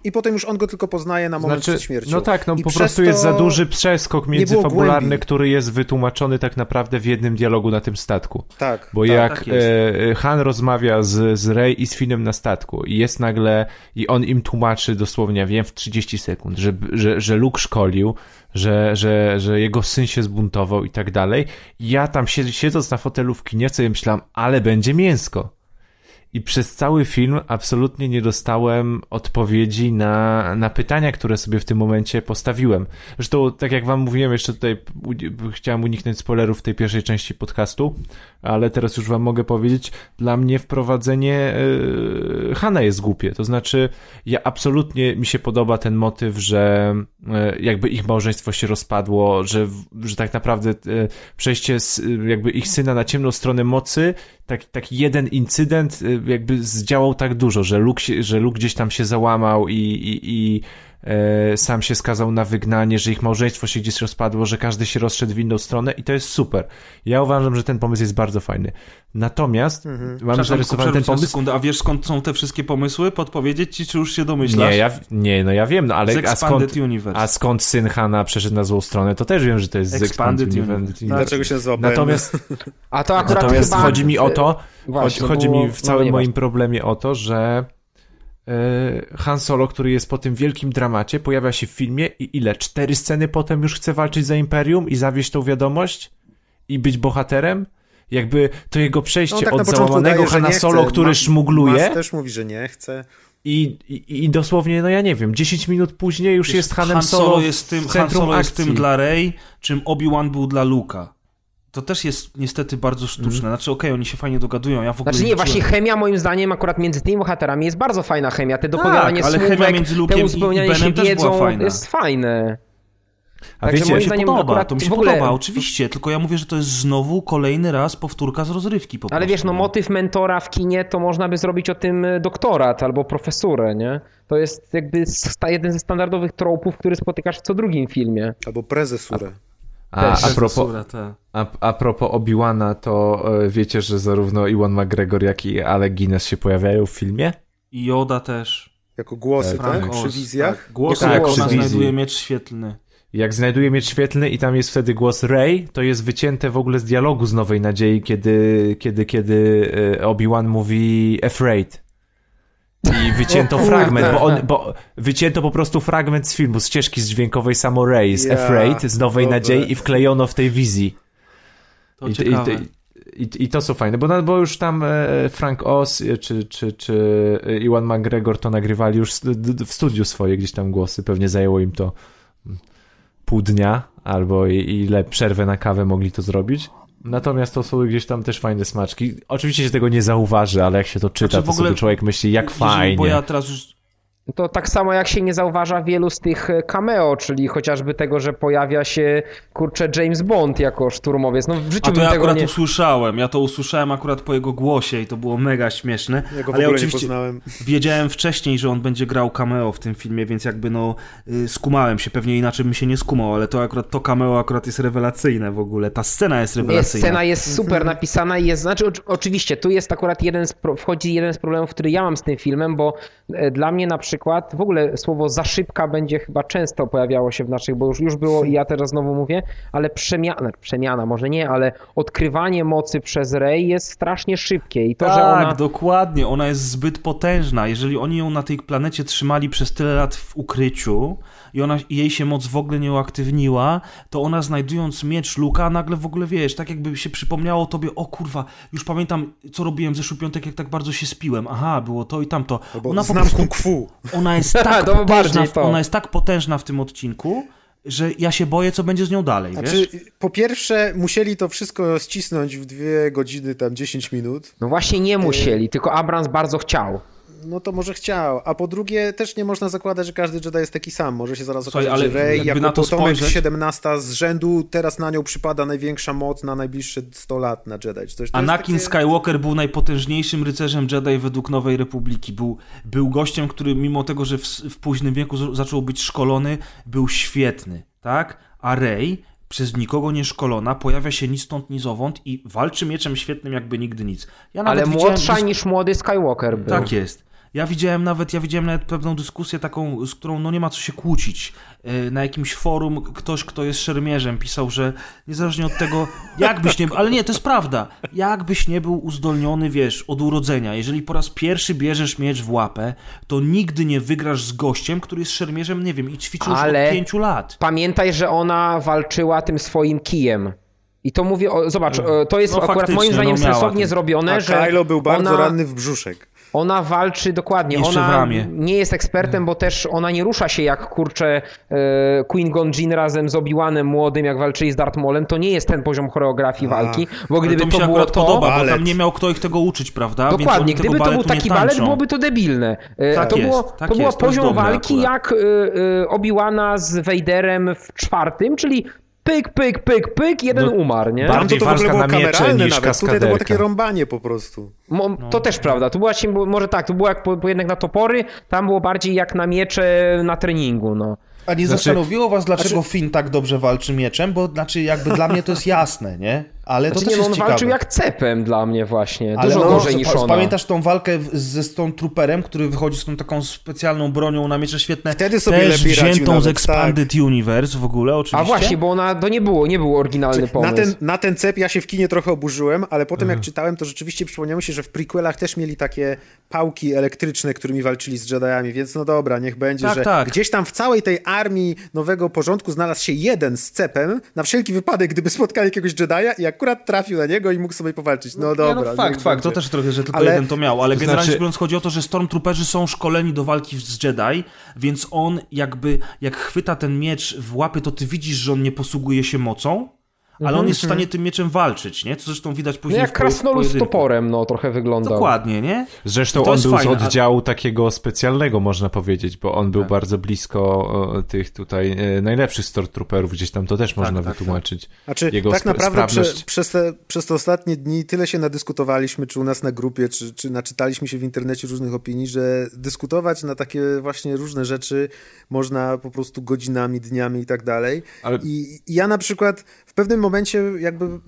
S4: i potem już on go tylko poznaje na moment
S5: Znaczy,
S4: przed śmiercią.
S5: no tak, no
S4: I
S5: po prostu jest za duży przeskok międzyfabularny,
S4: głębi.
S5: który jest wytłumaczony tak naprawdę w jednym dialogu na tym statku.
S4: Tak.
S5: Bo
S3: Tak,
S5: jak
S3: tak
S5: e, Han rozmawia z, z Rey i z Finem na statku i jest nagle, i on im tłumaczy dosłownie, ja wiem, w 30 sekund, że, że, że Luke szkolił, że, że, że jego syn się zbuntował i tak dalej. I ja tam siedz, siedząc na fotelu w kinie sobie myślałem, ale będzie mięsko. I przez cały film absolutnie nie dostałem odpowiedzi na, na pytania, które sobie w tym momencie postawiłem. Zresztą, tak jak wam mówiłem, jeszcze tutaj u- chciałem uniknąć spoilerów tej pierwszej części podcastu, ale teraz już wam mogę powiedzieć, dla mnie wprowadzenie yy, Hana jest głupie. To znaczy, ja absolutnie mi się podoba ten motyw, że yy, jakby ich małżeństwo się rozpadło, że, że tak naprawdę yy, przejście z, jakby ich syna na ciemną stronę mocy, tak, taki jeden incydent jakby zdziałał tak dużo, że Luke, że Luke gdzieś tam się załamał i, i, i sam się skazał na wygnanie, że ich małżeństwo się gdzieś rozpadło, że każdy się rozszedł w inną stronę i to jest super. Ja uważam, że ten pomysł jest bardzo fajny. Natomiast mam
S3: Przepraszam,
S5: zarysowany ten pomysł.
S3: Sekundę, a wiesz skąd są te wszystkie pomysły? Podpowiedzieć ci, czy już się domyślasz?
S5: Nie, ja, nie, no ja wiem, no ale a
S3: Expanded
S5: skąd,
S3: Universe.
S5: a skąd syn Hanna przeszedł na złą stronę, to też wiem, że to jest z
S3: Expanded
S5: Expanded
S3: Universe.
S5: Universe.
S4: Dlaczego się nazywa?
S5: Natomiast,
S2: A to akurat
S5: natomiast
S2: chyba...
S5: chodzi mi o to,
S2: Właśnie,
S5: chodzi, chodzi
S2: było-
S5: mi w
S2: no,
S5: całym
S2: nieważne.
S5: moim problemie o to, że e, Han Solo, który jest po tym wielkim dramacie, pojawia się w filmie i ile? Cztery sceny potem już chce walczyć za Imperium i zawieść tą wiadomość? I być bohaterem? Jakby to jego przejście
S4: No, tak
S5: od załamanego
S4: nie
S5: Solo, który
S4: Ma-
S5: szmugluje
S4: Mas też mówi, że nie chce.
S5: i, i, i dosłownie, no ja nie wiem, 10 minut później już jest Hanem
S3: Han
S5: Solo,
S3: Solo jest tym,
S5: w
S3: Han Solo jest
S5: akcji.
S3: tym dla Rey, czym Obi-Wan był dla Luka. To też jest niestety bardzo sztuczne.
S5: Mhm.
S3: Znaczy, okej, oni się fajnie dogadują. Ja w ogóle
S2: Znaczy nie, właśnie chemia moim zdaniem akurat między tymi bohaterami jest bardzo fajna chemia. Te dopowiadanie
S3: ale
S2: słówek,
S3: chemia między i- i
S2: uzupełnianie się
S3: Benem też była
S2: wiedzą
S3: fajna.
S2: jest fajne.
S5: A
S2: Także
S5: wiecie,
S2: moim
S3: To mi się
S2: zdaniem
S3: podoba,
S2: akurat
S3: to mi się
S2: ogóle-
S3: podoba, oczywiście, tylko ja mówię, że to jest znowu kolejny raz powtórka z rozrywki po
S2: Ale
S3: prostu.
S2: wiesz, no motyw mentora w kinie to można by zrobić o tym e, doktorat albo profesurę, nie? To jest jakby jeden ze standardowych tropów, który spotykasz w co drugim filmie.
S4: Albo prezesurę.
S5: a, a,
S2: też
S5: propos,
S3: Cenzura, ta.
S5: a, a propos Obi-Wana, to e, wiecie, że zarówno Iwan McGregor, jak i Alec Guinness się pojawiają w filmie?
S3: I Joda też.
S4: Jako głosy,
S5: Tak,
S4: tak? Przy wizjach?
S3: Tak. Głosy,
S5: Tak,
S3: ona
S5: wizji.
S3: znajduje miecz świetlny.
S5: Jak znajduje miecz świetlny i tam jest wtedy głos Rey, to jest wycięte w ogóle z dialogu z Nowej Nadziei, kiedy, kiedy, kiedy e, Obi-Wan mówi afraid. I wycięto fragment, bo, on, bo wycięto po prostu fragment z filmu, z ścieżki z dźwiękowej samo Rey, z
S4: Ja,
S5: Afraid, z Nowej
S4: dobre.
S5: Nadziei i wklejono w tej wizji.
S3: To
S5: I, i,
S3: ciekawe.
S5: i, i, I to są fajne, bo, bo już tam e, Frank Oz e, czy, czy, czy Iwan McGregor to nagrywali już w studiu swoje gdzieś tam głosy, pewnie zajęło im to pół dnia albo i- ile przerwę na kawę mogli to zrobić. Natomiast to są gdzieś tam też fajne smaczki. Oczywiście się tego nie zauważy, ale jak się to czyta,
S3: Znaczy,
S5: to
S3: ogóle-
S5: sobie człowiek myśli, jak
S3: Jeżeli-
S5: fajnie.
S3: Bo ja teraz już
S2: To tak samo jak się nie zauważa wielu z tych e, cameo, czyli chociażby tego, że pojawia się kurczę James Bond jako szturmowiec. No w życiu
S3: A to
S2: bym
S3: ja
S2: tego
S3: akurat
S2: nie...
S3: usłyszałem, ja to usłyszałem akurat po jego głosie i to było mega śmieszne.
S4: Ja go w
S3: ale ja oczywiście
S4: poznałem.
S3: wiedziałem wcześniej, że on będzie grał cameo w tym filmie, więc jakby no y, skumałem się, pewnie inaczej bym się nie skumał, ale to akurat to cameo akurat jest rewelacyjne w ogóle, ta scena jest
S2: Jest,
S3: rewelacyjna.
S2: scena jest super napisana i jest, znaczy oczy- oczywiście tu jest akurat jeden z, wchodzi jeden z problemów, który ja mam z tym filmem, bo e, dla mnie na przykład w ogóle słowo za szybka będzie chyba często pojawiało się w naszych, bo już, już było i ja teraz znowu mówię, ale przemiana, przemiana może nie, ale odkrywanie mocy przez Rey jest strasznie szybkie i to,
S3: tak,
S2: że ona...
S3: dokładnie, ona jest zbyt potężna. Jeżeli oni ją na tej planecie trzymali przez tyle lat w ukryciu i ona i jej się moc w ogóle nie uaktywniła, to ona znajdując miecz Luka, nagle w ogóle wiesz, tak jakby się przypomniało tobie, o kurwa, już pamiętam, co robiłem w zeszły piątek, jak tak bardzo się spiłem. Aha, było to i tamto.
S4: Albo
S3: Ona po
S4: znam
S3: prostu
S4: kung fu.
S3: ona jest tak potężna, ona jest tak potężna w tym odcinku, że ja się boję, co będzie z nią dalej, wiesz?
S4: Znaczy, po pierwsze, musieli to wszystko ścisnąć w dwie godziny, tam 10 minut.
S2: No właśnie nie musieli, tylko Abrams bardzo chciał.
S4: No to może chciał. A po drugie, też nie można zakładać, że każdy Jedi jest taki sam. Może się zaraz
S3: Słuchaj,
S4: okazać,
S3: ale
S4: że Rey
S3: jakby
S4: jako
S3: na to
S4: potomek
S3: spojrzeć-
S4: 17 z rzędu, teraz na nią przypada największa moc na najbliższe 100 lat na Jedi. Czy Coś, to
S3: Anakin
S4: takie...
S3: Skywalker był najpotężniejszym rycerzem Jedi według Nowej Republiki. Był, był gościem, który mimo tego, że w, w późnym wieku z- zaczął być szkolony, był świetny, tak? A Rey, przez nikogo nie szkolona, pojawia się ni stąd, ni zowąd i walczy mieczem świetnym jakby nigdy nic. Ja
S2: Ale
S3: widziałem
S2: młodsza
S3: dysk-
S2: niż młody Skywalker był.
S3: Tak jest. Ja widziałem nawet, ja widziałem nawet pewną dyskusję taką, z którą no nie ma co się kłócić. Yy, Na jakimś forum ktoś, kto jest szermierzem, pisał, że niezależnie od tego, jakbyś nie był, ale nie, to jest prawda, jakbyś nie był uzdolniony, wiesz, od urodzenia, jeżeli po raz pierwszy bierzesz miecz w łapę, to nigdy nie wygrasz z gościem, który jest szermierzem, nie wiem, i ćwiczył już
S2: Ale-
S3: od pięciu lat.
S2: Pamiętaj, że ona walczyła tym swoim kijem. I to mówię, o, zobacz, e, to jest
S3: No
S2: akurat moim zdaniem
S3: no
S2: sensownie
S3: ten-
S2: zrobione,
S4: A
S2: że
S4: Kylo był bardzo
S2: ona,
S4: ranny w brzuszek.
S2: Ona walczy dokładnie.
S3: Jeszcze w
S2: ona
S3: ramię.
S2: nie jest ekspertem, bo też ona nie rusza się jak kurczę e, Queen Gonjin razem z Obi-Wanem młodym, jak walczyli z Darth Maulem. To nie jest ten poziom choreografii
S4: Ach,
S2: walki, bo
S3: Ale
S2: gdyby
S3: to mi
S2: to,
S3: się
S2: było
S3: akurat
S2: to...
S3: podoba, bo tam nie miał kto ich tego uczyć, prawda?
S2: Dokładnie, gdyby to był taki balet, byłoby to debilne.
S3: Tak
S2: to
S3: jest,
S2: było,
S3: tak
S2: to
S3: jest, to jest
S2: poziom walki
S3: akurat.
S2: jak e, e, Obi-Wana z Vaderem w czwartym, czyli pyk, pyk, pyk, pyk, jeden
S5: No,
S2: umarł, nie?
S5: Bar-
S4: Tam to,
S5: Bardziej
S4: to w ogóle
S5: walka
S4: było
S5: na miecze
S4: kameralne
S5: niż
S4: nawet. Tutaj to było takie rąbanie po prostu.
S2: Mo,
S3: No.
S2: To też prawda. To było właśnie, bo- może tak, to było jak po, jednak na topory, tam było bardziej jak na miecze na treningu, no.
S6: A nie
S5: Znaczy-
S6: zastanowiło was, dlaczego Finn tak dobrze walczy mieczem? Bo znaczy jakby dla mnie to jest jasne, nie? Ale to
S2: Znaczy,
S6: też
S2: nie, no,
S6: jest
S2: on
S6: ciekawe.
S2: walczył jak cepem dla mnie właśnie,
S6: Ale
S2: dużo
S6: no,
S2: gorzej niż ona.
S6: Pamiętasz tą walkę ze Stormtrooperem, który wychodzi z tą taką specjalną bronią na miecze świetne?
S4: Wtedy sobie
S3: Też
S4: lepiej
S3: wziętą
S4: nawet,
S3: z Expanded Universe w ogóle, oczywiście.
S2: A właśnie, bo ona, to nie było, nie był oryginalny
S4: Na
S2: pomysł.
S4: ten, na ten cep ja się w kinie trochę oburzyłem, ale potem
S3: Mhm.
S4: jak czytałem, to rzeczywiście przypomniało mi się, że w prequelach też mieli takie pałki elektryczne, którymi walczyli z Jediami, więc no dobra, niech będzie,
S3: Tak,
S4: że
S3: tak.
S4: gdzieś tam w całej tej armii nowego porządku znalazł się jeden z cepem, na wszelki wypadek, gdyby spotkali jakiegoś Jedi'a i akurat trafił na niego i mógł sobie powalczyć. No,
S3: Nie,
S4: dobra.
S3: no fakt, fakt, to też trochę, że tylko
S4: Ale-
S3: jeden to miał, ale
S5: to
S3: generalnie
S5: znaczy-
S3: rzecz biorąc chodzi o to, że Stormtrooperzy są szkoleni do walki z Jedi, więc on jakby, jak chwyta ten miecz w łapy, to ty widzisz, że on nie posługuje się mocą, ale on jest w stanie tym mieczem walczyć, nie? Co zresztą widać
S2: No
S3: później
S2: jak
S3: w
S2: krasnolud z toporem, no trochę wyglądał.
S3: Dokładnie, nie?
S5: Zresztą on był
S3: fajne,
S5: z
S3: a-
S5: oddziału takiego specjalnego, można powiedzieć, bo on był
S3: Tak.
S5: bardzo blisko tych tutaj e, najlepszych Stormtrooperów, gdzieś tam to też można
S3: tak,
S5: wytłumaczyć.
S4: Znaczy,
S5: Jego
S4: tak naprawdę prze,
S5: sprawność.
S4: przez, te, przez te ostatnie dni tyle się nadyskutowaliśmy, czy u nas na grupie, czy, czy naczytaliśmy się w internecie różnych opinii, że dyskutować na takie właśnie różne rzeczy można po prostu godzinami, dniami i tak dalej.
S5: Ale-
S4: I, I ja na przykład pewnym momencie jakby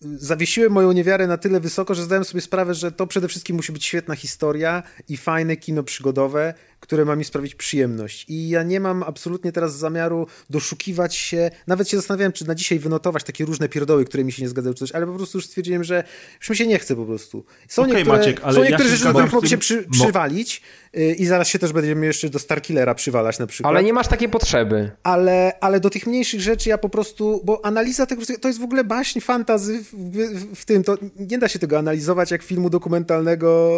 S4: zawiesiłem moją niewiarę na tyle wysoko, że zdałem sobie sprawę, że to przede wszystkim musi być świetna historia i fajne kino przygodowe, które ma mi sprawić przyjemność. I ja nie mam absolutnie teraz zamiaru doszukiwać się, nawet się zastanawiałem, czy na dzisiaj wynotować takie różne pierdoły, które mi się nie zgadzały, czy coś, ale po prostu już stwierdziłem, że już mi się nie chce po prostu. Są
S3: Okej,
S4: niektóre,
S3: Maciek, ale
S4: są
S3: ja
S4: niektóre
S3: się
S4: rzeczy, do których mogę się przy, przywalić yy, i zaraz się też będziemy jeszcze do Starkillera przywalać na przykład
S2: Ale nie masz takiej potrzeby.
S4: ale, ale do tych mniejszych rzeczy ja po prostu, bo analiza tego to jest w ogóle baśń fantazy w, w, w tym, to nie da się tego analizować jak filmu dokumentalnego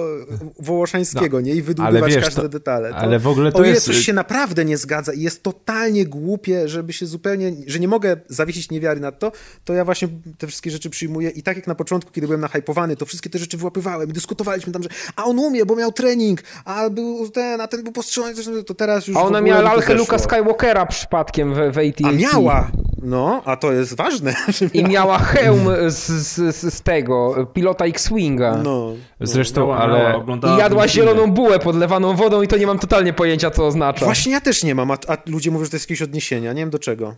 S4: wołoszańskiego, nie? I wydłubywać
S5: No, wiesz,
S4: każde
S5: to-
S4: detale. To,
S5: ale w ogóle to
S4: o ile
S5: jest-
S4: coś się naprawdę nie zgadza i jest totalnie głupie, żeby się zupełnie, że nie mogę zawiesić niewiary nad to, to ja właśnie te wszystkie rzeczy przyjmuję i tak jak na początku, kiedy byłem nahypowany, to wszystkie te rzeczy wyłapywałem i dyskutowaliśmy tam, że a on umie, bo miał trening, a był ten, a ten był postrzelony, to teraz już
S2: A ona miała lalkę. Luka Skywalkera przypadkiem w, w AT&T.
S4: A miała! No, a to jest ważne. że
S2: I miała hełm z, z, z tego, pilota X-Winga.
S4: No.
S5: Zresztą,
S3: Miała,
S5: ale...
S2: I jadła zieloną bułę podlewaną wodą i to nie mam totalnie pojęcia, co oznacza.
S4: Właśnie ja też nie mam, a, a ludzie mówią, że to jest jakieś odniesienia. Nie wiem do czego.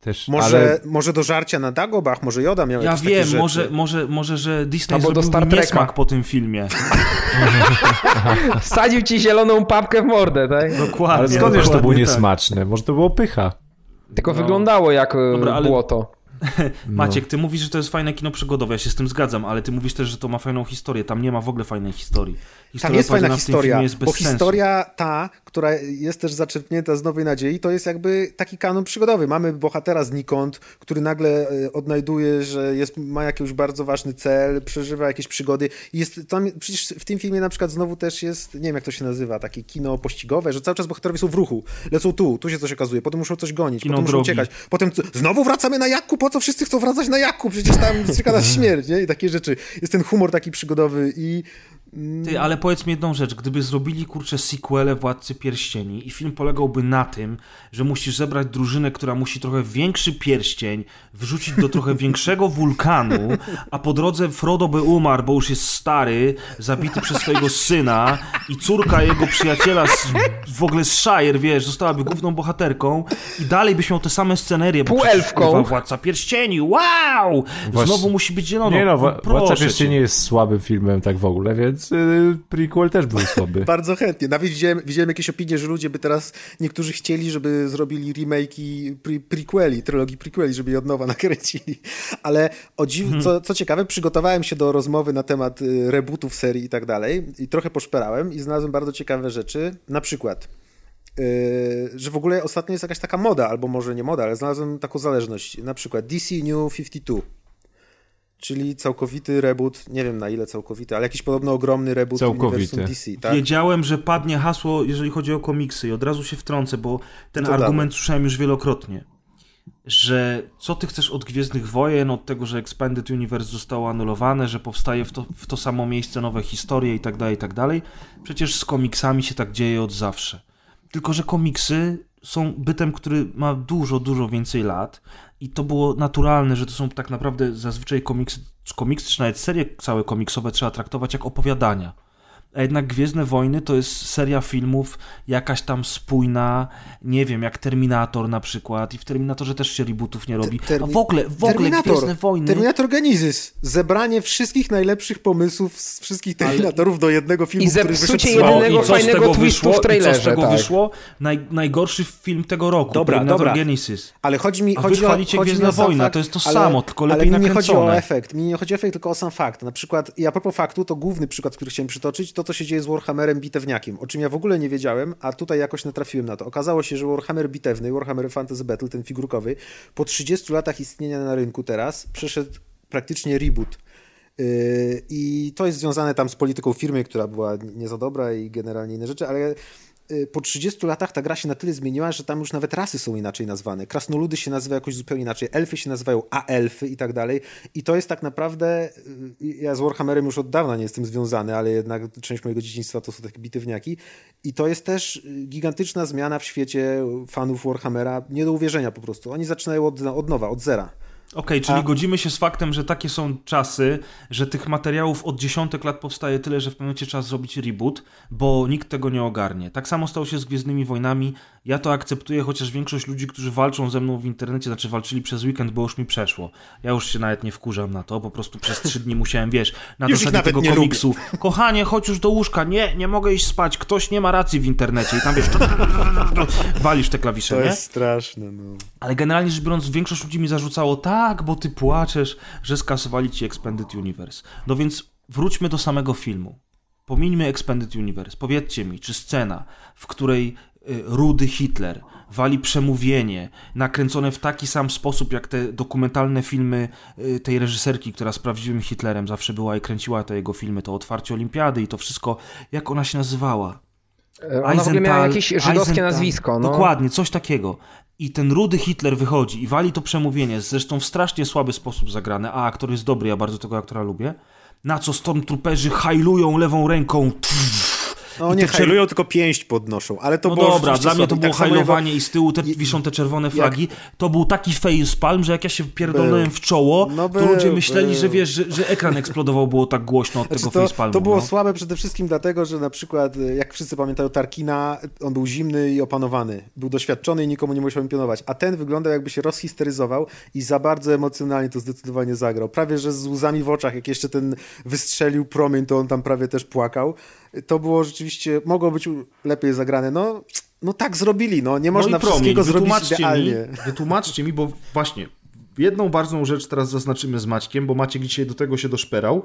S5: Też,
S4: Może,
S5: ale
S4: może do żarcia na Dagobach, może Joda miał
S3: Ja
S4: jakieś takie
S3: wiem, może, może, może, że Disney
S2: Albo do
S3: zrobił
S2: Star Treka.
S3: niesmak po tym filmie.
S2: Wsadził ci zieloną papkę w mordę, tak?
S3: Dokładnie.
S5: ale skąd wiesz, to było
S3: tak.
S5: niesmaczne? Może to było pycha.
S2: Tylko
S3: No.
S2: wyglądało jak
S3: Dobra,
S2: Dobra,
S3: ale-
S2: błoto.
S3: Maciek, ty mówisz, że to jest fajne kino przygodowe, ja się z tym zgadzam, ale ty mówisz też, że to ma fajną historię. Tam nie ma w ogóle fajnej historii. Historia
S4: Tam jest fajna historia,
S3: jest
S4: bo
S3: sensu.
S4: historia ta, która jest też zaczerpnięta z Nowej Nadziei, to jest jakby taki kanon przygodowy. Mamy bohatera znikąd, który nagle e, odnajduje, że jest, ma jakiś bardzo ważny cel, przeżywa jakieś przygody. Jest tam, przecież w tym filmie na przykład znowu też jest, nie wiem jak to się nazywa, takie kino pościgowe, że cały czas bohaterowie są w ruchu. Lecą tu, tu się coś okazuje, potem muszą coś gonić,
S3: Kino
S4: potem muszą
S3: drogi.
S4: uciekać. Potem znowu wracamy na Jakku, po co wszyscy chcą wracać na Jakku? Przecież tam czeka nas śmierć, nie? I takie rzeczy. Jest ten humor taki przygodowy i
S3: Ty, ale powiedz mi jedną rzecz. Gdyby zrobili, kurczę, sequele Władcy Pierścieni i film polegałby na tym, że musisz zebrać drużynę, która musi trochę większy pierścień wrzucić do trochę większego wulkanu, a po drodze Frodo by umarł, bo już jest stary, zabity przez swojego syna i córka jego przyjaciela z, w ogóle z Shire, wiesz, zostałaby główną bohaterką i dalej byś miał te same scenerie, bo
S2: Półelfką.
S3: Władca Pierścieni, wow!
S5: Właśnie-
S3: Znowu musi być zielono.
S5: Nie no, Wła- Władca Pierścieni jest słabym filmem tak w ogóle, więc y, prequel też był słaby.
S4: Bardzo chętnie. Nawet widziałem, widziałem jakieś opinie, że ludzie by teraz, niektórzy chcieli, żeby zrobili remake'i pre prequeli, trylogii prequeli, żeby je od nowa nakręcili. Ale o dziw... co, co ciekawe, przygotowałem się do rozmowy na temat y, rebootów serii i tak dalej i trochę poszperałem i znalazłem bardzo ciekawe rzeczy. Na przykład, y, że w ogóle ostatnio jest jakaś taka moda, albo może nie moda, ale znalazłem taką zależność. Na przykład DC New 52. Czyli całkowity reboot, nie wiem na ile całkowity, ale jakiś podobno ogromny reboot
S5: Całkowity.
S4: uniwersum DC, tak?
S3: Wiedziałem, że padnie hasło, jeżeli chodzi o komiksy i od razu się wtrącę, bo ten
S4: To
S3: argument
S4: dawaj.
S3: słyszałem już wielokrotnie, że co ty chcesz od Gwiezdnych Wojen, od tego, że Expanded Universe zostało anulowane, że powstaje w to, w to samo miejsce nowe historie i tak dalej, i tak dalej. Przecież z komiksami się tak dzieje od zawsze. Tylko, że komiksy są bytem, który ma dużo, dużo więcej lat i to było naturalne, że to są tak naprawdę zazwyczaj komiksy, czy komiksy, czy nawet serie całe komiksowe trzeba traktować jak opowiadania. A jednak Gwiezdne Wojny to jest seria filmów jakaś tam spójna, nie wiem, jak Terminator na przykład i w Terminatorze też się rebootów nie robi.
S4: Termi-
S3: A w ogóle, w ogóle
S4: Terminator,
S3: Gwiezdne Wojny...
S4: Terminator Genesis. Zebranie wszystkich najlepszych pomysłów z wszystkich Terminatorów do jednego filmu,
S2: I
S4: który
S2: zepsucie jedynego
S3: z
S2: fajnego
S3: tego
S2: twistu
S3: wyszło?
S2: w
S3: I co
S2: trailerze,
S3: z tego
S2: tak.
S3: wyszło? Naj, najgorszy film tego roku,
S4: Dobra,
S3: Terminator
S4: dobra.
S3: Genesis.
S4: Ale chodzi mi,
S3: A
S4: chodzi
S3: wy
S4: o,
S3: chwalicie
S4: chodzi
S3: Gwiezdna Wojna,
S4: fakt,
S3: to jest to
S4: ale,
S3: samo, tylko lepiej
S4: ale mi nie chodzi o
S3: nakręcone.
S4: efekt, mi nie chodzi o efekt, tylko o sam fakt. Na przykład, i a propos faktu, to główny przykład, który chciałem przytoczyć, to co się dzieje z Warhammerem bitewniakiem, o czym ja w ogóle nie wiedziałem, a tutaj jakoś natrafiłem na to. Okazało się, że Warhammer bitewny, Warhammer Fantasy Battle, ten figurkowy, po 30 latach istnienia na rynku teraz, przeszedł praktycznie reboot. Yy, I to jest związane tam z polityką firmy, która była nie za dobra i generalnie inne rzeczy, ale po 30 latach ta gra się na tyle zmieniła, że tam już nawet rasy są inaczej nazwane. Krasnoludy się nazywają jakoś zupełnie inaczej, elfy się nazywają a-elfy i tak dalej. I to jest tak naprawdę, y, ja z Warhammerem już od dawna nie jestem związany, ale jednak część mojego dzieciństwa to są takie bitewniaki. I to jest też y, gigantyczna zmiana w świecie fanów Warhammera, nie do uwierzenia po prostu. Oni zaczynają od, od nowa, od zera.
S3: Okej, czyli
S4: A-
S3: godzimy się z faktem, że takie są czasy, że tych materiałów od dziesiątek lat powstaje tyle, że w pewnym momencie trzeba zrobić reboot, bo nikt tego nie ogarnie. Tak samo stało się z Gwiezdnymi Wojnami. Ja to akceptuję, chociaż większość ludzi, którzy walczą ze mną w internecie, znaczy walczyli przez weekend, bo już mi przeszło. Ja już się nawet nie wkurzam na to, po prostu przez trzy dni musiałem, wiesz, na
S4: Już
S3: zasadzie tego komiksu. Kochanie, chodź już do łóżka. Nie, nie mogę iść spać. Ktoś nie ma racji w internecie. I tam wiesz, walisz te klawisze,
S4: To
S3: nie?
S4: jest straszne, no.
S3: Ale generalnie rzecz biorąc, większość ludzi mi zarzucało, tak, bo ty płaczesz, że skasowali ci Expanded Universe. No więc wróćmy do samego filmu. Pomińmy Expanded Universe. Powiedzcie mi, czy scena, w której rudy Hitler wali przemówienie, nakręcone w taki sam sposób, jak te dokumentalne filmy y, tej reżyserki, która z prawdziwym Hitlerem zawsze była i kręciła te jego filmy, to otwarcie olimpiady i to wszystko, jak ona się nazywała?
S2: Ona w ogóle miała jakieś żydowskie
S3: Eisenthal.
S2: nazwisko. No.
S3: Dokładnie, coś takiego. I ten rudy Hitler wychodzi i wali to przemówienie, zresztą w strasznie słaby sposób zagrane, a aktor jest dobry, ja bardzo tego aktora lubię, na co stormtrooperzy hajlują lewą ręką.
S4: No nie hajlują, tylko pięść podnoszą, ale to
S3: no
S4: było
S3: dobra, dla mnie to było
S4: tak jego-
S3: hajlowanie i z tyłu te, wiszą te czerwone flagi. To był taki facepalm, że jak ja się pierdolnąłem w czoło,
S4: No
S3: to
S4: był,
S3: ludzie myśleli,
S4: był.
S3: że wiesz, że, że ekran eksplodował, było tak głośno od
S4: Znaczy
S3: tego
S4: to,
S3: facepalmu.
S4: to było
S3: no.
S4: słabe przede wszystkim dlatego, że na przykład, y, jak wszyscy pamiętają Tarkina, on był zimny i opanowany. Był doświadczony i nikomu nie musiał impionować. A ten wyglądał jakby się rozhisteryzował i za bardzo emocjonalnie to zdecydowanie zagrał. Prawie, że z łzami w oczach, jak jeszcze ten wystrzelił promień, to on tam prawie też płakał. To było rzeczywiście, mogło być lepiej zagrane. No, no tak zrobili, no. Nie można
S3: no i promień,
S4: wszystkiego zrobić
S3: wytłumaczcie
S4: idealnie.
S3: Mi, wytłumaczcie mi, bo właśnie jedną bardzo rzecz teraz zaznaczymy z Maćkiem, bo Maciek dzisiaj do tego się doszperał,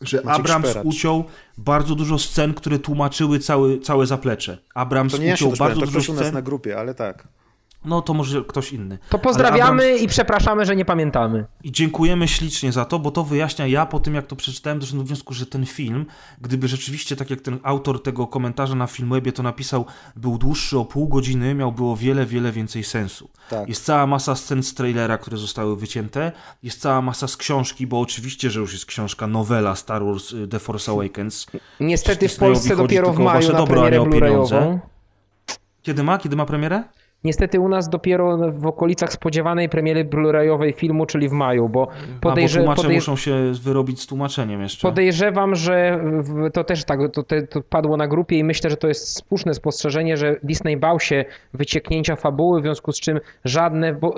S3: że
S4: Maciek
S3: Abrams
S4: szperacz.
S3: uciął bardzo dużo scen, które tłumaczyły cały, całe zaplecze. Abrams
S4: To nie ja
S3: uciął
S4: doszedłem,
S3: bardzo
S4: to
S3: dużo
S4: ktoś u nas
S3: scen.
S4: na grupie, ale tak.
S3: No to może ktoś inny.
S2: To pozdrawiamy
S3: Abrams...
S2: i przepraszamy, że nie pamiętamy.
S3: I dziękujemy ślicznie za to, bo to wyjaśnia ja po tym, jak to przeczytałem, doszedłem do wniosku, że ten film, gdyby rzeczywiście, tak jak ten autor tego komentarza na Filmwebie to napisał, był dłuższy o pół godziny, miałby o wiele, wiele więcej sensu.
S4: Tak.
S3: Jest cała masa scen z trailera, które zostały wycięte, jest cała masa z książki, bo oczywiście, że już jest książka, nowela Star Wars y, The Force Awakens.
S2: Niestety w Polsce dopiero w maju
S3: wasze
S2: na
S3: dobro, a nie
S2: premierę
S3: o pieniądze.
S2: Blu-rayową.
S3: Kiedy ma? Kiedy ma premierę?
S2: Niestety u nas dopiero w okolicach spodziewanej premiery Blu-rayowej filmu, czyli w maju, bo
S3: A, bo
S2: podejrze,
S3: tłumacze muszą się wyrobić z tłumaczeniem jeszcze.
S2: podejrzewam, że to też tak to, to padło na grupie i myślę, że to jest słuszne spostrzeżenie, że Disney bał się wycieknięcia fabuły, w związku z czym żadne, bo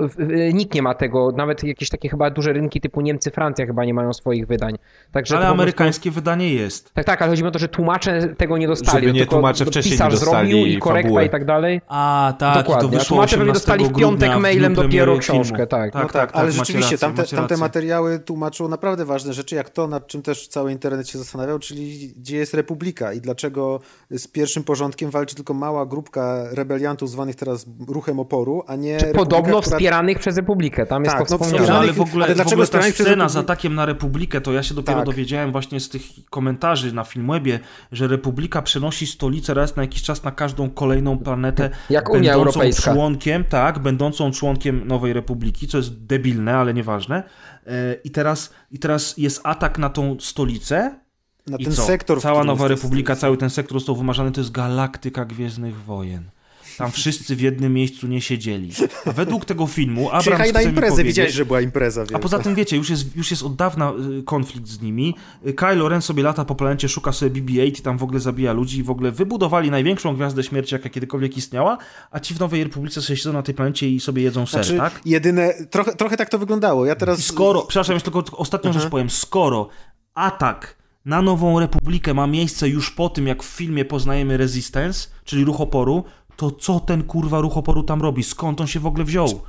S2: nikt nie ma tego, nawet jakieś takie chyba duże rynki typu Niemcy, Francja chyba nie mają swoich wydań. Także
S3: Ale
S2: po prostu-
S3: amerykańskie wydanie jest.
S2: Tak, tak, ale chodzi o to, że tłumacze tego nie dostali.
S5: Żeby nie
S2: tylko
S5: tłumacze wcześniej
S2: pisarz
S5: nie dostali
S2: zrobił i korekta
S5: fabuły.
S2: i tak dalej.
S3: A, tak,
S2: Dokładnie, tłumacze pewnie
S3: 18
S2: dostali w piątek
S3: grudnia
S2: mailem dopiero książkę,
S3: filmu.
S2: tak.
S3: tak,
S4: No
S3: tak,
S4: tak, ale
S3: macie
S4: rzeczywiście
S3: rację,
S4: tamte, tamte materiały tłumaczą naprawdę ważne rzeczy, jak to, nad czym też cały internet się zastanawiał, czyli gdzie jest Republika i dlaczego z pierwszym porządkiem walczy tylko mała grupka rebeliantów zwanych teraz ruchem oporu, a nie Republika,
S2: Podobno
S4: która...
S2: wspieranych przez Republikę, tam jest
S4: Tak,
S2: to
S4: no,
S2: wspomniane.
S3: Ale w ogóle,
S4: ale
S3: w
S4: dlaczego
S3: ogóle ta scena z atakiem na Republikę, to ja się dopiero
S4: Tak.
S3: dowiedziałem właśnie z tych komentarzy na Filmwebie, że Republika przenosi stolicę raz na jakiś czas na każdą kolejną planetę.
S2: Jak Unia
S3: będącą
S2: Europejska.
S3: Członkiem, tak, będącą członkiem Nowej Republiki, co jest debilne, ale nieważne. E, I teraz, I teraz jest atak na tą stolicę.
S4: Na
S3: I
S4: ten
S3: co?
S4: sektor.
S3: Cała Nowa Republika, cały ten sektor został wymarzany, to jest galaktyka Gwiezdnych Wojen. Tam wszyscy w jednym miejscu nie siedzieli. A według tego filmu Abrams
S4: Przyjechali na imprezę, widziałeś, że była impreza.
S3: a poza tym wiecie, już jest, już jest od dawna y, konflikt z nimi. Kylo Ren sobie lata po planecie, szuka sobie BB-8 i tam w ogóle zabija ludzi i w ogóle wybudowali największą gwiazdę śmierci, jaka kiedykolwiek istniała, a ci w Nowej Republice sobie siedzą na tej planecie i sobie jedzą ser,
S4: Znaczy,
S3: tak?
S4: jedyne, trochę, trochę tak to wyglądało. Ja teraz...
S3: I skoro, przepraszam, jeszcze tylko ostatnią rzecz powiem, skoro atak na Nową Republikę ma miejsce już po tym, jak w filmie poznajemy Resistance, czyli ruch oporu, to co ten kurwa ruch oporu tam robi? Skąd on się w ogóle wziął?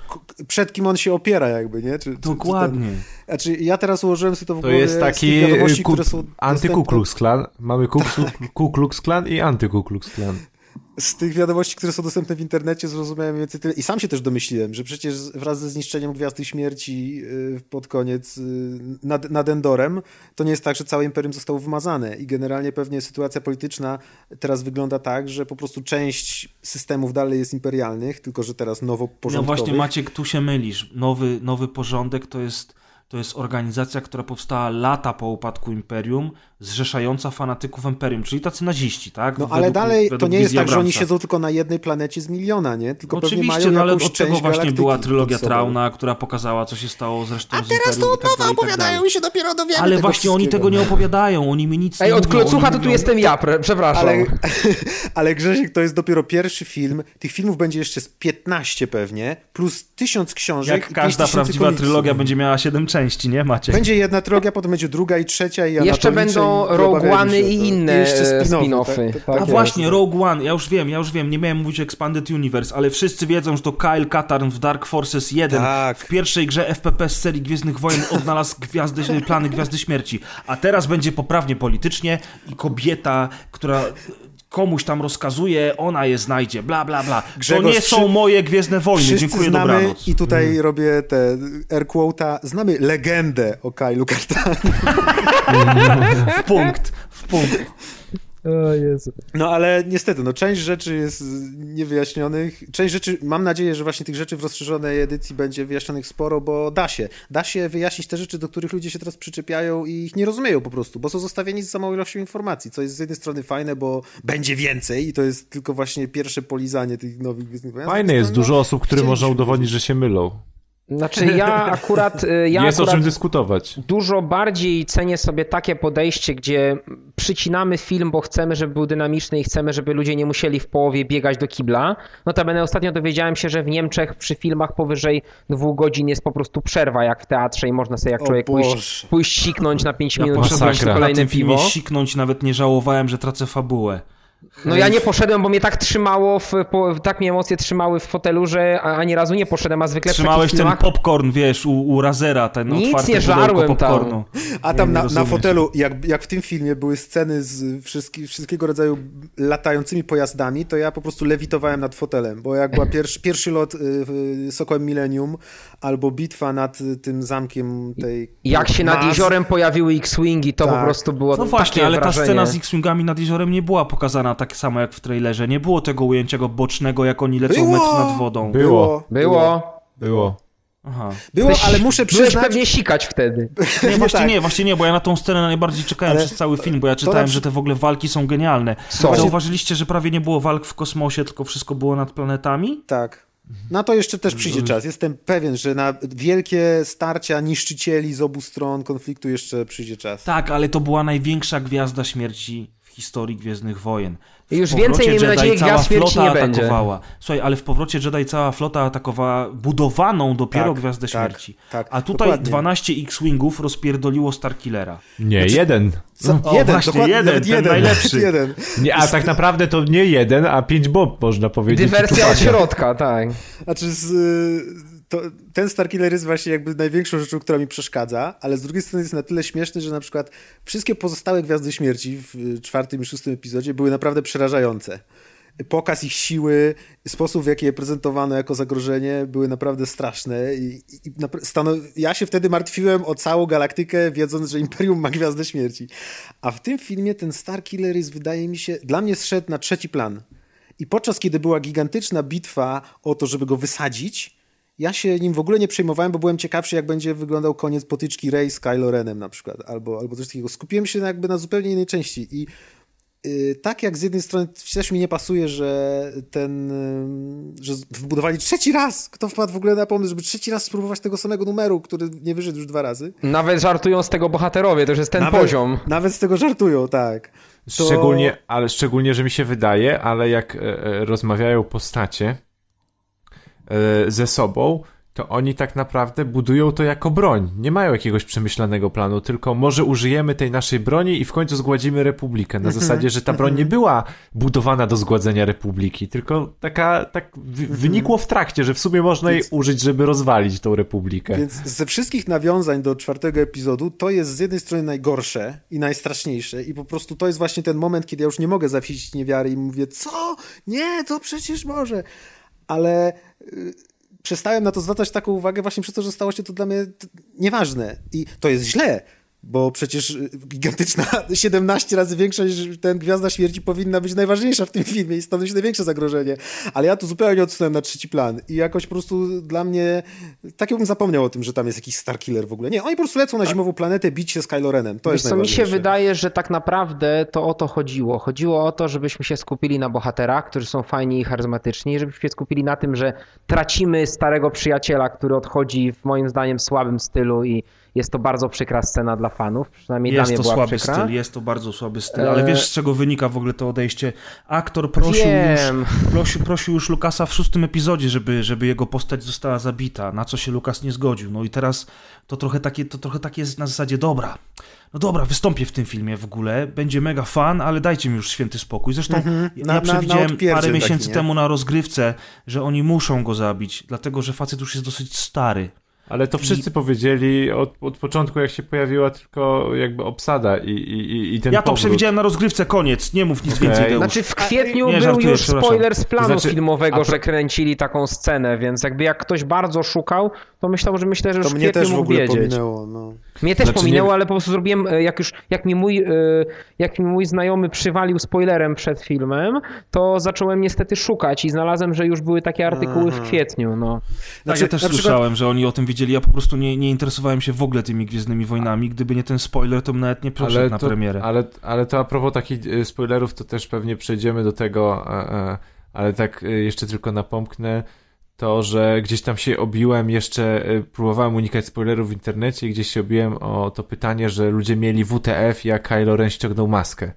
S4: Przed kim on się opiera jakby, nie? Czy, czy-
S3: Dokładnie.
S4: Czy ten... Znaczy, ja teraz ułożyłem sobie to w
S5: To
S4: głowie
S5: jest taki ku,
S4: które są
S5: anty-Ku. Klux Klan. Mamy Ku, Ku Klux Klan i anty-Ku Klux Klan.
S4: Z tych wiadomości, które są dostępne w internecie, zrozumiałem więcej tyle. I sam się też domyśliłem, że przecież wraz ze zniszczeniem Gwiazdy Śmierci y, pod koniec y, nad, nad Endorem, to nie jest tak, że całe imperium zostało wymazane. I generalnie pewnie sytuacja polityczna teraz wygląda tak, że po prostu część systemów dalej jest imperialnych, tylko że teraz nowo
S3: No
S4: porządkowych.
S3: właśnie Maciek, tu się mylisz. Nowy, nowy porządek to jest, to jest organizacja, która powstała lata po upadku Imperium, zrzeszająca fanatyków Imperium, czyli tacy naziści, tak?
S4: No
S3: Według-
S4: ale dalej to
S3: według
S4: nie jest tak, że oni siedzą tylko na jednej planecie z miliona, nie? Tylko pewnie
S3: Oczywiście,
S4: mają
S3: no ale
S4: jakąś
S3: od tego właśnie była trylogia. Trauna, która pokazała, co się stało zresztą
S1: A
S3: z
S1: teraz to
S3: i tak
S1: od nowa
S3: dalej, tak
S1: opowiadają
S3: dalej.
S1: i się dopiero dowiemy
S3: Ale
S1: tego
S3: właśnie oni tego nie opowiadają, oni mi nic
S2: Ej,
S3: nie
S2: od
S3: mówią.
S2: klocucha to tu
S3: mówią-
S2: jestem ja, przepraszam.
S4: Ale, ale Grzesiek to jest dopiero pierwszy film. Tych filmów będzie jeszcze z 15 pewnie, plus tysiąc książek
S3: Jak każda
S4: 5000
S3: prawdziwa
S4: komiksów.
S3: trylogia będzie miała siedem części, nie Maciek?
S4: Będzie jedna trylogia, potem będzie druga i trzecia i
S2: Jeszcze będą Rogue One i
S4: to.
S2: inne
S4: jeszcze
S2: e,
S4: spin-offy,
S2: spin-offy.
S4: tak?
S2: Tak
S3: A właśnie, Rogue One, ja już wiem, ja już wiem, nie miałem mówić Expanded Universe, ale wszyscy wiedzą, że to Kyle Katarn w Dark Forces 1
S4: Tak.
S3: w pierwszej grze FPP z serii Gwiezdnych Wojen odnalazł gwiazdy, plany Gwiazdy Śmierci. A teraz będzie poprawnie politycznie i kobieta, która komuś tam rozkazuje, ona je znajdzie, bla, bla, bla. To
S4: Grzegorz,
S3: nie są moje Gwiezdne Wojny, dziękuję,
S4: znamy
S3: dobranoc.
S4: i tutaj robię te air quota, znamy legendę o Kylu Kartanie.
S3: W punkt, w punkt.
S2: O Jezu.
S4: No ale niestety, no część rzeczy jest niewyjaśnionych. Część rzeczy, mam nadzieję, że właśnie tych rzeczy w rozszerzonej edycji będzie wyjaśnionych sporo, bo da się. Da się wyjaśnić te rzeczy, do których ludzie się teraz przyczepiają i ich nie rozumieją po prostu, bo są zostawieni z samą ilością informacji, co jest z jednej strony fajne, bo będzie więcej i to jest tylko właśnie pierwsze polizanie tych nowych
S5: Fajne jest, dużo osób, które można udowodnić, że się mylą.
S2: Znaczy ja akurat, y, ja
S5: jest o
S2: akurat
S5: czym dyskutować.
S2: dużo bardziej cenię sobie takie podejście, gdzie przycinamy film, bo chcemy, żeby był dynamiczny i chcemy, żeby ludzie nie musieli w połowie biegać do kibla. Notabene ostatnio dowiedziałem się, że w Niemczech przy filmach powyżej dwóch godzin jest po prostu przerwa jak w teatrze i można sobie jak
S4: O
S2: człowiek pójść,
S4: Boże.
S2: pójść siknąć na 5
S3: Ja
S2: minut,
S3: poszedłem
S2: wziąć
S3: na
S2: kolejne
S3: tym filmie
S2: piwo.
S3: siknąć, nawet nie żałowałem, że tracę fabułę.
S2: No ja nie poszedłem, bo mnie tak trzymało, w, po, tak mnie emocje trzymały w fotelu, że a- ani razu nie poszedłem, a zwykle
S3: Trzymałeś ten
S2: filmach...
S3: popcorn, wiesz, u, u Razera, ten
S2: Nic
S3: otwarty
S2: nie żarłem tam.
S3: popcornu.
S4: A tam
S3: Nie, nie
S4: na, na fotelu, jak, jak w tym filmie były sceny z wszystki, wszystkiego rodzaju latającymi pojazdami, to ja po prostu lewitowałem nad fotelem, bo jak była pierwszy, pierwszy lot y, y, Sokołem Millennium albo bitwa nad y, tym zamkiem tej...
S2: Jak się nad jeziorem pojawiły X-Wingi, to po
S4: Tak.
S2: prostu było
S3: No właśnie, ale ta
S2: wrażenie.
S3: scena z X-Wingami nad jeziorem nie była pokazana tak samo jak w trailerze. Nie było tego ujęcia go bocznego, jak oni lecą
S4: Było!
S3: metr nad wodą.
S5: Było.
S2: Było.
S5: Było.
S3: Aha.
S4: Było, ale muszę
S2: Byłeś
S4: przyznać...
S2: pewnie sikać wtedy.
S3: Nie, właśnie
S4: tak.
S3: nie, właśnie nie, bo ja na tą scenę najbardziej czekałem
S4: Ale
S3: przez cały film, bo ja czytałem,
S4: na
S3: że te w ogóle walki są genialne.
S2: Są.
S3: Zauważyliście, że prawie nie było walk w kosmosie, tylko wszystko było nad planetami?
S4: Tak. Na to jeszcze też przyjdzie czas. Jestem pewien, że na wielkie starcia niszczycieli z obu stron konfliktu jeszcze przyjdzie czas.
S3: Tak, ale to była największa gwiazda śmierci historii Gwiezdnych Wojen. W
S2: już
S3: powrocie
S2: więcej, miejmy
S3: Jedi
S2: nadzieję,
S3: cała flota
S2: nie będzie.
S3: atakowała. Słuchaj, ale w powrocie Jedi cała flota atakowała budowaną dopiero
S4: Tak,
S3: Gwiazdę
S4: tak,
S3: Śmierci.
S4: tak,
S3: A tutaj
S4: dokładnie.
S3: 12 X-Wingów rozpierdoliło Starkillera.
S5: Nie, jeden.
S4: Co?
S3: O, właśnie, jeden, ten
S4: jeden,
S3: najlepszy.
S4: jeden.
S5: Nie, a tak naprawdę to nie jeden, a pięć bomb można powiedzieć.
S2: Dywersja od środka, tak.
S4: Znaczy, z, to, ten Starkiller jest właśnie jakby największą rzeczą, która mi przeszkadza, ale z drugiej strony jest na tyle śmieszny, że na przykład wszystkie pozostałe Gwiazdy Śmierci w y, czwartym i szóstym epizodzie były naprawdę przerażające. Pokaz ich siły, sposób w jaki je prezentowano jako zagrożenie były naprawdę straszne i, i napra- stano- ja się wtedy martwiłem o całą galaktykę, wiedząc, że Imperium ma Gwiazdę Śmierci. A w tym filmie ten Starkiller jest, wydaje mi się, dla mnie zszedł na trzeci plan. I podczas kiedy była gigantyczna bitwa o to, żeby go wysadzić, ja się nim w ogóle nie przejmowałem, bo byłem ciekawszy, jak będzie wyglądał koniec potyczki Rey z Kylo Renem na przykład, albo, albo coś takiego. Skupiłem się jakby na zupełnie innej części i yy, tak jak z jednej strony też mi nie pasuje, że ten, yy, że wybudowali trzeci raz, kto wpadł w ogóle na pomysł, żeby trzeci raz spróbować tego samego numeru, który nie wyszedł już dwa razy.
S2: Nawet żartują z tego bohaterowie, to już jest ten
S4: nawet,
S2: poziom.
S4: Nawet z tego żartują, tak. To-
S5: Szczególnie, ale szczególnie, że mi się wydaje, ale jak e, e, rozmawiają postacie ze sobą, to oni tak naprawdę budują to jako broń. Nie mają jakiegoś przemyślanego planu, tylko może użyjemy tej naszej broni i w końcu zgładzimy Republikę. Na zasadzie, że ta broń nie była budowana do zgładzenia Republiki, tylko taka, tak w, wynikło w trakcie, że w sumie można jej użyć, żeby rozwalić tą Republikę.
S4: Więc ze wszystkich nawiązań do czwartego epizodu, to jest z jednej strony najgorsze i najstraszniejsze i po prostu to jest właśnie ten moment, kiedy ja już nie mogę zawieść niewiary i mówię, co? Nie, to przecież może. Ale... y, przestałem na to zwracać taką uwagę właśnie przez to, że stało się to dla mnie nieważne. I to jest źle, bo przecież y, gigantyczna 17 razy większa niż ten Gwiazda Śmierci powinna być najważniejsza w tym filmie i stanowić największe zagrożenie. Ale ja tu zupełnie odsunąłem na trzeci plan i jakoś po prostu dla mnie, tak jakbym zapomniał o tym, że tam jest jakiś Starkiller w ogóle. Nie, oni po prostu lecą na zimową planetę bić się z Kylo Renem. To
S2: Wiesz
S4: jest
S2: co, mi się wydaje, że tak naprawdę to o to chodziło. Chodziło o to, żebyśmy się skupili na bohaterach, którzy są fajni i charyzmatyczni, żebyśmy się skupili na tym, że tracimy starego przyjaciela, który odchodzi w moim zdaniem słabym stylu i jest to bardzo przykra scena dla fanów. Przynajmniej dla
S3: Jest
S2: mnie
S3: to
S2: była
S3: słaby
S2: przykra.
S3: styl, jest to bardzo słaby styl, ale
S2: E,
S3: wiesz z czego wynika w ogóle to odejście? Aktor prosił
S2: Wiem.
S3: już, prosił, prosił już Lukasa w szóstym epizodzie, żeby, żeby jego postać została zabita, na co się Lukas nie zgodził. No i teraz to trochę takie, to trochę takie jest na zasadzie, dobra, no dobra, wystąpię w tym filmie w ogóle, będzie mega fan, ale dajcie mi już święty spokój. Zresztą
S4: Mhm.
S3: ja,
S4: Na-
S3: ja
S4: na- na
S3: przewidziałem parę
S4: taki,
S3: miesięcy
S4: nie?
S3: temu na rozgrywce, że oni muszą go zabić, dlatego że facet już jest dosyć stary.
S5: Ale to wszyscy powiedzieli od, od początku, jak się pojawiła tylko jakby obsada i, i, i- i ten
S3: ja to
S5: powrót.
S3: przewidziałem na rozgrywce, koniec, nie mów nic
S5: Okej.
S3: więcej, Deusz.
S2: Znaczy w kwietniu
S3: Nie,
S2: był
S3: żartuję,
S2: już spoiler z planu
S5: To znaczy,
S2: filmowego,
S5: a
S2: że kręcili taką scenę, więc jakby jak ktoś bardzo szukał, to myślał, że myślę, że już
S4: To
S2: w
S4: mnie
S2: kwietniu
S4: też w
S2: mógł
S4: ogóle
S2: wiedzieć.
S4: pominęło. No.
S2: Mnie też
S5: Znaczy,
S2: pominęło,
S5: nie-
S2: ale po prostu zrobiłem, e, jak już, jak mi mój, e, jak mi mój znajomy przywalił spoilerem przed filmem, to zacząłem niestety szukać i znalazłem, że już były takie artykuły w kwietniu, no.
S3: Tak,
S4: Znaczy,
S3: ja też
S4: przykład-
S3: słyszałem, że oni o tym wiedzieli. Ja po prostu nie, nie interesowałem się w ogóle tymi Gwiezdnymi Wojnami. Gdyby nie ten spoiler, to bym nawet nie poszedł na
S5: to,
S3: premierę.
S5: Ale, ale to a propos takich e, spoilerów, to też pewnie przejdziemy do tego, ale tak jeszcze tylko napomknę to, że gdzieś tam się obiłem jeszcze, e, próbowałem unikać spoilerów w internecie i gdzieś się obiłem o to pytanie, że ludzie mieli WTF, jak Kylo Ren ściągnął maskę.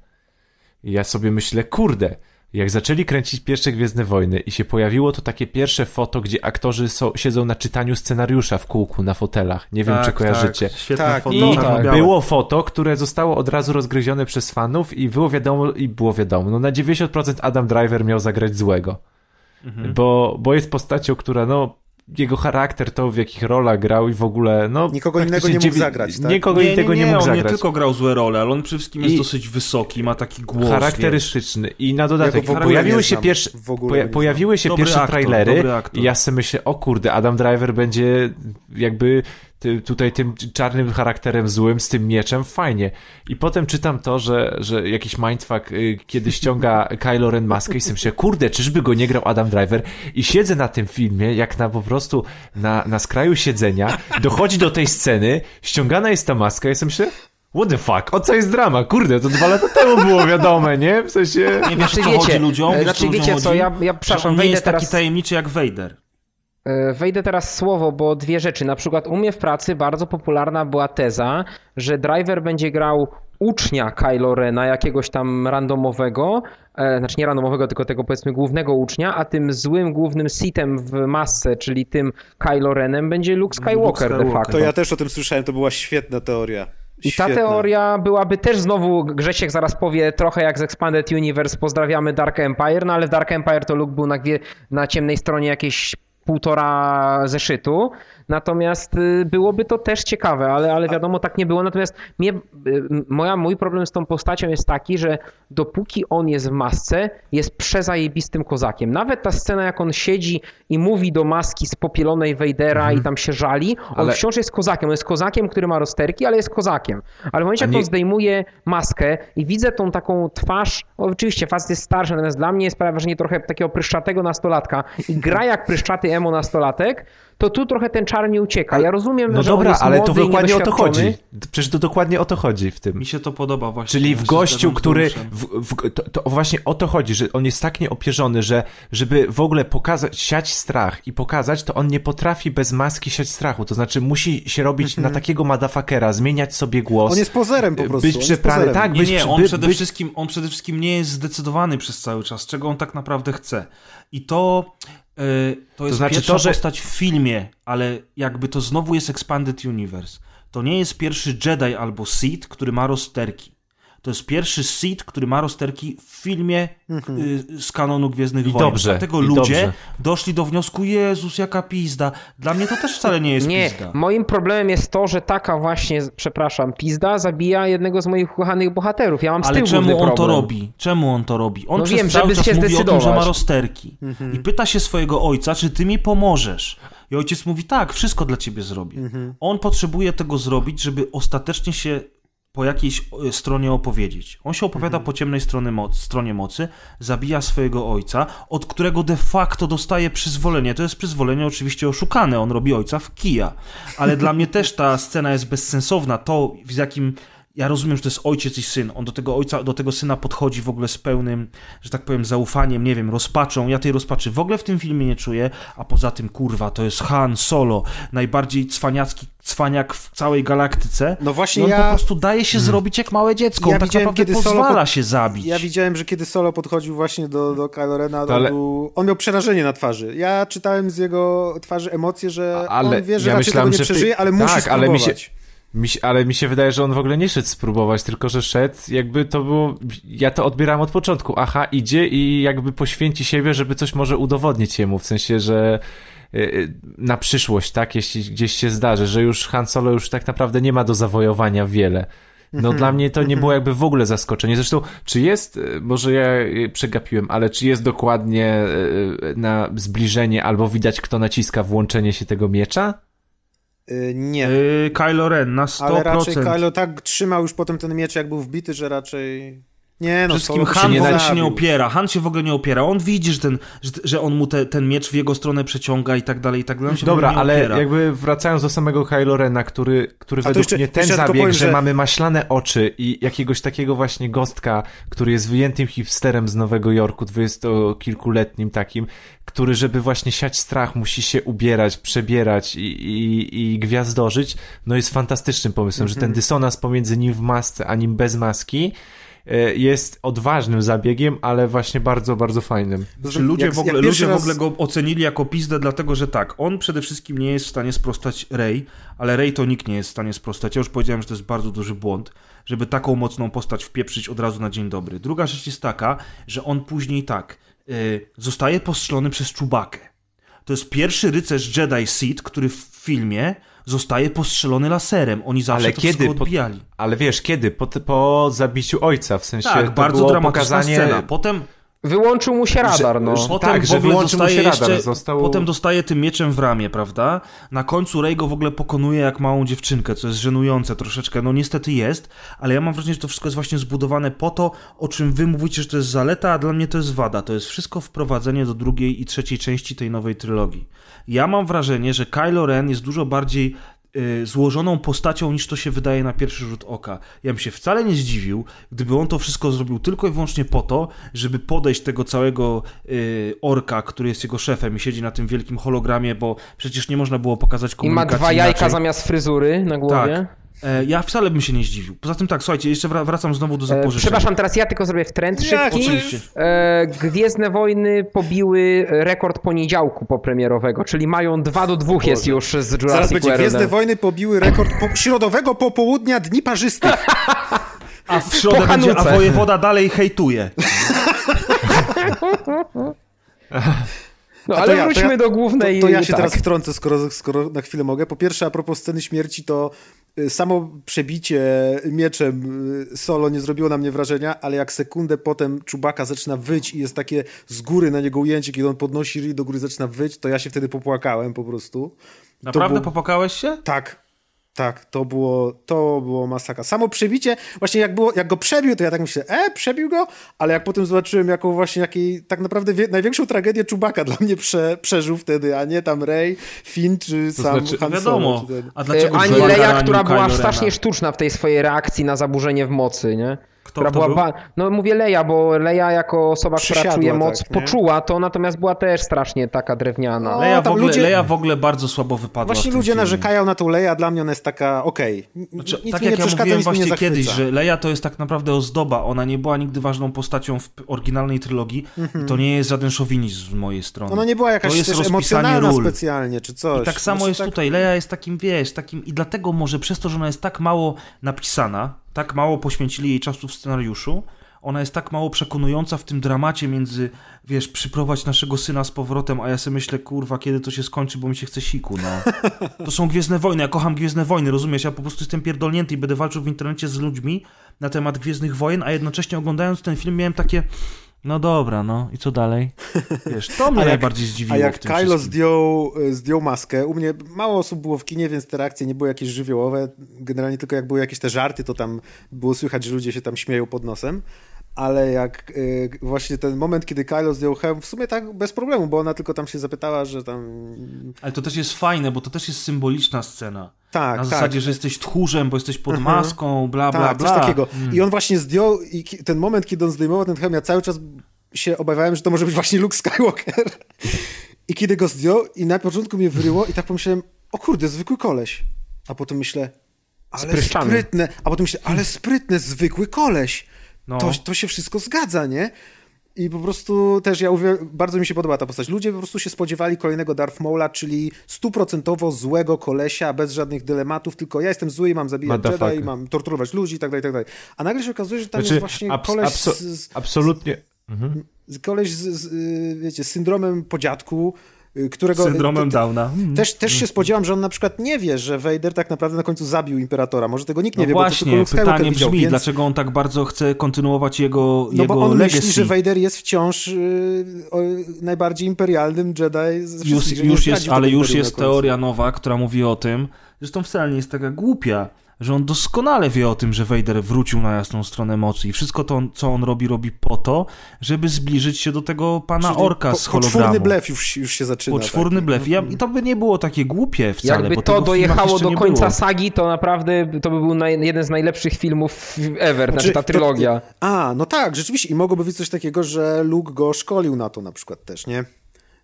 S5: I ja sobie myślę, kurde, jak zaczęli kręcić pierwsze Gwiezdne Wojny i się pojawiło to takie pierwsze foto, gdzie aktorzy są, siedzą na czytaniu scenariusza w kółku na fotelach. Nie wiem, czy kojarzycie.
S3: Tak, świetne
S4: Tak,
S3: foto.
S5: I
S3: czarno-białe.
S5: było foto, które zostało od razu rozgryzione przez fanów i było wiadomo, i było wiadomo, no na 90% Adam Driver miał zagrać złego.
S3: Mhm.
S5: Bo, bo jest postacią, która no, jego charakter, to w jakich rolach grał i w ogóle, no...
S4: Nikogo innego nie mógł
S5: dziewię-
S4: zagrać, tak?
S5: Nikogo
S3: nie,
S5: innego
S3: nie,
S5: nie,
S3: nie,
S5: mógł
S3: on
S5: zagrać.
S3: nie tylko grał złe role, ale on przede wszystkim jest
S5: I-
S3: dosyć wysoki, ma taki głos.
S5: charakterystyczny. I na
S4: Ja
S5: dodatek
S4: ogóle
S5: pojawiły się pierwsze, poja, pojawiły się
S3: Dobry
S5: pierwsze
S3: aktor,
S5: trailery i ja sobie myślę, o kurde, Adam Driver będzie jakby ty, tutaj tym czarnym charakterem złym z tym mieczem, fajnie. I potem czytam to, że, że jakiś mindfuck y, kiedy ściąga Kylo Ren maskę i sobie myślę, kurde, czyżby go nie grał Adam Driver? I siedzę na tym filmie, jak na po prostu na, na skraju siedzenia, dochodzi do tej sceny, ściągana jest ta maska i sobie myślę, What the fuck? O co jest drama? Kurde, to dwa lata temu było wiadome, nie? W sensie...
S3: Nie wiesz,
S2: Znaczy,
S3: co
S2: wiecie,
S3: chodzi ludziom?
S2: znaczy, wiecie co, ja- ja, przepraszam, wejdę
S3: jest
S2: teraz-
S3: taki tajemniczy jak Vader.
S2: E, Wejdę teraz słowo, bo dwie rzeczy. Na przykład u mnie w pracy bardzo popularna była teza, że driver będzie grał ucznia Kylo Rena, jakiegoś tam randomowego, e, znaczy nie randomowego, tylko tego powiedzmy głównego ucznia, a tym złym głównym sitem w masce, czyli tym Kylo Renem będzie Luke Skywalker, de
S3: Skywalker.
S2: facto.
S4: To ja też o tym słyszałem, to była świetna teoria.
S2: I ta teoria byłaby też znowu, Grzesiek zaraz powie, trochę jak z Expanded Universe, pozdrawiamy Dark Empire, no ale w Dark Empire to Luke był na, na ciemnej stronie jakieś półtora zeszytu, natomiast y, byłoby to też ciekawe, ale, ale wiadomo, tak nie było. Natomiast mnie, y, moja, mój problem z tą postacią jest taki, że dopóki on jest w masce, jest przezajebistym kozakiem. Nawet ta scena, jak on siedzi i mówi do maski z popielonej Vadera i tam się żali, on
S5: Ale-
S2: wciąż jest kozakiem. On jest kozakiem, który ma rozterki, ale jest kozakiem. Ale w momencie,
S5: A
S2: jak
S5: nie-
S2: on zdejmuje maskę i widzę tą taką twarz, o, oczywiście facet jest starszy, natomiast dla mnie jest sprawia wrażenie trochę takiego pryszczatego nastolatka i gra jak pryszczaty emo nastolatek, to tu trochę ten czar nie ucieka. Ja rozumiem,
S5: No
S2: że on
S5: dobra,
S2: jest
S5: ale to
S2: młody i
S5: dokładnie o to chodzi. Przecież to dokładnie o to chodzi w tym.
S3: Mi się to podoba właśnie.
S5: Czyli w gościu, który. W, w, to, to właśnie o to chodzi, że on jest tak nieopierzony, że żeby w ogóle pokazać, siać strach i pokazać, to on nie potrafi bez maski siać strachu. To znaczy musi się robić na takiego madafakera, zmieniać sobie głos.
S4: On jest pozerem po prostu.
S5: Być
S4: on
S5: przeprany, tak,
S3: Nie,
S5: być,
S3: nie, on,
S5: by,
S3: przede
S5: być,
S3: wszystkim, on przede wszystkim nie jest zdecydowany przez cały czas, czego on tak naprawdę chce. I to to jest
S5: znaczy
S3: pierwsza
S5: to, że-
S3: postać w filmie, ale jakby to znowu jest Expanded Universe. To nie jest pierwszy Jedi albo Sith, który ma rozterki. To jest pierwszy Sith, który ma rozterki w filmie y, z kanonu Gwiezdnych
S5: I
S3: Wojen.
S5: dobrze,
S3: Dlatego
S5: i
S3: ludzie
S5: dobrze.
S3: doszli do wniosku, Jezus, jaka pizda. Dla mnie to też wcale nie jest
S2: Nie,
S3: pizda.
S2: moim problemem jest to, że taka właśnie, przepraszam, pizda zabija jednego z moich ukochanych bohaterów. Ja mam z
S3: Ale czemu on to
S2: problem.
S3: robi? Czemu on to robi? On
S2: No
S3: przez
S2: wiem,
S3: cały
S2: żeby
S3: czas
S2: się
S3: mówi o tym, że ma rozterki. I pyta się swojego ojca, czy ty mi pomożesz. I ojciec mówi, tak, wszystko dla ciebie zrobię. On potrzebuje tego zrobić, żeby ostatecznie się po jakiejś e, stronie opowiedzieć. On się opowiada po ciemnej stronie, moc, stronie mocy, zabija swojego ojca, od którego de facto dostaje przyzwolenie. To jest przyzwolenie oczywiście oszukane, on robi ojca w kija. Ale dla mnie też ta scena jest bezsensowna. To, z jakim ja rozumiem, że to jest ojciec i syn. On do tego ojca, do tego syna podchodzi w ogóle z pełnym, że tak powiem, zaufaniem, nie wiem, rozpaczą. Ja tej rozpaczy w ogóle w tym filmie nie czuję, a poza tym, kurwa, to jest Han Solo, najbardziej cwaniacki cwaniak w całej galaktyce.
S4: No właśnie
S3: I on
S4: ja-
S3: po prostu daje się zrobić jak małe dziecko.
S4: Ja
S3: on tak
S4: widziałem,
S3: naprawdę
S4: kiedy
S3: pozwala
S4: pod-
S3: się zabić.
S4: Ja widziałem, że kiedy Solo podchodził właśnie do, do Kylo Rena, to
S5: Ale-
S4: był, on miał przerażenie na twarzy. Ja czytałem z jego twarzy emocje, że
S5: Ale
S4: on wie, że
S5: ja
S4: raczej
S5: myślałem,
S4: tego nie
S5: że
S4: przeżyje, ale
S5: tak,
S4: musi
S5: ale mi się-
S4: spróbować.
S5: Mi się, ale mi się wydaje, że on w ogóle nie szedł spróbować, tylko że szedł, jakby to było, ja to odbierałem od początku, aha, idzie i jakby poświęci siebie, żeby coś może udowodnić jemu, w sensie, że y, y, na przyszłość, tak, jeśli gdzieś się zdarzy, że już Han Solo już tak naprawdę nie ma do zawojowania wiele. No dla mnie to nie było jakby w ogóle zaskoczenie. Zresztą, czy jest, y, może ja przegapiłem, ale czy jest dokładnie na zbliżenie albo widać, kto naciska włączenie się tego miecza?
S4: Y, nie.
S3: Yy, Kylo Ren na 100%.
S4: Ale raczej Kylo tak trzymał już potem ten miecz, jak był wbity, że raczej... Nie no,
S3: Wszystkim Han
S4: się nie
S3: się nie opiera. Han się w ogóle nie opiera. On widzi, że, ten, że, że on mu te, ten miecz w jego stronę przeciąga i tak dalej, i tak dalej.
S5: Dobra, ale
S3: opiera.
S5: jakby wracając do samego Kylo Rena, który, który według
S4: jeszcze-
S5: mnie ten zabieg,
S4: powiem,
S5: że...
S4: że-
S5: mamy maślane oczy i jakiegoś takiego właśnie gostka, który jest wyjętym hipsterem z Nowego Jorku, dwudziestokilkuletnim takim, który żeby właśnie siać strach musi się ubierać, przebierać i, i, i gwiazdożyć, no jest fantastycznym pomysłem, że
S4: Mhm.
S5: ten dysonans pomiędzy nim w masce, a nim bez maski jest odważnym zabiegiem, ale właśnie bardzo, bardzo fajnym.
S3: Czy ludzie,
S4: Jak-
S3: w ogóle, ludzie w
S4: raz-
S3: ogóle go ocenili jako pizdę, dlatego że tak, on przede wszystkim nie jest w stanie sprostać Rey, ale Rey to nikt nie jest w stanie sprostać. Ja już powiedziałem, że to jest bardzo duży błąd, żeby taką mocną postać wpieprzyć od razu na dzień dobry. Druga rzecz jest taka, że on później tak, y, zostaje postrzelony przez Czubakę. To jest pierwszy rycerz Jedi Sith, który w filmie zostaje postrzelony laserem. Oni zawsze
S5: Ale
S3: to
S5: kiedy?
S3: wszystko
S5: Po-
S3: odbijali.
S5: Ale wiesz, kiedy? Po, po zabiciu ojca, w sensie
S3: Tak, bardzo
S5: było
S3: dramatyczna
S5: pokazanie...
S3: scena. Potem
S2: Wyłączył mu się radar, no.
S5: że-
S3: Potem
S5: tak, że wyłączył mu
S3: dostaje
S5: się radar,
S3: jeszcze,
S5: został-
S3: potem dostaje tym mieczem w ramię, prawda? Na końcu Rey go w ogóle pokonuje jak małą dziewczynkę, co jest żenujące troszeczkę. No niestety jest, ale ja mam wrażenie, że to wszystko jest właśnie zbudowane po to, o czym wy mówicie, że to jest zaleta, a dla mnie to jest wada. To jest wszystko wprowadzenie do drugiej i trzeciej części tej nowej trylogii. Ja mam wrażenie, że Kylo Ren jest dużo bardziej złożoną postacią niż to się wydaje na pierwszy rzut oka. Ja bym się wcale nie zdziwił, gdyby on to wszystko zrobił tylko i wyłącznie po to, żeby podejść tego całego y, orka, który jest jego szefem i siedzi na tym wielkim hologramie, bo przecież nie można było pokazać
S2: I ma
S3: komunikacji
S2: dwa jajka
S3: inaczej.
S2: zamiast fryzury na głowie.
S3: Tak. E, ja wcale bym się nie zdziwił. Poza tym tak, słuchajcie, jeszcze wra- wracam znowu do
S2: E,
S3: zapożyczenia.
S2: przepraszam, teraz ja tylko zrobię w trend szybki.
S3: oczywiście.
S2: E, Gwiezdne Wojny pobiły rekord poniedziałku popremierowego, czyli mają 2 do 2 jest już z Jurassic
S4: Zaraz będzie. Gwiezdne Wojny pobiły rekord po, środowego popołudnia Dni Parzystych.
S3: A w środę będzie, a wojewoda dalej hejtuje.
S2: No ale
S4: ja- to
S2: wróćmy
S4: ja-
S2: do głównej.
S4: To, to ja się
S2: tak.
S4: teraz wtrącę, skoro, skoro na chwilę mogę. Po pierwsze, a propos sceny śmierci, to y, samo przebicie mieczem y, solo nie zrobiło na mnie wrażenia, ale jak sekundę potem Czubaka zaczyna wyć i jest takie z góry na niego ujęcie, kiedy on podnosi ryj do góry, zaczyna wyć, to ja się wtedy popłakałem po prostu.
S3: Naprawdę
S4: było-
S3: popłakałeś się?
S4: Tak. Tak, to było, to było masakra. Samo przebicie, właśnie jak, było, jak go przebił, to ja tak myślę, e, przebił go, ale jak potem zobaczyłem, jaką właśnie, jakiej tak naprawdę wie, największą tragedię Czubaka dla mnie prze, przeżył wtedy, a nie tam Rey, Finn czy sam
S5: znaczy,
S4: Han Solo,
S3: Wiadomo.
S4: czy ten.
S3: A dlaczego
S2: E, Ani
S3: ranił
S2: która była strasznie sztuczna w tej swojej reakcji na zaburzenie w mocy, nie?
S3: Kto,
S2: która
S3: kto
S2: była. No mówię Leja, bo Leja jako osoba, która czuje moc,
S4: tak,
S2: poczuła to, natomiast była też strasznie taka drewniana.
S4: No,
S3: Leja, w
S4: tam
S3: ogóle,
S4: ludzie-
S3: Leja w ogóle bardzo słabo wypadła
S4: Właśnie
S3: w tym
S4: ludzie
S3: filmie.
S4: narzekają na tą Leję, a dla mnie ona jest taka okej. N-
S3: Znaczy,
S4: Nic
S3: tak
S4: mi nie
S3: jak ja
S4: przeszkadza,
S3: mówiłem właśnie kiedyś, że Leia to jest tak naprawdę ozdoba. Ona nie była nigdy ważną postacią w oryginalnej trylogii to nie jest żaden szowinizm z mojej strony.
S4: Ona nie była jakaś
S3: to jest
S4: też
S3: rozpisanie
S4: emocjonalna
S3: ról.
S4: specjalnie, czy coś.
S3: I tak samo
S4: Znaczy,
S3: jest
S4: tak-
S3: tutaj. Leia jest takim, wiesz, takim i dlatego może przez to, że ona jest tak mało napisana, tak mało poświęcili jej czasu w scenariuszu, ona jest tak mało przekonująca w tym dramacie między, wiesz, przyprowadź naszego syna z powrotem, a ja sobie myślę, kurwa, kiedy to się skończy, bo mi się chce siku, no. To są Gwiezdne Wojny, ja kocham Gwiezdne Wojny, rozumiesz? Ja po prostu jestem pierdolnięty i będę walczył w internecie z ludźmi na temat Gwiezdnych Wojen, a jednocześnie oglądając ten film miałem takie, no dobra, no i co dalej? Wiesz, to mnie
S4: jak-
S3: najbardziej zdziwiło
S4: A jak Kylo zdjął, y, zdjął maskę, u mnie mało osób było w kinie, więc te reakcje nie były jakieś żywiołowe. Generalnie tylko jak były jakieś te żarty, to tam było słychać, że ludzie się tam śmieją pod nosem. Ale jak y, właśnie ten moment, kiedy Kylo zdjął hełm, w sumie tak bez problemu, bo ona tylko tam się zapytała, że tam...
S3: Ale to też jest fajne, bo to też jest symboliczna scena.
S4: Tak,
S3: Na
S4: tak.
S3: zasadzie, że jesteś tchórzem, bo jesteś pod
S4: Mhm.
S3: maską, bla, bla,
S4: tak,
S3: bla.
S4: coś takiego.
S3: Mm.
S4: I on właśnie zdjął, i ten moment, kiedy on zdejmował ten hełm, ja cały czas się obawiałem, że to może być właśnie Luke Skywalker. I kiedy go zdjął, i na początku mnie wyryło, i tak pomyślałem, o kurde, zwykły koleś. A potem myślę, ale
S2: Spryszczany.
S4: sprytne. A potem myślę, ale sprytne, zwykły koleś.
S3: No.
S4: To, to się wszystko zgadza, nie? I po prostu też ja bardzo mi się podoba ta postać. Ludzie po prostu się spodziewali kolejnego Darth Maula, czyli stuprocentowo złego kolesia, bez żadnych dylematów, tylko ja jestem zły i mam zabijać
S5: Motherfucker.
S4: Jedi, mam torturować ludzi i tak dalej, tak dalej. A nagle się okazuje, że tam
S5: Znaczy,
S4: jest właśnie
S5: abs-
S4: koleś
S5: abso-
S4: z,
S5: absolutnie. Mhm.
S4: koleś z, z, y, wiecie, z syndromem podziadku, którego...
S3: Syndromem Downa. Mm.
S4: Też, też się spodziewam, że on na przykład nie wie, że Vader tak naprawdę na końcu zabił Imperatora. Może tego nikt nie
S3: No
S4: wie, bo to
S3: właśnie,
S4: tylko
S3: pytanie
S4: widział,
S3: brzmi,
S4: więc...
S3: dlaczego on tak bardzo chce kontynuować jego,
S4: No
S3: jego
S4: bo on
S3: legacy.
S4: myśli, że Vader jest wciąż y, o, najbardziej imperialnym Jedi
S3: już,
S4: wszystkich,
S3: już
S4: zdradzi
S3: jest, ale już jest teoria nowa, która mówi o tym, zresztą wcale nie jest taka głupia, że on doskonale wie o tym, że Vader wrócił na jasną stronę mocy i wszystko to, co on robi, robi po to, żeby zbliżyć się do tego pana
S4: Czyli
S3: orka
S4: po,
S3: z hologramu.
S4: Poczwórny blef już, już się zaczyna.
S3: Poczwórny
S4: taki.
S3: blef. Ja, I to by nie było takie głupie wcale,
S2: Jakby
S3: bo
S2: to dojechało do końca
S3: było.
S2: sagi, to naprawdę to by był naj, jeden z najlepszych filmów ever, znaczy, ta
S4: to-
S2: trylogia.
S4: a, no tak, rzeczywiście. I mogłoby być coś takiego, że Luke go szkolił na to na przykład też, nie?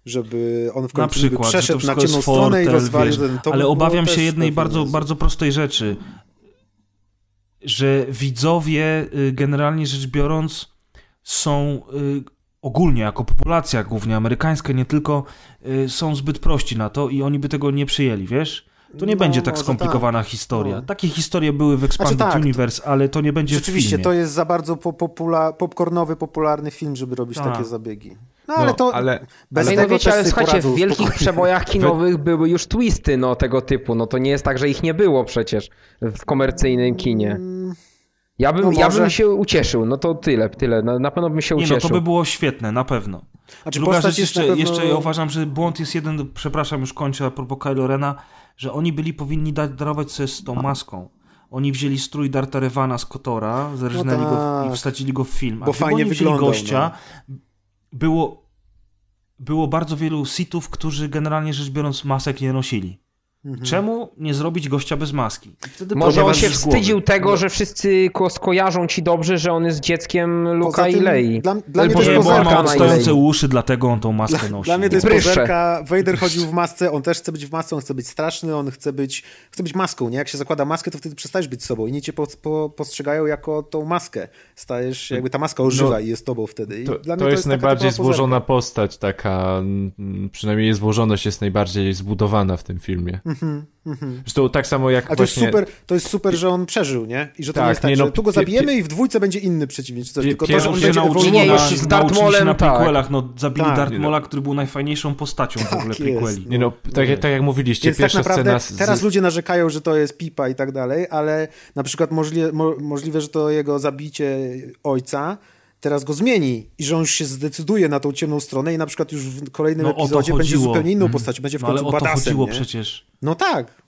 S4: Żeby on w
S3: Na
S4: końcu by
S3: przykład,
S4: przeszedł na ciemną stronę i rozwalił
S3: wiesz,
S4: ten... To
S3: ale obawiam się jednej bardzo, bardzo prostej rzeczy, że widzowie y, generalnie rzecz biorąc są y, ogólnie jako populacja, głównie amerykańska, nie tylko, y, są zbyt prości na to i oni by tego nie przyjęli, wiesz? To nie
S4: No,
S3: będzie tak skomplikowana
S4: tak.
S3: historia.
S4: No.
S3: Takie historie były w Expanded
S4: tak, to-
S3: Universe, ale to nie będzie w
S4: Rzeczywiście,
S3: filmie.
S4: to jest za bardzo po, popula, popcornowy, popularny film, żeby robić
S3: Tak.
S4: takie zabiegi. No ale
S5: No,
S4: to
S5: ale-
S4: bez
S2: Ej,
S4: tego
S2: no wiecie, ale słuchajcie, w wielkich
S4: spokojnie.
S2: przebojach kinowych były już twisty no, tego typu. No to nie jest tak, że ich nie było przecież w komercyjnym kinie. Ja bym,
S4: No
S2: ja bym się ucieszył, no to tyle, tyle. Na, na pewno bym się
S3: Nie
S2: ucieszył.
S3: no, to by było świetne, na pewno.
S4: Znaczy,
S3: Druga rzecz, jeszcze,
S4: pewno...
S3: jeszcze ja uważam, że błąd jest jeden, przepraszam, już kończę a propos Kylo Rena, że oni byli powinni dać, darować sobie z tą maską. Oni wzięli strój Darta Revana z Kotora, zarżnęli go w, i
S4: tak.
S3: wsadzili go w film. A
S4: Bo fajnie
S3: oni wzięli
S4: wyglądał, no.
S3: Było, było bardzo wielu sitów, którzy generalnie rzecz biorąc masek nie nosili.
S4: Mhm.
S3: Czemu nie zrobić gościa bez maski?
S2: Może on się wstydził tego, że wszyscy ko- skojarzą ci dobrze, że on jest dzieckiem Luka
S4: Poza
S2: i
S4: tym
S2: Lei.
S4: dla- dla mnie to
S3: Nie, bo on ma odstające uszy, dlatego on tą maskę nosi.
S4: Dla mnie to jest
S2: Prysze.
S4: pozerka. Vader chodził w masce, on też chce być w masce, on chce być straszny, on chce być, chce być maską, nie? Jak się zakłada maskę, to wtedy przestajesz być sobą. Inni cię po, po, postrzegają jako tą maskę. Stajesz, jakby ta maska ożywa
S5: No,
S4: i jest tobą wtedy. I
S5: To,
S4: dla
S5: to
S4: mnie
S5: jest najbardziej
S4: typowa pozerka.
S5: złożona postać, taka, mm, przynajmniej złożoność jest najbardziej zbudowana w tym filmie. Zresztą tak samo jak
S4: Ale to jest,
S5: właśnie...
S4: super, to jest super, że on przeżył, nie? I że to
S5: Tak,
S4: nie jest tak,
S5: nie, no,
S4: że tu go zabijemy i w dwójce będzie inny przeciwnik, coś, tylko to, że on
S3: się
S4: będzie
S3: nauczyli,
S2: Nie,
S4: ewoluował.
S2: już
S3: na,
S2: z Dartmolem,
S3: na
S2: tak.
S3: prequelach, no zabili
S4: Tak.
S3: Dartmola, który był najfajniejszą postacią w ogóle
S4: Tak
S3: prequeli.
S4: jest.
S5: Nie no, tak, jak- tak jak mówiliście,
S4: Więc tak
S5: pierwsza
S4: naprawdę
S5: scena... Z,
S4: teraz ludzie narzekają, że to jest pipa i tak dalej, ale na przykład możli, mo, możliwe, że to jego zabicie ojca teraz go zmieni i że on już się zdecyduje na tą ciemną stronę i na przykład już w kolejnym
S3: No
S4: epizodzie będzie zupełnie inną
S3: Mhm.
S4: postacią, będzie w
S3: No ale
S4: końcu
S3: o to chodziło
S4: nie?
S3: przecież.
S4: No tak.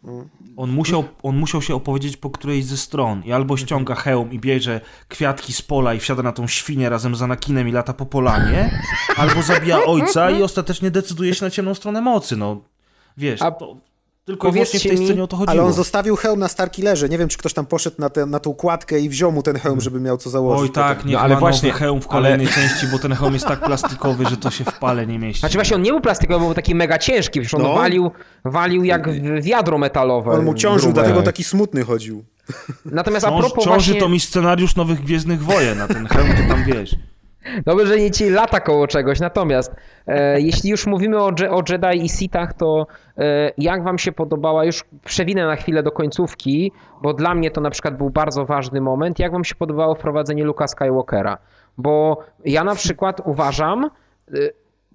S3: On musiał, on musiał się opowiedzieć po którejś ze stron i albo ściąga hełm i bierze kwiatki z pola i wsiada na tą świnię razem z Anakinem i lata po polanie, albo zabija ojca i ostatecznie decyduje się na ciemną stronę mocy, no. Wiesz,
S2: A-
S3: to... Tylko i wyłącznie w tej
S2: mi-
S3: scenie o to chodziło.
S4: Ale on zostawił hełm na Starkillerze. Nie wiem, czy ktoś tam poszedł na, tę na tą kładkę i wziął mu ten hełm, żeby miał co założyć.
S3: Oj tak, niech
S5: No,
S3: ale
S5: ale właśnie-
S3: hełm w kolejnej części, bo ten hełm jest tak plastikowy, że to się w pale nie mieści.
S2: Znaczy właśnie on nie był plastikowy, był taki mega ciężki, przecież on
S4: No.
S2: walił, walił jak w wiadro metalowe.
S4: On mu ciążył,
S2: grube.
S4: dlatego taki smutny chodził.
S2: Natomiast a
S3: Ciąż,
S2: propos
S3: ciąży
S2: właśnie...
S3: to mi scenariusz Nowych Gwiezdnych Wojen, a ten hełm to tam wiesz.
S2: Dobrze, że nie ci lata koło czegoś. Natomiast e, jeśli już mówimy o, o Jedi i Sithach, to e, jak wam się podobała, już przewinę na chwilę do końcówki, bo dla mnie to na przykład był bardzo ważny moment, jak wam się podobało wprowadzenie Luka Skywalkera? Bo ja na przykład uważam, e,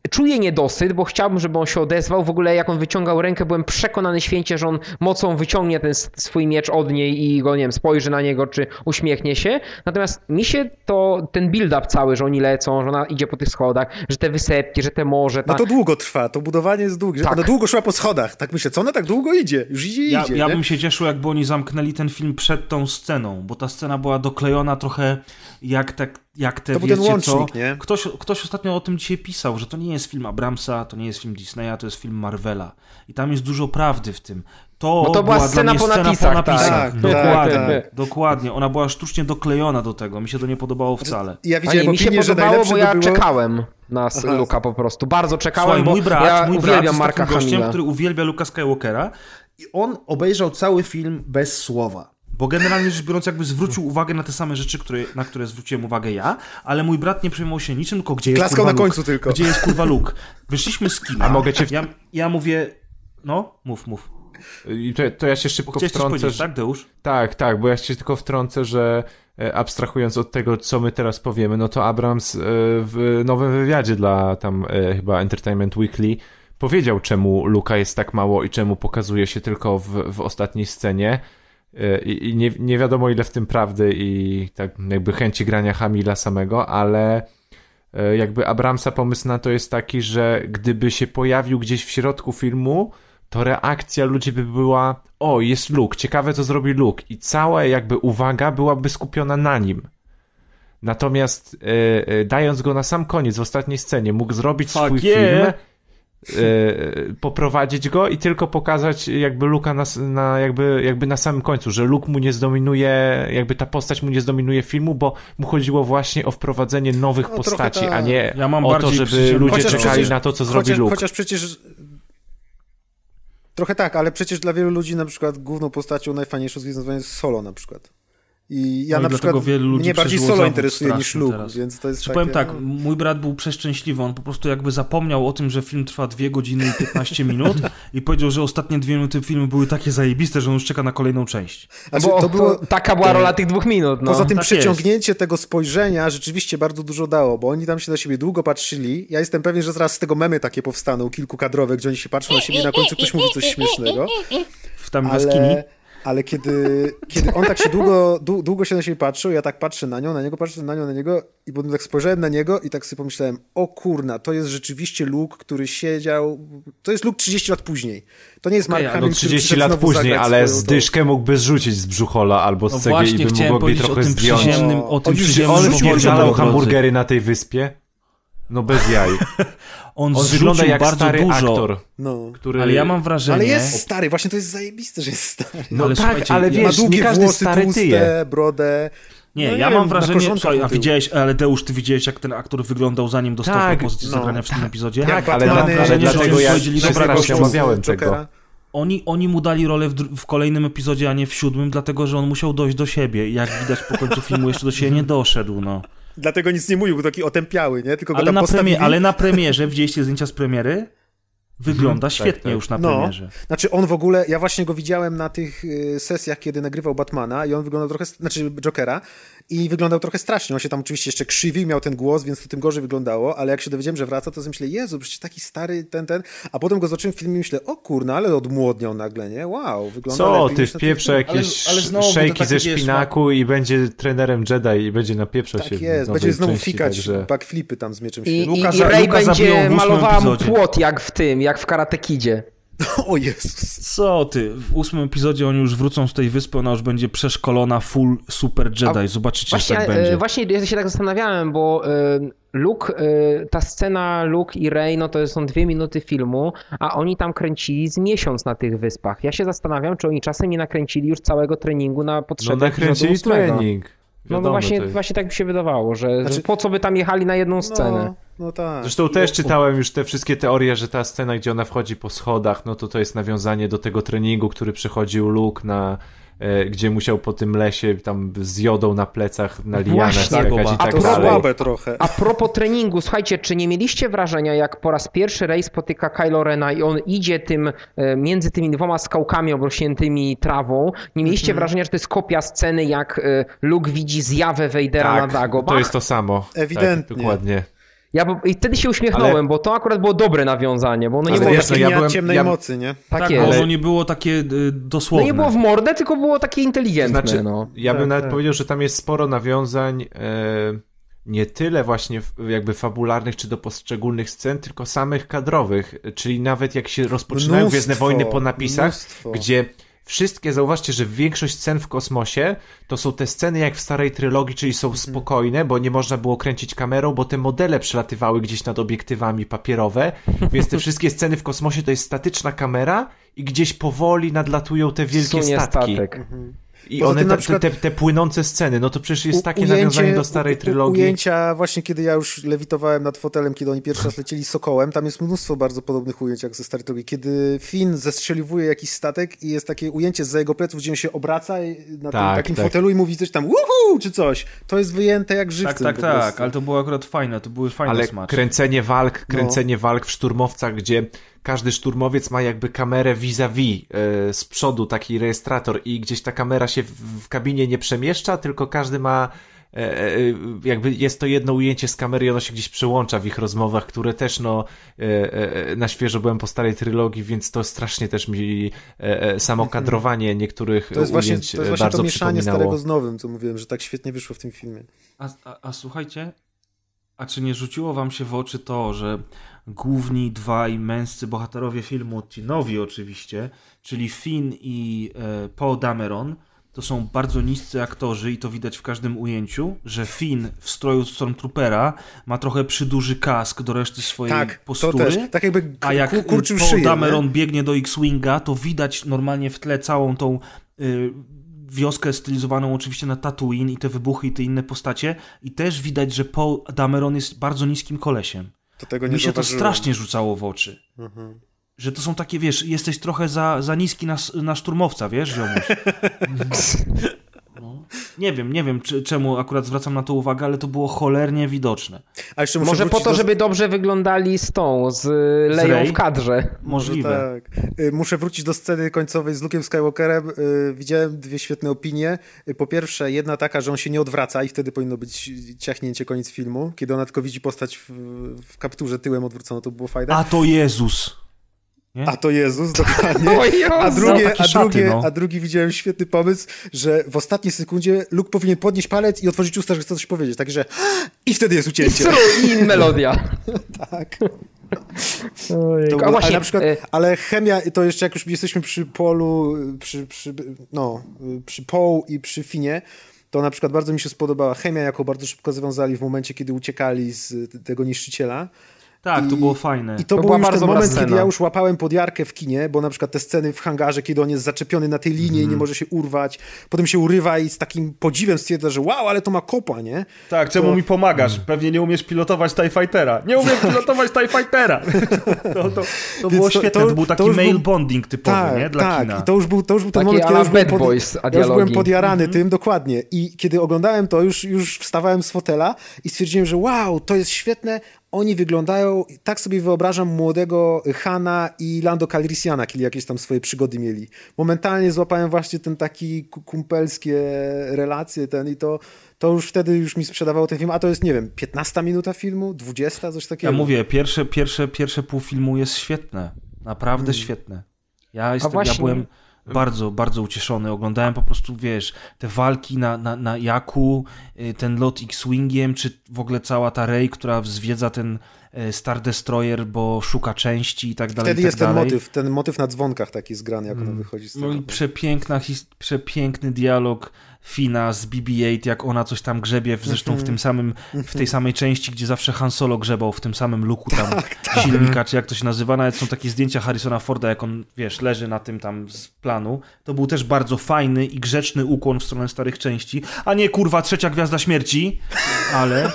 S2: czuję niedosyt, bo chciałbym, żeby on się odezwał. W ogóle jak on wyciągał rękę, byłem przekonany święcie, że on mocą wyciągnie ten swój miecz od niej i go, nie wiem, spojrzy na niego, czy uśmiechnie się. Natomiast mi się to, ten build-up cały, że oni lecą, że ona idzie po tych schodach, że te wysepki, że te morze, ta...
S4: No to długo trwa, to budowanie jest długie.
S2: Tak.
S4: Ona długo szła po schodach. Tak myślę, co ona tak długo idzie? Już idzie i
S3: Ja,
S4: idzie.
S3: ja
S4: nie?
S3: bym się cieszył, jakby oni zamknęli ten film przed tą sceną, bo ta scena była doklejona trochę jak, tak, jak te,
S4: To był
S3: wiecie
S4: ten łącznik,
S3: co?
S4: nie?
S3: Ktoś, ktoś ostatnio o tym dzisiaj pisał, że to nie jest film Abramsa, to nie jest film Disneya, to jest film Marvela. I tam jest dużo prawdy w tym. To,
S2: No to była
S3: dla
S2: scena po
S3: scena
S2: napisach,
S3: po napisach.
S4: tak. Tak,
S3: dokładnie,
S4: tak,
S3: dokładnie. Ona była sztucznie doklejona do tego. Mi się to nie podobało wcale.
S4: Ja widziałem
S2: nie, mi się
S4: opinię, że
S2: podobało, bo ja
S4: by było...
S2: czekałem na
S4: Aha.
S2: Luka po prostu. Bardzo czekałem,
S3: Słuchaj,
S2: bo
S3: mój brat,
S2: ja
S3: mój brat jest
S2: Marka
S3: gościem,
S2: Hamila.
S3: który uwielbia Luka Skywalkera.
S6: I on obejrzał cały film bez słowa.
S3: Bo generalnie rzecz biorąc, jakby zwrócił uwagę na te same rzeczy, które, na które zwróciłem uwagę ja, ale mój brat nie przejmował się niczym, tylko gdzie jest
S4: Klaskał
S3: kurwa
S4: na
S3: Luke?
S4: końcu tylko.
S3: Gdzie jest kurwa Luke? Wyszliśmy z kina.
S5: A mogę cię w-
S3: Ja, ja mówię... No, mów, mów.
S5: I to, to ja się szybko
S3: Chciałeś
S5: wtrącę. że-
S3: tak, Deusz?
S5: Tak, tak, bo ja się tylko wtrącę, że e, abstrahując od tego, co my teraz powiemy, no to Abrams e, w nowym wywiadzie dla tam e, chyba Entertainment Weekly powiedział, czemu Luka jest tak mało i czemu pokazuje się tylko w, w ostatniej scenie. E, I, i nie, nie wiadomo ile w tym prawdy i tak jakby chęci grania Hamila samego, ale e, jakby Abramsa pomysł na to jest taki, że gdyby się pojawił gdzieś w środku filmu, to reakcja ludzi by była o, jest Luke, ciekawe co zrobi Luke i cała jakby uwaga byłaby skupiona na nim. Natomiast e, dając go na sam koniec w ostatniej scenie mógł zrobić
S3: Fuck
S5: swój
S3: yeah.
S5: film poprowadzić go i tylko pokazać jakby Luka na, na, jakby, jakby na samym końcu, że Luke mu nie zdominuje, jakby ta postać mu nie zdominuje filmu, bo mu chodziło właśnie o wprowadzenie nowych
S4: No,
S5: postaci,
S4: tak.
S5: a nie
S3: Ja mam
S5: o to, żeby ludzie
S3: Chociaż
S5: czekali
S4: przecież-
S5: na to, co zrobi
S4: chociaż,
S5: Luke.
S4: Chociaż przecież... Trochę tak, ale przecież dla wielu ludzi na przykład główną postacią najfajniejszą z Gwiezdnych jest Solo na przykład. I ja
S3: No i
S4: na
S3: dlatego
S4: przykład
S3: wielu ludzi
S4: mnie bardziej Solo interesuje niż Luke,
S3: teraz.
S4: więc to jest takie...
S3: powiem tak,
S4: no.
S3: mój brat był przeszczęśliwy, on po prostu jakby zapomniał o tym, że film trwa 2 godziny i 15 minut i powiedział, że ostatnie dwie minuty filmu były takie zajebiste, że on już czeka na kolejną część.
S4: Znaczy,
S2: bo
S4: to było...
S2: taka była rola tych dwóch minut. No.
S4: Poza tym
S3: tak
S4: przeciągnięcie tego spojrzenia rzeczywiście bardzo dużo dało, bo oni tam się na siebie długo patrzyli. Ja jestem pewien, że zaraz z tego memy takie powstaną, kilkukadrowe, gdzie oni się patrzą na siebie i na końcu ktoś mówi coś śmiesznego.
S3: W tam jaskini.
S4: Ale, kiedy, kiedy on tak się długo, dłu- długo się na siebie patrzył, ja tak patrzę na nią, na niego, patrzę na nią, na niego i potem tak spojrzałem na niego i tak sobie pomyślałem, o kurna, to jest rzeczywiście Luke, który siedział, to jest Luke 30 lat później. To nie jest Mark
S3: Okej, ale
S4: Hamill,
S5: No
S4: który
S5: 30
S4: przyszedł
S5: lat później, ale z dyszkę mógłby zrzucić z brzuchola albo z
S3: No
S5: cegi i by
S3: chciałem
S5: mógłby
S3: powiedzieć o
S5: trochę
S3: tym
S5: zdjąć.
S3: przyziemnym, o tym
S4: On już-
S3: przyziemnym
S4: on
S3: drodzy.
S5: hamburgery na tej wyspie. No bez jaj.
S3: On,
S5: On wygląda jak
S3: bardzo
S5: stary
S3: dużo,
S5: aktor,
S4: No.
S5: który...
S3: ale ja mam wrażenie...
S4: Ale jest stary, właśnie to jest zajebiste, że jest stary.
S5: No
S3: ale
S5: tak, ale wiesz,
S4: Ma
S5: nie
S4: długie
S5: każdy
S4: włosy,
S5: stary
S4: tłuste,
S5: tyje.
S4: brodę.
S3: Nie,
S4: No
S3: ja
S4: nie
S3: mam
S4: wiem,
S3: wrażenie, słuchaj, a widziałeś, ale Deusz, ty widziałeś, jak ten aktor wyglądał zanim dostał
S5: Tak,
S3: propozycję
S4: no,
S3: zagrania w tym epizodzie?
S5: Tak, ale, ale
S3: wrażenie, że
S5: dlatego
S3: oni
S5: ja strasznie
S4: Jokera.
S5: tego.
S3: Oni, oni mu dali rolę w, w kolejnym epizodzie, a nie w siódmym, dlatego że on musiał dojść do siebie. I jak widać po końcu filmu, jeszcze do siebie nie doszedł, no.
S4: Dlatego nic nie mówił, był taki otępiały, nie? Tylko go
S3: Ale
S4: tam
S3: na,
S4: postawili.
S3: ale na premierze, widzieliście zdjęcia z premiery? Wygląda świetnie
S5: tak.
S3: już na
S4: No.
S3: premierze.
S4: Znaczy on w ogóle, ja właśnie go widziałem na tych y, sesjach, kiedy nagrywał Batmana i on wyglądał trochę, znaczy Jokera i wyglądał trochę strasznie. On się tam oczywiście jeszcze krzywił, miał ten głos, więc to tym gorzej wyglądało, ale jak się dowiedziałem, że wraca, to sobie myślę, Jezu, przecież taki stary ten, ten, a potem go zobaczyłem w filmie i myślę, o kurna, ale odmłodniał nagle, nie? Wow, wygląda
S5: Co,
S4: lepiej
S5: ty wpieprze
S4: filmie.
S5: jakieś
S6: Ale- ale
S5: szejki ze
S6: wiesz,
S5: szpinaku i będzie trenerem Jedi i będzie napieprzał się
S4: Tak jest, będzie znowu
S5: części,
S4: fikać
S5: także...
S4: backflipy tam z mieczem
S2: I, i,
S3: Luka
S2: i
S3: Luka zabiją
S2: będzie
S3: epizodzie.
S2: płot jak w tym, jak w Karate Kidzie.
S4: O Jezus.
S3: Co ty? W ósmym epizodzie oni już wrócą z tej wyspy, ona już będzie przeszkolona full super Jedi.
S2: A
S3: Zobaczycie,
S2: Właśnie,
S3: że tak
S2: e,
S3: będzie.
S2: właśnie ja się tak zastanawiałem, bo e, Luke, y, ta scena Luke i Rey, no to są dwie minuty filmu, a oni tam kręcili z miesiąc na tych wyspach. Ja się zastanawiam, czy oni czasem nie nakręcili już całego treningu na
S5: No
S2: potrzeby
S5: nakręcili
S2: epizodu ósmego.
S5: trening.
S2: No, no właśnie, właśnie tak mi się wydawało, że,
S4: Znaczy-
S2: że po co by tam jechali na jedną scenę.
S4: No, no tak.
S5: Zresztą też czytałem już te wszystkie teorie, że ta scena, gdzie ona wchodzi po schodach, no to to jest nawiązanie do tego treningu, który przechodził Luke na e, gdzie musiał po tym lesie tam z jodą na plecach na lianach
S2: Właśnie.
S5: skakać i tak dalej.
S4: słabe trochę.
S2: A propos treningu, słuchajcie, czy nie mieliście wrażenia, jak po raz pierwszy Rey spotyka Kylo Rena i on idzie tym e, między tymi dwoma skałkami obrośniętymi trawą? Nie mieliście wrażenia, że to jest kopia sceny, jak e, Luke widzi zjawę Vadera na
S5: Tak,
S2: Dagobah?
S5: to jest to samo.
S4: Ewidentnie.
S5: Tak, dokładnie.
S2: Ja bo, I wtedy się uśmiechnąłem,
S5: Ale-
S2: bo to akurat było dobre nawiązanie, bo ono nie
S5: Ale
S2: było
S5: wiesz,
S4: jest
S5: no
S2: takie,
S5: ja byłem-
S4: ciemnej
S5: ja-
S4: mocy, nie?
S2: tak
S3: Tak,
S5: ale-
S3: ono nie było takie y,
S2: No
S3: dosłowne.
S2: nie było w mordę, tylko było takie inteligentne.
S5: Znaczy,
S2: no.
S5: ja bym
S3: Tak,
S5: nawet
S3: tak.
S5: powiedział, że tam jest sporo nawiązań e, nie tyle właśnie jakby fabularnych czy do poszczególnych scen, tylko samych kadrowych. Czyli nawet jak się rozpoczynają
S4: Mnóstwo,
S5: Gwiezdne Wojny po napisach,
S4: mnóstwo.
S5: gdzie wszystkie, zauważcie, że większość scen w kosmosie to są te sceny jak w starej trylogii, czyli są spokojne, bo nie można było kręcić kamerą, bo te modele przelatywały gdzieś nad obiektywami papierowe, więc te wszystkie sceny w kosmosie to jest statyczna kamera i gdzieś powoli nadlatują te wielkie
S2: Sunie
S5: statki.
S2: statek.
S5: I
S4: Poza
S5: one,
S4: tym przykład-
S5: te, te płynące sceny, no to przecież jest takie nawiązanie do starej trylogii.
S4: Ujęcia właśnie, kiedy ja już lewitowałem nad fotelem, kiedy oni pierwszy raz lecieli Sokołem, tam jest mnóstwo bardzo podobnych ujęć jak ze starej trylogii. Kiedy Finn zestrzeliwuje jakiś statek i jest takie ujęcie z jego pleców, gdzie on się obraca na tym
S5: Tak,
S4: takim
S5: tak.
S4: fotelu i mówi coś tam uhu, czy coś. To jest wyjęte jak
S3: Tak,
S4: żywcem
S3: tak, tak,
S4: prostu.
S3: ale to było akurat fajne, to były fajne
S5: Ale
S3: smaczki.
S5: kręcenie walk,
S4: No.
S5: kręcenie walk w szturmowcach, gdzie każdy szturmowiec ma jakby kamerę vis-a-vis e, z przodu, taki rejestrator i gdzieś ta kamera się w, w kabinie nie przemieszcza, tylko każdy ma e, e, jakby jest to jedno ujęcie z kamery i ono się gdzieś przełącza w ich rozmowach, które też no na świeżo byłem po starej trylogii, więc to strasznie też mi samo kadrowanie niektórych
S4: To jest właśnie,
S5: ujęć
S4: to, jest właśnie
S5: bardzo
S4: to mieszanie starego z nowym, co mówiłem, że tak świetnie wyszło w tym filmie.
S3: A, a, a słuchajcie, a czy nie rzuciło wam się w oczy to, że główni dwaj męscy bohaterowie filmu, ci nowi oczywiście, czyli Finn i e, Paul Dameron, to są bardzo niscy aktorzy i to widać w każdym ujęciu, że Finn w stroju Stormtroopera ma trochę przyduży kask do reszty swojej
S4: Tak,
S3: postury.
S4: to też. Tak jakby
S3: A jak Paul
S4: szyję.
S3: Dameron
S4: nie?
S3: biegnie do X-Winga, to widać normalnie w tle całą tą y, wioskę stylizowaną oczywiście na Tatooine i te wybuchy i te inne postacie i też widać, że Paul Dameron jest bardzo niskim kolesiem.
S4: To tego nie
S3: Mi się to
S4: zauważyłem.
S3: strasznie rzucało w oczy.
S4: Mhm.
S3: Że to są takie, wiesz, jesteś trochę za, za niski na, na szturmowca, wiesz, ziomuś. Nie wiem, nie wiem czy, czemu akurat zwracam na to uwagę, ale to było cholernie widoczne.
S4: A jeszcze
S2: Może po to,
S4: do...
S2: żeby dobrze wyglądali z tą, z Leją w kadrze.
S3: Możliwe.
S4: Tak. Y, Muszę wrócić do sceny końcowej z Luke'em Skywalkerem. Y, Widziałem dwie świetne opinie. Y, Po pierwsze, jedna taka, że on się nie odwraca i wtedy powinno być ciachnięcie koniec filmu. Kiedy ona tylko widzi postać w, w kapturze tyłem odwrócono, to było fajne.
S3: A to Jezus!
S4: A to Jezus, dokładnie. A, drugie, a,
S3: szaty,
S4: drugie,
S3: no.
S4: a drugi widziałem świetny pomysł, że w ostatniej sekundzie Luke powinien podnieść palec i otworzyć usta, że chce coś powiedzieć. Także i wtedy jest ucięcie.
S2: I melodia.
S4: Tak. To
S2: A właśnie,
S4: ale, na przykład,
S2: e,
S4: ale chemia, to jeszcze jak już jesteśmy przy Polu, przy, przy, no, przy Paul i przy Finie, to na przykład bardzo mi się spodobała chemia, jaką bardzo szybko związali w momencie, kiedy uciekali z tego niszczyciela.
S3: Tak, to
S4: I-
S3: było fajne.
S4: I to,
S2: To
S4: był już ten moment, kiedy
S2: scena.
S4: ja już łapałem podjarkę w kinie, bo na przykład te sceny w hangarze, kiedy on jest zaczepiony na tej linie i nie może się urwać, potem się urywa i z takim podziwem stwierdza, że wow, ale to ma kopa, nie?
S6: Tak, czemu
S4: To-
S6: mi pomagasz? Pewnie nie umiesz pilotować TIE Fightera. Nie umiem pilotować TIE Fightera! To, to, to
S3: było
S4: to-
S3: świetne,
S4: to-
S3: to, był
S4: to
S3: taki male
S4: był-
S3: bonding typowy,
S4: tak,
S3: nie? Dla
S4: tak.
S3: kina.
S4: I to już był, to już był ten
S2: Taki
S4: moment, kiedy już byłem, pod,
S2: Boys
S4: ja już byłem podjarany tym, dokładnie. I kiedy oglądałem to, już, już wstawałem z fotela i stwierdziłem, że wow, to jest świetne. Oni wyglądają, tak sobie wyobrażam młodego Hana i Lando Calrissiana, kiedy jakieś tam swoje przygody mieli. Momentalnie złapałem właśnie ten taki ku- kumpelskie relacje ten i to, to już wtedy już mi sprzedawało ten film, a to jest, nie wiem, 15 minuta filmu, 20, coś takiego.
S3: Ja mówię, pierwsze, pierwsze, pierwsze pół filmu jest świetne. Naprawdę świetne. Ja, jestem, ja byłem bardzo, bardzo ucieszony. Oglądałem po prostu, wiesz, te walki na, na, na Jaku, y, ten lot X-Wingiem, czy w ogóle cała ta Rey, która zwiedza ten e, Star Destroyer, bo szuka części i tak dalej.
S4: Wtedy
S3: tak
S4: jest ten
S3: dalej.
S4: motyw, ten motyw na dzwonkach taki zgrany, jak ona wychodzi z
S3: No
S4: tego.
S3: i przepiękna, przepiękny dialog Fina z BB-8, jak ona coś tam grzebie, zresztą
S4: Mhm.
S3: w tym samym, w tej samej części, gdzie zawsze Han Solo grzebał, w tym samym luku tam
S4: Tak,
S3: silnika, czy jak to się nazywa, nawet są takie zdjęcia Harrisona Forda, jak on, wiesz, leży na tym tam z planu. To był też bardzo fajny i grzeczny ukłon w stronę starych części, a nie kurwa trzecia Gwiazda Śmierci, ale,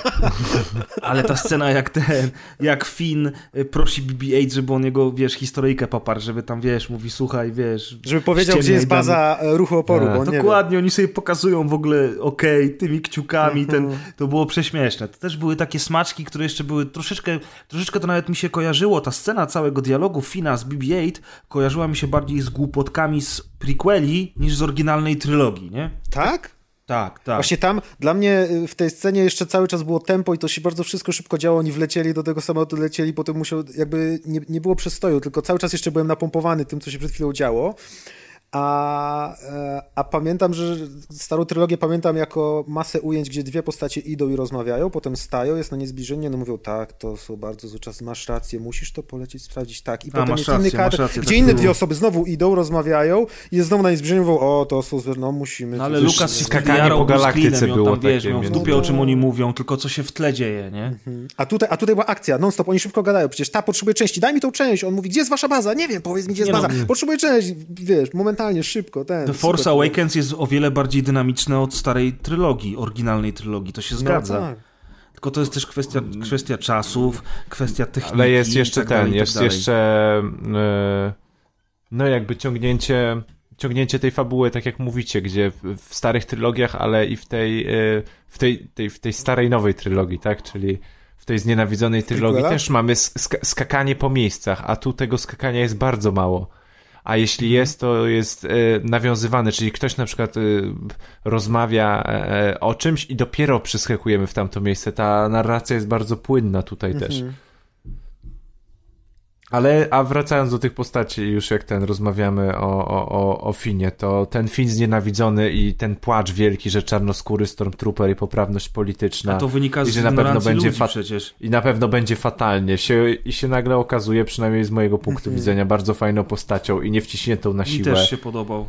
S3: ale ta scena jak ten, jak Finn y, prosi BB-8, żeby on jego, wiesz, historyjkę poparł, żeby tam, wiesz, mówi, słuchaj, wiesz...
S4: Żeby powiedział, gdzie jest baza e, ruchu oporu,
S5: Tak.
S4: wie.
S3: Dokładnie, oni sobie pokazują w ogóle, okej, tymi kciukami, ten,
S4: Mhm.
S3: to było prześmieszne. To też były takie smaczki, które jeszcze były troszeczkę, troszeczkę to nawet mi się kojarzyło, ta scena całego dialogu Fina z BB-8 kojarzyła mi się bardziej z głupotkami z prequeli niż z oryginalnej trylogii, nie?
S4: Tak?
S3: Tak, tak.
S4: Właśnie tam dla mnie y, w tej scenie jeszcze cały czas było tempo i to się bardzo wszystko szybko działo. Oni wlecieli do tego samolotu, lecieli, potem musiał, jakby nie, nie było przestoju, tylko cały czas jeszcze byłem napompowany tym, co się przed chwilą działo. A, e, a pamiętam, że starą trylogię pamiętam jako masę ujęć, gdzie dwie postacie idą i rozmawiają, potem stają, jest na nie zbliżenie, no mówią tak, to są bardzo zły czas, masz rację, musisz to polecieć, sprawdzić, tak. I
S3: A,
S4: potem jest
S3: rację,
S4: inny kadr,
S3: rację,
S4: gdzie
S3: tak
S4: inne
S3: było.
S4: dwie osoby znowu idą, rozmawiają i jest znowu na nie zbliżenie, mówią, o, to są złe, no musimy.
S3: No ale Lukas się
S5: skakanie po galaktyce
S3: on
S5: było
S3: tam, wiesz,
S5: takie
S3: miał w dupie o czym oni mówią, tylko co się w tle dzieje, nie?
S4: A tutaj, a tutaj była akcja, non stop, oni szybko gadają, przecież ta potrzebuje części, daj mi tą część, on mówi, gdzie jest wasza baza? Nie wiem, powiedz mi, gdzie jest
S3: Nie no.
S4: baza, potrzebuję część, wiesz, momentalnie, szybko, ten.
S3: The
S4: super.
S3: Force Awakens jest o wiele bardziej dynamiczne od starej trylogii, oryginalnej trylogii, to się
S4: No
S3: zgadza.
S4: tak.
S3: Tylko to jest też kwestia, kwestia czasów, kwestia techniki.
S5: Ale jest jeszcze
S3: tak dalej,
S5: ten,
S3: tak
S5: jest jeszcze e, no jakby ciągnięcie ciągnięcie tej fabuły, tak jak mówicie, gdzie w, w starych trylogiach, ale i w tej, e, w tej, tej, w tej starej nowej trylogii, tak, czyli w tej znienawidzonej trylogii też mamy sk skakanie po miejscach, a tu tego skakania jest bardzo mało. A jeśli jest, to jest e, nawiązywane, czyli ktoś na przykład e, rozmawia e, o czymś i dopiero przyskakujemy w tamto miejsce. Ta narracja jest bardzo płynna tutaj
S3: Mhm.
S5: też. Ale, a wracając do tych postaci, już jak ten rozmawiamy o, o, o, o Finie, to ten Fin znienawidzony i ten płacz wielki, że czarnoskóry Stormtrooper i poprawność polityczna.
S3: A to wynika z
S5: i że na pewno będzie
S3: przecież.
S5: I na pewno będzie fatalnie. Się, I się nagle okazuje, przynajmniej z mojego punktu widzenia, bardzo fajną postacią i nie wciśniętą na
S3: Mi
S5: siłę.
S3: też się podobał.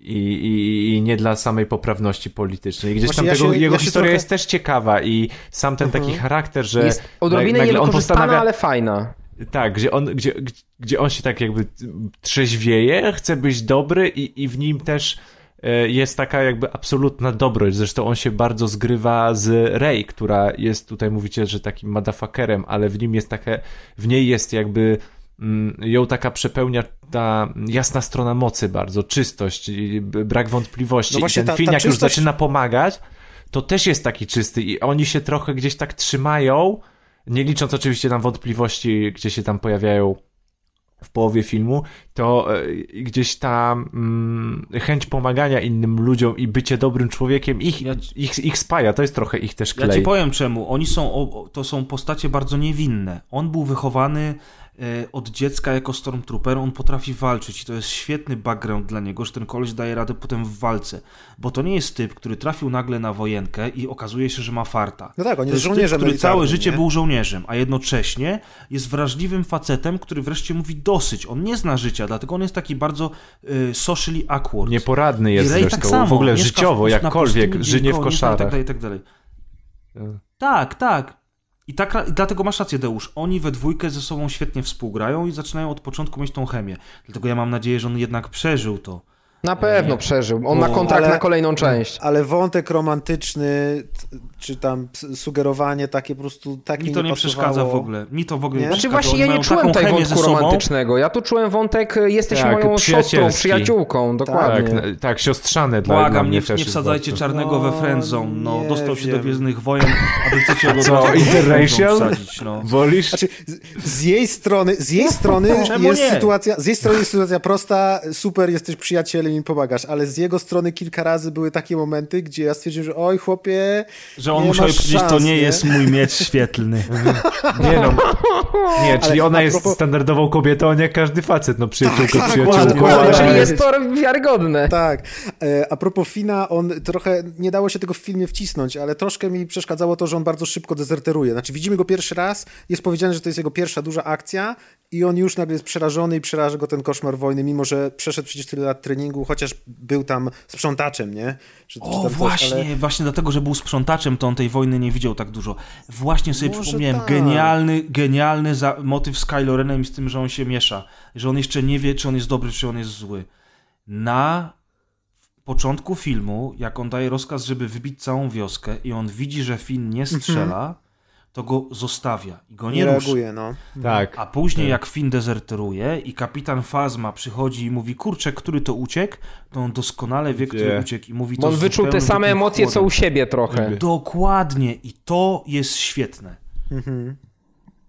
S5: I, i, I nie dla samej poprawności politycznej. I gdzieś
S4: Właśnie
S5: tam
S4: ja
S5: tego,
S4: się-
S5: jego
S4: ja
S5: historia
S4: trochę-
S5: jest też ciekawa i sam ten taki charakter, że
S2: Jest odrobinę
S5: nagle on postanawia...
S2: ale fajna.
S5: Tak, gdzie on, gdzie, gdzie on się tak jakby trzeźwieje, chce być dobry i, i w nim też e, jest taka jakby absolutna dobroć. Zresztą on się bardzo zgrywa z Rey, która jest tutaj, mówicie, że takim motherfuckerem, ale w nim jest takie, w niej jest jakby mm, ją taka przepełnia ta jasna strona mocy bardzo, czystość, i brak wątpliwości.
S4: No
S5: I
S4: właśnie
S5: ten
S4: ta-
S5: film, jak już
S4: czystość-
S5: zaczyna pomagać, to też jest taki czysty i oni się trochę gdzieś tak trzymają, nie licząc oczywiście tam wątpliwości, gdzie się tam pojawiają w połowie filmu, to e, gdzieś ta mm, chęć pomagania innym ludziom i bycie dobrym człowiekiem ich,
S3: Ja-
S5: ich, ich spaja, to jest trochę ich też
S3: Ja
S5: klej.
S3: ci powiem czemu. Oni są, to są postacie bardzo niewinne. On był wychowany od dziecka jako Stormtrooper, on potrafi walczyć i to jest świetny background dla niego, że ten koleś daje radę potem w walce. Bo to nie jest typ, który trafił nagle na wojenkę i okazuje się, że ma farta.
S4: No tak, on
S3: To
S4: jest
S3: typ,
S4: żołnierzem
S3: który całe
S4: militarnym,
S3: życie
S4: nie?
S3: był żołnierzem, a jednocześnie jest wrażliwym facetem, który wreszcie mówi dosyć. On nie zna życia, dlatego on jest taki bardzo e, socially awkward.
S5: Nieporadny jest
S3: I Rey
S5: zresztą,
S3: tak samo,
S5: w ogóle życiowo,
S3: w-
S5: jakkolwiek, żyje w
S3: nie
S5: koszarach.
S3: I tak dalej, i tak dalej. Tak, tak. I, tak, I dlatego masz rację, Deusz. Oni we dwójkę ze sobą świetnie współgrają i zaczynają od poczynku mieć tą chemię. Dlatego ja mam nadzieję, że on jednak przeżył to.
S2: Na pewno przeżył. On ma
S3: No,
S2: kontrakt
S4: ale-
S2: na kolejną część.
S4: Ale wątek romantyczny, czy tam sugerowanie takie po prostu tak
S3: Mi
S4: mi
S3: to nie
S4: pasowało.
S3: przeszkadza w ogóle. Mi to w ogóle nie,
S4: Nie?
S2: Znaczy właśnie ja nie czułem
S3: chemię
S2: wątku romantycznego. Ja tu czułem wątek e, jesteś
S5: Tak,
S2: moją siostrą, przyjaciółką, dokładnie.
S5: Tak, tak, siostrzane dla, dla
S3: Błagam,
S5: mnie
S3: nie,
S5: też
S3: nie wsadzajcie czarnego we
S4: No,
S3: friendzone. No,
S4: nie
S3: dostał się do
S4: wiem.
S3: Gwiezdnych Wojen, a wy chcecie go do
S5: interracial?
S3: wsadzić, no.
S5: Wolisz?
S4: Znaczy, z, z jej strony, z jej strony
S3: Czemu
S4: jest
S3: nie?
S4: sytuacja, z jej strony jest sytuacja prosta, super, jesteś przyjacielem i mi pomagasz, ale z jego strony kilka razy były takie momenty, gdzie ja stwierdziłem, że oj chłopie,
S3: Że on
S4: nie
S3: musiał
S4: masz
S3: powiedzieć, to
S4: szans,
S3: nie
S4: nie?
S3: jest mój miecz świetlny.
S5: Nie no. Nie, czyli
S4: Ale
S5: ona
S4: a
S5: jest
S4: propos-
S5: standardową kobietą, nie jak każdy facet, no przyjaciółką,
S4: tak,
S5: przyjaciółką.
S4: dokładnie,
S5: ale-
S2: Czyli
S4: ale-
S2: jest to wiarygodne.
S4: Tak. E, A propos Fina, on trochę nie dało się tego w filmie wcisnąć, ale troszkę mi przeszkadzało to, że on bardzo szybko dezerteruje. Znaczy, widzimy go pierwszy raz, jest powiedziane, że to jest jego pierwsza duża akcja i on już nagle jest przerażony i przeraża go ten koszmar wojny, mimo że przeszedł przecież tyle lat treningu kręgu, chociaż był tam sprzątaczem, nie? Czy, czy
S3: O,
S4: tam
S3: właśnie,
S4: coś, ale...
S3: właśnie dlatego, że był sprzątaczem, to on tej wojny nie widział tak dużo. Właśnie sobie
S4: Może
S3: przypomniałem,
S4: tak.
S3: genialny, genialny za, motyw z Kylo Renem i z tym, że on się miesza. Że on jeszcze nie wie, czy on jest dobry, czy on jest zły. Na początku filmu, jak on daje rozkaz, żeby wybić całą wioskę i on widzi, że Finn nie strzela, to go zostawia i go nie,
S4: nie
S3: ruszy.
S4: reaguje, no.
S5: Tak.
S3: A później jak Finn dezerteruje i kapitan Fazma przychodzi i mówi, kurczę, który to uciekł, to on doskonale wie, który
S5: Wie.
S3: uciekł i mówi
S2: Bo
S3: to
S2: on wyczuł te same emocje, co
S3: chłodem.
S2: u siebie trochę.
S3: Dokładnie i to jest świetne.
S4: Mhm.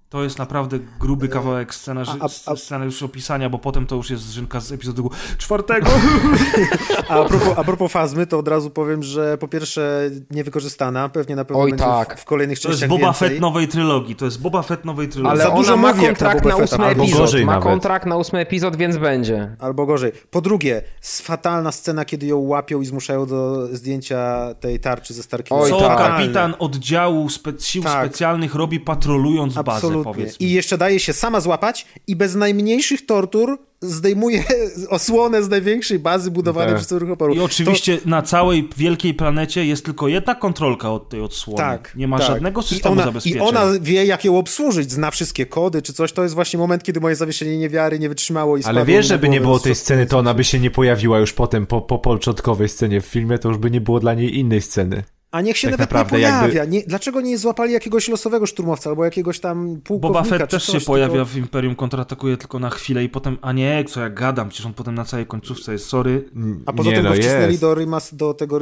S3: To jest naprawdę gruby kawałek scenarzy,
S4: A- a- a-
S3: scenariuszu opisania, bo potem to już jest zrzynka z epizodu czwartego.
S4: A propos, a propos fazmy, to od razu powiem, że po pierwsze niewykorzystana, pewnie na pewno
S2: Oj,
S4: będzie
S2: tak.
S4: w, w kolejnych
S3: To jest
S4: częściach
S3: Boba
S4: więcej.
S3: Fett nowej trylogii. To jest Boba Fett nowej trylogii.
S2: Ale
S4: Za
S2: ona ma
S4: na
S2: kontrakt na
S4: Fetta,
S2: ósmy
S5: albo
S2: epizod.
S5: gorzej
S2: Ma
S5: nawet.
S2: kontrakt na ósmy epizod, więc będzie.
S4: Albo gorzej. Po drugie, fatalna scena, kiedy ją łapią i zmuszają do zdjęcia tej tarczy ze Starkiem.
S2: Oj,
S3: Co
S2: tak.
S3: kapitan oddziału spe sił
S4: Tak.
S3: specjalnych robi patrolując bazę,
S4: Absolutnie. I jeszcze daje się sama złapać i bez najmniejszych tortur zdejmuje osłonę z największej bazy budowanej
S5: Tak.
S4: przez ruch oporu.
S3: I oczywiście na całej wielkiej planecie jest tylko jedna kontrolka od tej
S4: To,
S3: odsłony.
S4: tak,
S3: Nie ma
S4: tak.
S3: żadnego
S4: I
S3: systemu
S4: ona,
S3: zabezpieczeń.
S4: I ona wie, jak ją obsłużyć, zna wszystkie kody czy coś. To jest właśnie moment, kiedy moje zawieszenie niewiary nie wytrzymało i
S5: Ale wiesz, żeby nie było tej sceny, to ona by się nie pojawiła już potem po, po początkowej scenie w filmie, to już by nie było dla niej innej sceny.
S4: A niech się
S5: tak
S4: nawet
S5: naprawdę
S4: nie
S5: jakby-
S4: pojawia. Nie, dlaczego nie złapali jakiegoś losowego szturmowca albo jakiegoś tam pułkownika
S3: Boba Fett też
S4: coś,
S3: się pojawia
S4: tylko-
S3: w Imperium, kontratakuje tylko na chwilę i potem, a nie, co ja gadam, przecież on potem na całej końcówce jest, sorry.
S4: A poza
S5: nie,
S4: tym
S5: no
S4: go wcisnęli
S5: jest.
S4: do, remas, do tego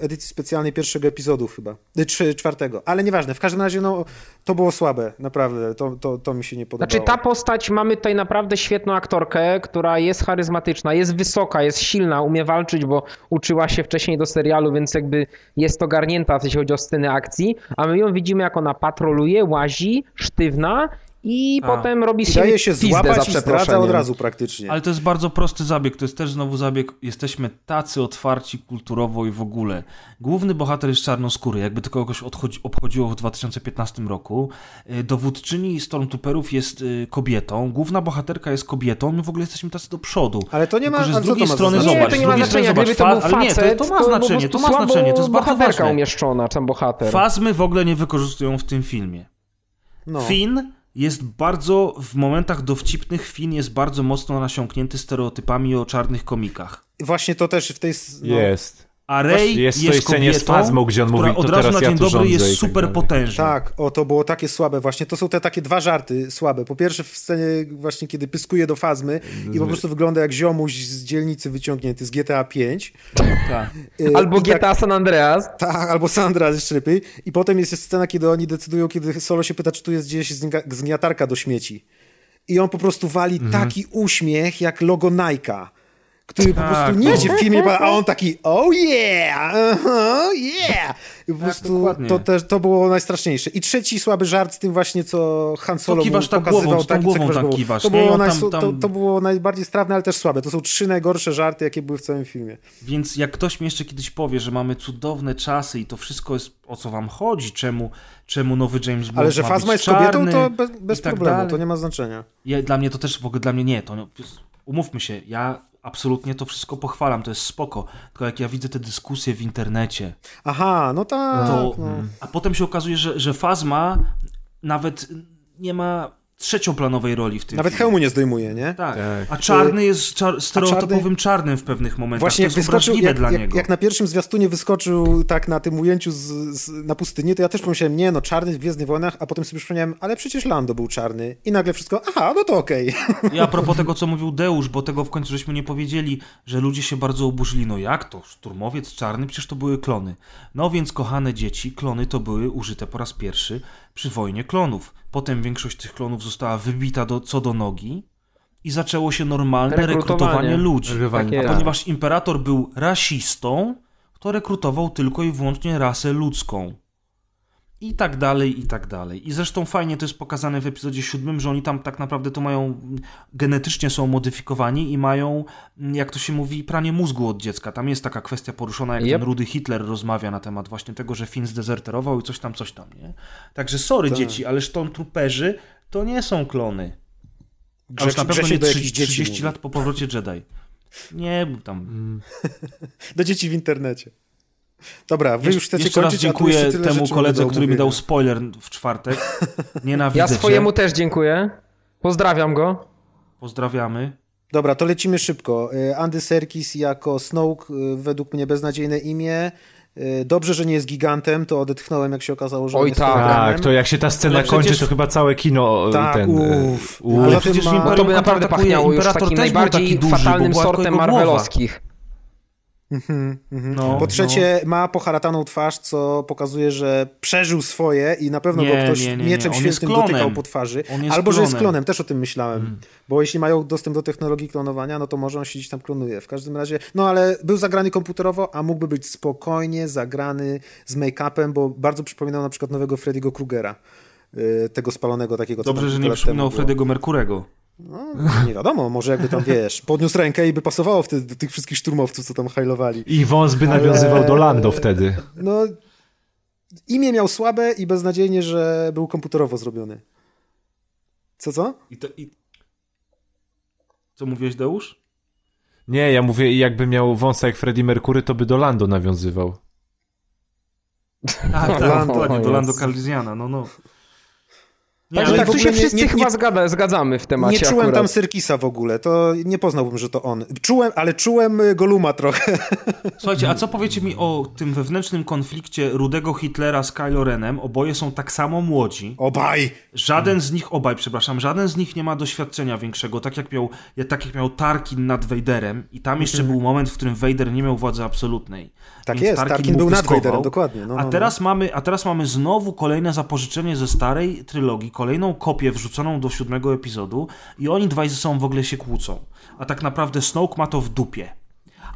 S4: edycji specjalnej pierwszego epizodu chyba. Y, Czy czwartego. Ale nieważne. W każdym razie no, to było słabe. Naprawdę. To, to, to mi się nie podobało.
S2: Znaczy ta postać, mamy tutaj naprawdę świetną aktorkę, która jest charyzmatyczna, jest wysoka, jest silna, umie walczyć, bo uczyła się wcześniej do serialu, więc jakby jest ogarnięta, jeśli chodzi o sceny akcji, a my ją widzimy jak ona patroluje, łazi, sztywna i
S3: A.
S2: potem robi siebie
S4: daje się złapać
S2: za
S4: i zdradza od razu praktycznie.
S3: Ale to jest bardzo prosty zabieg, to jest też znowu zabieg, jesteśmy tacy otwarci kulturowo i w ogóle. Główny bohater jest czarnoskóry, jakby to kogoś odchodzi, obchodziło w 2015 roku. Y, Dowódczyni Stormtrooperów jest y, kobietą, główna bohaterka jest kobietą, my w ogóle jesteśmy tacy do przodu.
S4: Ale to nie ma-
S3: Tylko, że z drugiej strony,
S4: znaczenie?
S2: Nie,
S3: zobacz,
S2: to
S3: z
S2: nie ma
S3: drugiej strony,
S2: znaczenia,
S3: zobacz,
S2: gdyby to był
S3: fa- ale nie,
S2: facet,
S3: to, to ma znaczenie, to ma znaczenie, to jest bardzo
S2: bohaterka
S3: ważne.
S2: umieszczona, tam bohater.
S3: Fazmy w ogóle nie wykorzystują w tym filmie.
S4: No.
S3: Finn jest bardzo, w momentach dowcipnych, Finn jest bardzo mocno nasiąknięty stereotypami o czarnych komikach.
S4: Właśnie to też w tej... No,
S5: Jest.
S3: A Rey
S5: Jest w
S3: jest,
S5: tej scenie z
S3: kobietą,
S5: Fazmą, gdzie on mówi, to
S3: od razu
S5: teraz
S3: na
S5: ja
S3: dzień
S5: tu
S3: dobry
S5: rządzę
S3: jest
S5: tak
S3: super
S5: dalej.
S3: potężna.
S4: Tak, o to było takie słabe właśnie. To są te takie dwa żarty słabe. Po pierwsze w scenie właśnie, kiedy pyskuje do fazmy i po prostu wygląda jak ziomuś z dzielnicy wyciągnięty z GTA 5.
S3: Tak.
S2: Albo
S4: I tak-
S2: GTA San Andreas.
S4: Tak, albo Sandra jeszcze lepiej. I potem jest scena, kiedy oni decydują, kiedy Solo się pyta, czy tu jest gdzieś zgnia- zgniatarka do śmieci. I on po prostu wali
S3: Mhm.
S4: taki uśmiech jak logo Nike'a, który po
S3: Tak,
S4: prostu
S3: no.
S4: nie idzie w filmie, a on taki oh yeah, uh-huh, yeah. I po prostu
S3: dokładnie.
S4: to, też, to było najstraszniejsze. I trzeci słaby żart z tym właśnie, co Han Solo
S3: kiwasz tak
S4: pokazywał.
S3: głową,
S4: tak,
S3: głową
S4: kiwasz
S3: tak
S4: głową.
S3: kiwasz,
S4: To było,
S3: tam- tam-
S4: To, to było najbardziej strawne, ale też słabe. To są trzy najgorsze żarty, jakie były w całym filmie.
S3: Więc jak ktoś mi jeszcze kiedyś powie, że mamy cudowne czasy i to wszystko jest o co wam chodzi, czemu, czemu nowy James Bond
S4: Ale że
S3: ma
S4: Fazma jest kobietą, to bez, bez
S3: tak
S4: problemu,
S3: dalej.
S4: to nie ma znaczenia.
S3: Ja, dla mnie to też w ogóle dla mnie nie. To, no, umówmy się, ja absolutnie to wszystko pochwalam, to jest spoko. Tylko jak ja widzę te dyskusje w internecie,
S4: Aha, no tak.
S3: to,
S4: no.
S3: a potem się okazuje, że, że Fazma nawet nie ma trzecioplanowej roli w tym
S4: Nawet
S3: filmie.
S4: hełmu nie zdejmuje, nie?
S3: Tak.
S5: Tak.
S3: A czarny jest czar- stereotypowym czarnym w pewnych momentach.
S4: Właśnie
S3: to
S4: jak
S3: jest
S4: wyskoczył, jak,
S3: dla
S4: jak,
S3: niego.
S4: jak na pierwszym zwiastunie wyskoczył tak na tym ujęciu z, z, na pustyni, to ja też pomyślałem, nie no, czarny w Gwiezdnych Wojnach, a potem sobie przypomniałem, ale przecież Lando był czarny. I nagle wszystko, aha, no to okej.
S3: I a propos tego, co mówił Deusz, bo tego w końcu żeśmy nie powiedzieli, że ludzie się bardzo oburzyli. No jak to? Szturmowiec czarny? Przecież to były klony. No więc, kochane dzieci, klony to były użyte po raz pierwszy przy wojnie klonów. Potem większość tych klonów została wybita do, co do nogi i zaczęło się normalne
S2: Rekrutowanie.
S3: rekrutowanie ludzi.
S2: Tak
S3: A
S2: jest.
S3: ponieważ imperator był rasistą, to rekrutował tylko i wyłącznie rasę ludzką. I tak dalej, i tak dalej. I zresztą fajnie to jest pokazane w epizodzie siódmym, że oni tam tak naprawdę to mają, genetycznie są modyfikowani i mają, jak to się mówi, pranie mózgu od dziecka. Tam jest taka kwestia poruszona, jak
S2: Yep.
S3: ten rudy Hitler rozmawia na temat właśnie tego, że Finn zdezerterował i coś tam, coś tam, nie? Także sorry
S4: Tak.
S3: dzieci, ale Stormtrooperzy to nie są klony. A już
S4: Grzech,
S3: na pewno nie
S4: do
S3: 30,
S4: jakichś dzieci
S3: 30
S4: mówi.
S3: lat po powrocie Jedi. Nie, bo tam...
S4: Do dzieci w internecie. Dobra, wy
S3: Jesz-
S4: już chcecie
S3: Jeszcze raz
S4: kończyć, a tu
S3: dziękuję temu koledze, który mi dał spoiler w czwartek. Nienawidzę
S2: Ja
S3: cię.
S2: swojemu też dziękuję. Pozdrawiam go.
S3: Pozdrawiamy.
S4: Dobra, to lecimy szybko. Y, Andy Serkis jako Snoke, y, według mnie beznadziejne imię. Y, Dobrze, że nie jest gigantem, to odetchnąłem, jak się okazało, że
S2: Oj,
S4: jest
S2: tak.
S5: Tak, to jak się ta scena
S3: Ale
S5: kończy,
S3: przecież-
S5: to chyba całe kino
S4: Tak,
S5: ten...
S4: uff.
S5: uff.
S4: Ale
S3: przecież
S2: No to by naprawdę pachniało już
S3: Imperator
S2: takim najbardziej
S3: taki duży,
S2: fatalnym sortem
S3: jego głowa.
S2: marvelowskich.
S3: No,
S4: Po trzecie, ma poharataną twarz, co pokazuje, że przeżył swoje i na pewno
S3: Nie,
S4: go ktoś
S3: nie, nie,
S4: mieczem świętym
S3: klonem.
S4: dotykał po twarzy. Albo, że jest
S3: klonem.
S4: klonem, też o tym myślałem. Bo jeśli mają dostęp do technologii klonowania, no to może on się gdzieś tam klonuje. W każdym razie, no ale był zagrany komputerowo, a mógłby być spokojnie zagrany z make-upem, bo bardzo przypominał na przykład nowego Freddy'ego Krugera. Y, Tego spalonego takiego,
S3: Dobrze, że nie przypominał. Freddy'ego Merkurego.
S4: No, nie wiadomo, może jakby tam, wiesz, podniósł rękę i by pasowało wtedy do tych wszystkich szturmowców, co tam hajlowali.
S5: I wąs by nawiązywał do Lando wtedy.
S4: No, imię miał słabe i beznadziejnie, że był komputerowo zrobiony. Co, co?
S3: I to, i... Co mówiłeś, Deusz?
S5: Nie, ja mówię, jakby miał wąsa jak Freddie Mercury, to by do Lando nawiązywał.
S3: Tak, tak,
S4: Lando,
S3: dokładnie, do
S2: o
S3: Lando. Calrissiana, no no. Nie,
S2: tak, tu się
S4: nie-
S2: wszyscy
S4: nie-
S2: chyba
S4: nie-
S2: zgada, zgadzamy w temacie
S4: Nie czułem
S2: akurat.
S4: tam Serkisa w ogóle, to nie poznałbym, że to on. Czułem, ale czułem y, Goluma trochę.
S3: Słuchajcie, a co powiecie mi o tym wewnętrznym konflikcie Rudego Hitlera z Kylo Renem? Oboje są tak samo młodzi.
S4: Obaj!
S3: Żaden z nich, obaj, przepraszam, żaden z nich nie ma doświadczenia większego, tak jak miał, tak jak miał Tarkin nad Vaderem i tam jeszcze był moment, w którym Vader nie miał władzy absolutnej.
S4: Mhm. Tak
S3: Więc
S4: jest, Tarkin
S3: mu
S4: był nad. Vaderem, dokładnie, no,
S3: a,
S4: no,
S3: teraz Mamy, a teraz mamy znowu kolejne zapożyczenie ze starej trylogii, kolejną kopię wrzuconą do siódmego epizodu i oni dwaj ze sobą w ogóle się kłócą. A tak naprawdę Snoke ma to w dupie.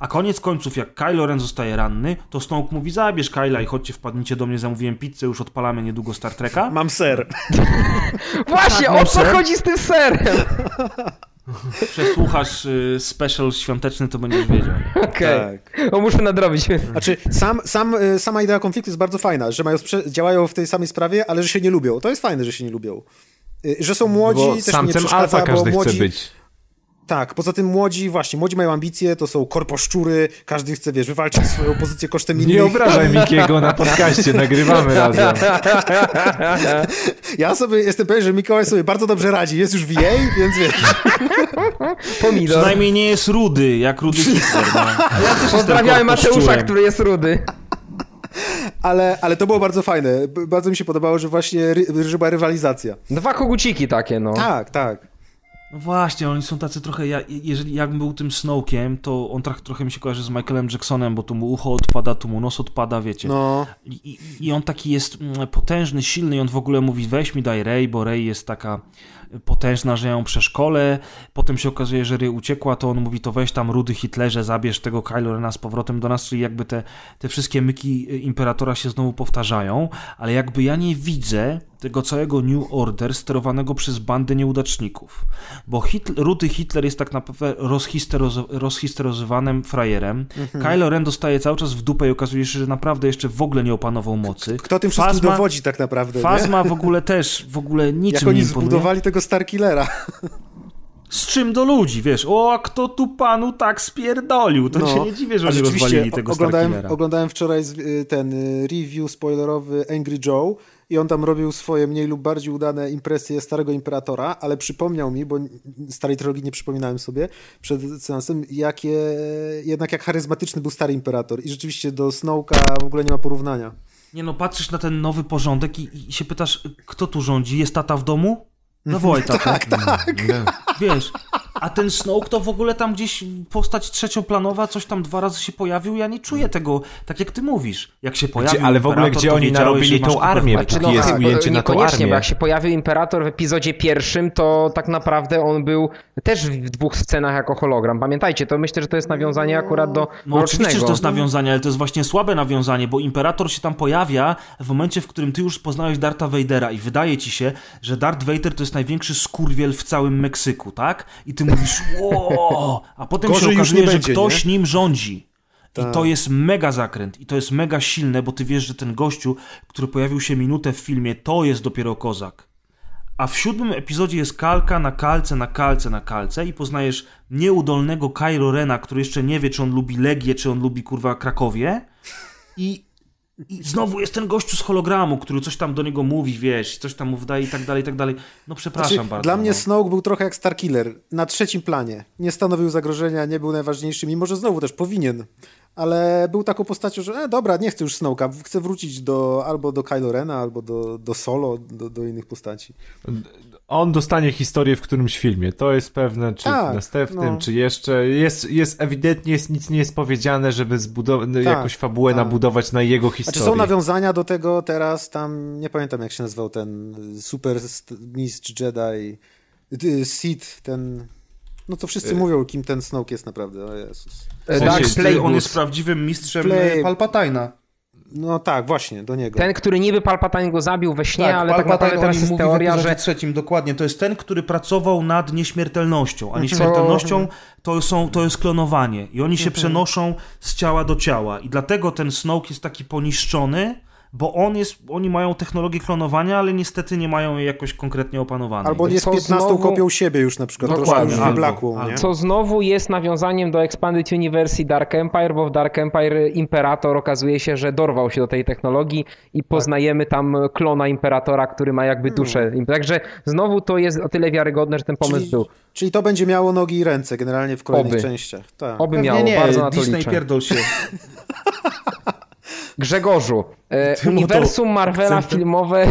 S3: A koniec końców, jak Kylo Ren zostaje ranny, to Snoke mówi, zabierz Kyla i chodźcie, wpadnijcie do mnie, zamówiłem pizzę, już odpalamy niedługo Star Treka.
S4: Mam ser.
S2: Właśnie,
S3: Tak,
S2: o co
S3: ser?
S2: chodzi z tym serem?
S3: Przesłuchasz y, special świąteczny, to będziesz wiedział.
S2: Okej,
S4: Tak.
S2: o muszę nadrobić.
S4: Znaczy, sam, sam, y, sama idea konfliktu jest bardzo fajna, że mają działają w tej samej sprawie, ale że się nie lubią. To jest fajne, że się nie lubią. Y, Że są młodzi,
S5: Bo
S4: też nie przeszkadza,
S5: alfa
S4: bo
S5: każdy
S4: młodzi...
S5: chce być.
S4: Tak, poza tym młodzi, właśnie, młodzi mają ambicje, to są korposzczury, każdy chce, wiesz, wywalczyć swoją pozycję kosztem innych.
S5: Nie obrażaj Mikiego na podcaście, nagrywamy razem.
S4: Ja sobie jestem pewien, że Mikołaj sobie bardzo dobrze radzi, jest już w jej, więc wiesz.
S2: Pomidor.
S3: Przynajmniej nie jest rudy, jak rudy Hitler. No. Ja też
S2: Pozdrawiamy Mateusza, który jest rudy.
S4: Ale, ale to było bardzo fajne. Bardzo mi się podobało, że właśnie ry, że była rywalizacja.
S2: Dwa koguciki takie, no.
S4: Tak, tak.
S3: No właśnie, oni są tacy trochę, ja, jeżeli jakbym był tym Snowkiem, to on trochę, trochę mi się kojarzy z Michaelem Jacksonem, bo tu mu ucho odpada, tu mu nos odpada, wiecie.
S4: No,
S3: I, i, on taki jest mm, potężny, silny i on w ogóle mówi weź mi daj Rey, bo Rey jest taka potężna, że ją przeszkolę. Potem się okazuje, że Rey uciekła, to on mówi to weź tam rudy Hitlerze, zabierz tego Kylo Rena z powrotem do nas, czyli jakby te, te wszystkie myki y, Imperatora się znowu powtarzają, ale jakby ja nie widzę tego całego New Order sterowanego przez bandę nieudaczników. Bo Hitler, Rudy Hitler jest tak naprawdę rozhisterozo- rozhisterozowanym frajerem. Kylo Ren dostaje cały czas w dupę i okazuje się, że naprawdę jeszcze w ogóle nie opanował mocy.
S4: kto tym wszystkim
S3: Fazma-
S4: dowodzi tak naprawdę, nie?
S3: Fazma w ogóle też, w ogóle niczym
S4: Jak
S3: nie
S4: oni
S3: imponuje.
S4: zbudowali tego Starkillera.
S3: Z czym do ludzi, wiesz? O, a kto tu panu tak spierdolił? To się nie dziwię, że
S4: No.
S3: Oni rozwalili tego
S4: oglądałem,
S3: Starkillera.
S4: oglądałem wczoraj ten y, review spoilerowy Angry Joe i on tam robił swoje mniej lub bardziej udane impresje Starego Imperatora, ale przypomniał mi, bo starej trilogii nie przypominałem sobie przed seansem, jakie, jednak jak charyzmatyczny był Stary Imperator i rzeczywiście do Snowka w ogóle nie ma porównania.
S3: Nie no, patrzysz na ten nowy porządek i, i się pytasz, kto tu rządzi? Jest tata w domu? Zawołaj tatę.
S4: Tak, tak.
S3: Wiesz, a ten Snoke to w ogóle tam gdzieś postać trzecioplanowa, coś tam dwa razy się pojawił, ja nie czuję tego, tak jak ty mówisz. Jak się pojawił
S5: Gdzie, ale w ogóle
S3: Imperator,
S5: gdzie oni narobili tą armię, póki jest
S2: tak,
S5: ujęcie na tą
S2: niekoniecznie,
S5: armię.
S2: bo jak się pojawił Imperator w epizodzie pierwszym, to tak naprawdę on był też w dwóch scenach jako hologram. Pamiętajcie, to myślę, że to jest nawiązanie akurat do
S3: No oczywiście, że to jest nawiązanie, ale to jest właśnie słabe nawiązanie, bo Imperator się tam pojawia w momencie, w którym ty już poznałeś Darta Vadera i wydaje ci się, że Darth Vader to jest największy skurwiel w całym Meksyku, tak? I ty mówisz, a potem
S4: Gorzej
S3: się okazuje,
S4: nie
S3: że
S4: będzie,
S3: ktoś
S4: nie?
S3: nim rządzi.
S4: Tak.
S3: I to jest mega zakręt, i to jest mega silne, bo ty wiesz, że ten gościu, który pojawił się minutę w filmie, to jest dopiero kozak. A w siódmym epizodzie jest kalka na kalce, na kalce, na kalce i poznajesz nieudolnego Kylo Rena, który jeszcze nie wie, czy on lubi Legię, czy on lubi kurwa Krakowie. I, i znowu jest ten gościu z hologramu, który coś tam do niego mówi, wiesz, coś tam mu wydaje i tak dalej, i tak dalej. No przepraszam
S4: Znaczy,
S3: bardzo.
S4: dla mnie
S3: no.
S4: Snoke był trochę jak Starkiller, na trzecim planie. Nie stanowił zagrożenia, nie był najważniejszy, mimo że znowu też powinien. Ale był taką postacią, że e, dobra, nie chcę już Snoke'a, chcę wrócić do, albo do Kylo Rena, albo do, do Solo, do, do innych postaci.
S5: On dostanie historię w którymś filmie, to jest pewne, czy
S4: Tak,
S5: w następnym,
S4: no.
S5: czy jeszcze. Jest, jest ewidentnie jest, nic nie jest powiedziane, żeby zbudować jakąś fabułę
S4: tak.
S5: nabudować na jego
S4: Znaczy
S5: historii.
S4: są nawiązania do tego teraz, tam nie pamiętam jak się nazywał ten super st- mistrz Jedi, y, Sith, ten... No to wszyscy mówią, kim ten Snoke jest naprawdę, o Jezus.
S3: W sensie,
S2: Dark Plagueis.
S3: on jest prawdziwym mistrzem
S4: Play-
S6: Palpatina.
S4: No tak, właśnie, do niego.
S2: Ten, który niby Palpatine go zabił we śnie, ale tak
S6: Palpatine
S2: naprawdę
S6: o
S2: teraz jest teoria, że
S6: trzecim, dokładnie.
S3: To jest ten, który pracował nad nieśmiertelnością, a nieśmiertelnością to, są, to jest klonowanie i oni się przenoszą z ciała do ciała i dlatego ten Snoke jest taki poniszczony, bo on jest, oni mają technologię klonowania, ale niestety nie mają jej jakoś konkretnie opanowanej.
S4: Albo jest
S2: Co
S4: 15
S2: znowu-
S4: kopią siebie już na przykład,
S2: Dokładnie.
S4: troszkę już nie?
S2: Co znowu jest nawiązaniem do Expanded Universe i Dark Empire, bo w Dark Empire Imperator okazuje się, że dorwał się do tej technologii i poznajemy tam klona Imperatora, który ma jakby duszę. Także znowu to jest o tyle wiarygodne, że ten pomysł
S4: Czyli,
S2: był.
S4: czyli to będzie miało nogi i ręce generalnie w kolejnych
S2: Oby.
S4: częściach. Tak.
S2: Oby
S6: Pewnie
S2: miało,
S6: nie,
S2: bardzo na to
S6: Disney
S2: liczę.
S6: pierdol się.
S2: Grzegorzu, e,
S3: Tym
S2: uniwersum Marvela
S3: akcentem.
S2: filmowe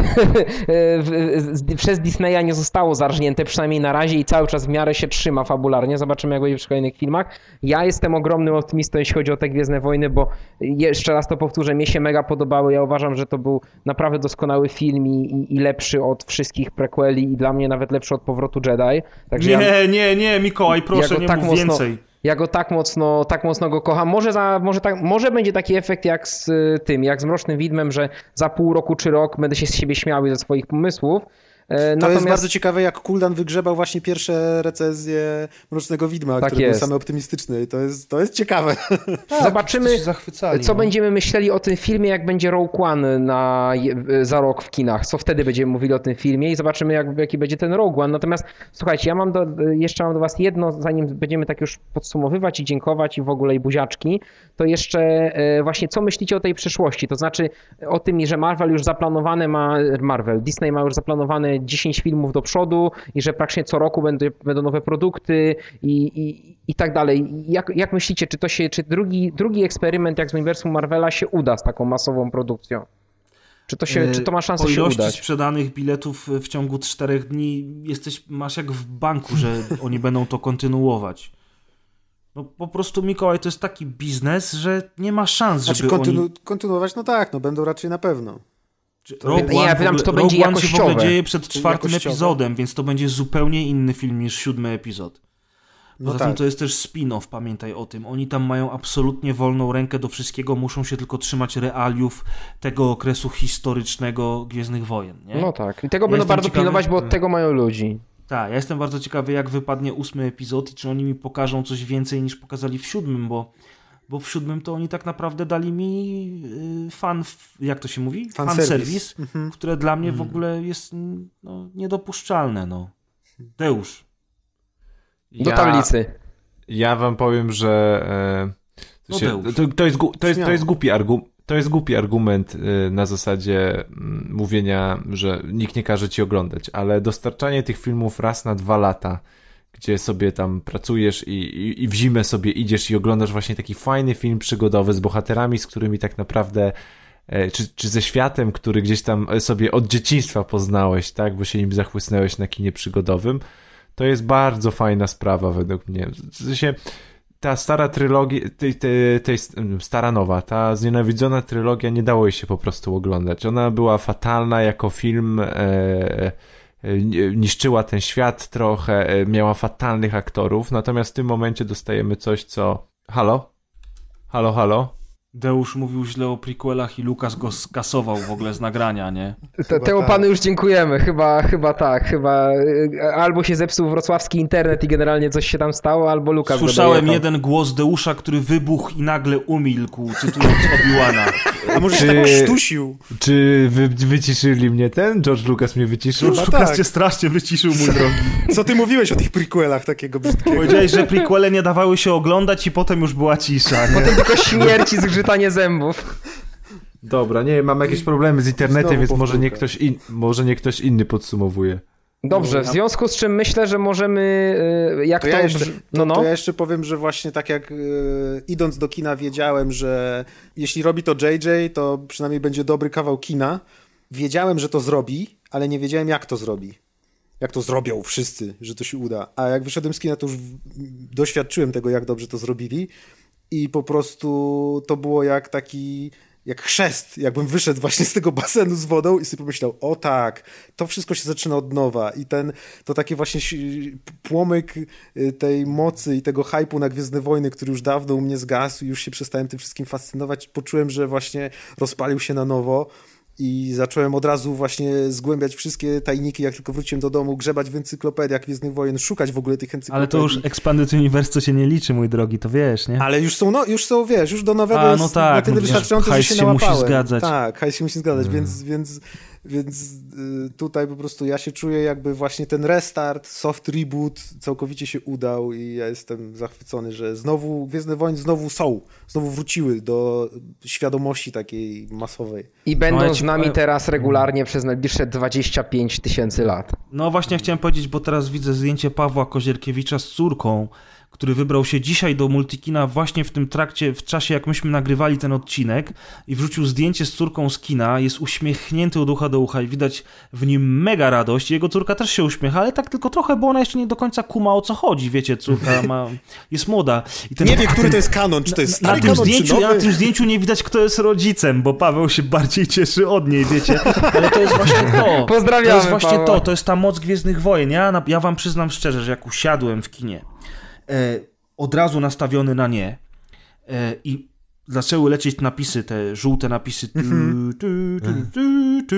S2: e, przez Disneya nie zostało zarżnięte, przynajmniej na razie i cały czas w miarę się trzyma fabularnie. Zobaczymy jak będzie w kolejnych filmach. Ja jestem ogromnym optymistą, jeśli chodzi o te Gwiezdne Wojny, bo jeszcze raz to powtórzę, mnie się mega podobały. Ja uważam, że to był naprawdę doskonały film i, i, lepszy od wszystkich prequeli i dla mnie nawet lepszy od Powrotu Jedi. Także ja-
S3: Nie, nie, nie, Mikołaj, proszę,
S2: go
S3: nie
S2: tak
S3: mów
S2: mocno-
S3: więcej.
S2: Ja go tak mocno, tak mocno go kocham. Może, za, może, tak, może będzie taki efekt jak z y, tym, jak z Mrocznym Widmem, że za pół roku czy rok będę się z siebie śmiał i ze swoich pomysłów. E,
S4: To
S2: Natomiast
S4: jest bardzo ciekawe, jak Kuldan wygrzebał właśnie pierwsze recenzje Mrocznego Widma,
S2: Tak
S4: które
S2: jest.
S4: były same optymistyczne i to jest, to jest ciekawe.
S2: zobaczymy,
S6: się zachwycali,
S2: co
S6: no.
S2: będziemy myśleli o tym filmie, jak będzie Rogue One na, za rok w kinach. Co wtedy będziemy mówili o tym filmie i zobaczymy, jak, jaki będzie ten Rogue One. Natomiast słuchajcie, ja mam do, jeszcze mam do was jedno, zanim będziemy tak już podsumowywać i dziękować i w ogóle i buziaczki, to jeszcze e, właśnie co myślicie o tej przyszłości? To znaczy o tym, że Marvel już zaplanowane ma, Marvel, Disney ma już zaplanowane 10 filmów do przodu i że praktycznie co roku będą, będą nowe produkty i, i, i tak dalej. Jak, jak myślicie, czy to się, czy drugi, drugi eksperyment jak z uniwersum Marvela się uda z taką masową produkcją? Czy to, się, czy to ma szansę
S3: po
S2: się
S3: ilości
S2: udać?
S3: sprzedanych biletów w ciągu czterech dni jesteś, masz jak w banku, że oni będą to kontynuować. No po prostu Mikołaj to jest taki biznes, że nie ma szans,
S4: Znaczy
S3: żeby
S4: kontynu-
S3: oni...
S4: kontynuować, no tak, no będą raczej na pewno.
S3: Rogue
S2: Nie, ja
S3: One, w
S2: pytam,
S3: ogóle,
S2: czy to
S3: Rogue
S2: będzie
S3: One się w ogóle dzieje przed czwartym
S4: jakościowe?
S3: epizodem, więc to będzie zupełnie inny film niż siódmy epizod.
S4: No
S3: Poza tym
S4: tak.
S3: to jest też spin-off, pamiętaj o tym. Oni tam mają absolutnie wolną rękę do wszystkiego, muszą się tylko trzymać realiów tego okresu historycznego Gwiezdnych Wojen. Nie?
S2: No tak. I tego
S3: Ja
S2: będą bardzo
S3: ciekawy-
S2: pilnować, bo od tego mają ludzi.
S3: Tak, ja jestem bardzo ciekawy, jak wypadnie ósmy epizod i czy oni mi pokażą coś więcej niż pokazali w siódmym, bo, bo w siódmym to oni tak naprawdę dali mi y, fan, jak to się mówi?
S4: Fan
S3: Fan
S4: service.
S3: service,
S4: Mhm.
S3: które dla mnie w ogóle jest no, niedopuszczalne. No. Deusz.
S2: Do tablicy.
S5: Ja wam powiem, że e,
S3: No
S5: to, się, to, to, jest, to, jest, to, jest głupi argu, to jest głupi argument na zasadzie mm, mówienia, że nikt nie każe ci oglądać, ale dostarczanie tych filmów raz na dwa lata, gdzie sobie tam pracujesz i, i, i w zimę sobie idziesz i oglądasz właśnie taki fajny film przygodowy z bohaterami, z którymi tak naprawdę e, czy, czy ze światem, który gdzieś tam sobie od dzieciństwa poznałeś, tak, bo się nim zachłysnęłeś na kinie przygodowym, to jest bardzo fajna sprawa według mnie. W sensie, ta stara trylogia, tej, tej, tej stara nowa, ta znienawidzona trylogia nie dało jej się po prostu oglądać. Ona była fatalna jako film, e, niszczyła ten świat trochę, e, miała fatalnych aktorów, natomiast w tym momencie dostajemy coś, co... Halo? Halo, halo?
S3: Deusz mówił źle o prequelach i Lukas go skasował w ogóle z nagrania, nie?
S2: Te, temu
S4: tak.
S2: panu już dziękujemy. Chyba, chyba tak. Chyba y, albo się zepsuł wrocławski internet i generalnie coś się tam stało, albo Lukas
S3: Słyszałem jeden głos Deusza, który wybuchł i nagle umilkł, cytując Obi-Wana.
S4: A może się
S5: Czy-
S4: tak krztusił?
S5: Czy wy, wyciszyli mnie ten? George Lucas mnie wyciszył?
S4: Chyba
S3: Lukas
S4: tak.
S3: cię strasznie wyciszył, mój drogi.
S4: Co ty mówiłeś o tych prequelach takiego brzydkiego?
S3: Powiedziałeś, że prequele nie dawały się oglądać i potem już była cisza, nie?
S2: Potem tylko śmierć i zgrzytanie zębów.
S5: Dobra, nie, mam jakieś problemy z internetem,
S4: Znowu
S5: więc może nie, ktoś in, może nie ktoś inny podsumowuje.
S2: Dobrze, w związku z czym myślę, że możemy. y, Jak
S4: To
S2: to.
S4: ja, jeszcze,
S2: no, no.
S4: to ja jeszcze powiem, że właśnie tak jak e, idąc do kina wiedziałem, że jeśli robi to JJ, to przynajmniej będzie dobry kawał kina. Wiedziałem, że to zrobi, ale nie wiedziałem jak to zrobi. Jak to zrobią wszyscy, że to się uda. A jak wyszedłem z kina, to już doświadczyłem tego, jak dobrze to zrobili. I po prostu to było jak taki, jak chrzest, jakbym wyszedł właśnie z tego basenu z wodą i sobie pomyślał, o tak, to wszystko się zaczyna od nowa. I ten, to taki właśnie płomyk y, tej mocy i tego hypu na Gwiezdne Wojny, który już dawno u mnie zgasł i już się przestałem tym wszystkim fascynować, poczułem, że właśnie rozpalił się na nowo i zacząłem od razu właśnie zgłębiać wszystkie tajniki, jak tylko wróciłem do domu, grzebać w encyklopediach Gwiezdnych Wojen, szukać w ogóle tych encyklopedii.
S3: Ale to już Expanded Universe, się nie liczy, mój drogi, to wiesz, nie?
S4: Ale już są, no, już są, wiesz, już do nowego
S3: A,
S4: jest
S3: no tak,
S4: na tyle
S3: wiesz,
S4: wystarczające, że się
S3: się musi
S4: nałapałem.
S3: zgadzać.
S4: Tak, hajs się musi zgadzać, więc, więc, więc y, tutaj po prostu ja się czuję jakby właśnie ten restart, soft reboot całkowicie się udał i ja jestem zachwycony, że znowu Gwiezdne Wojny znowu są, znowu wróciły do świadomości takiej masowej.
S2: I będą
S3: No, ja
S2: z
S3: ci
S2: nami
S3: powiem-
S2: teraz regularnie przez najbliższe 25 tysięcy lat.
S3: No właśnie chciałem powiedzieć, bo teraz widzę zdjęcie Pawła Kozierkiewicza z córką, który wybrał się dzisiaj do Multikina właśnie w tym trakcie, w czasie jak myśmy nagrywali ten odcinek i wrzucił zdjęcie z córką z kina, jest uśmiechnięty od ucha do ucha i widać w nim mega radość. Jego córka też się uśmiecha, ale tak tylko trochę, bo ona jeszcze nie do końca kuma o co chodzi, wiecie, córka ma, jest młoda. I ten,
S4: Nie wie, który
S3: ten-
S4: to jest kanon, czy to jest
S3: na
S4: stary
S3: tym,
S4: kanon, czy
S3: zdjęciu,
S4: nowy?
S3: na tym zdjęciu nie widać, kto jest rodzicem, bo Paweł się bardziej cieszy od niej, wiecie. Ale to jest właśnie to.
S2: Pozdrawiamy,
S3: To jest właśnie
S2: Pawła.
S3: to, to jest ta moc Gwiezdnych Wojen. Ja, na- ja wam przyznam szczerze, że jak usiadłem w kinie, od razu nastawiony na nie e, i zaczęły lecieć napisy, te żółte napisy, tu,
S4: Mhm.
S3: tu, tu, tu, tu,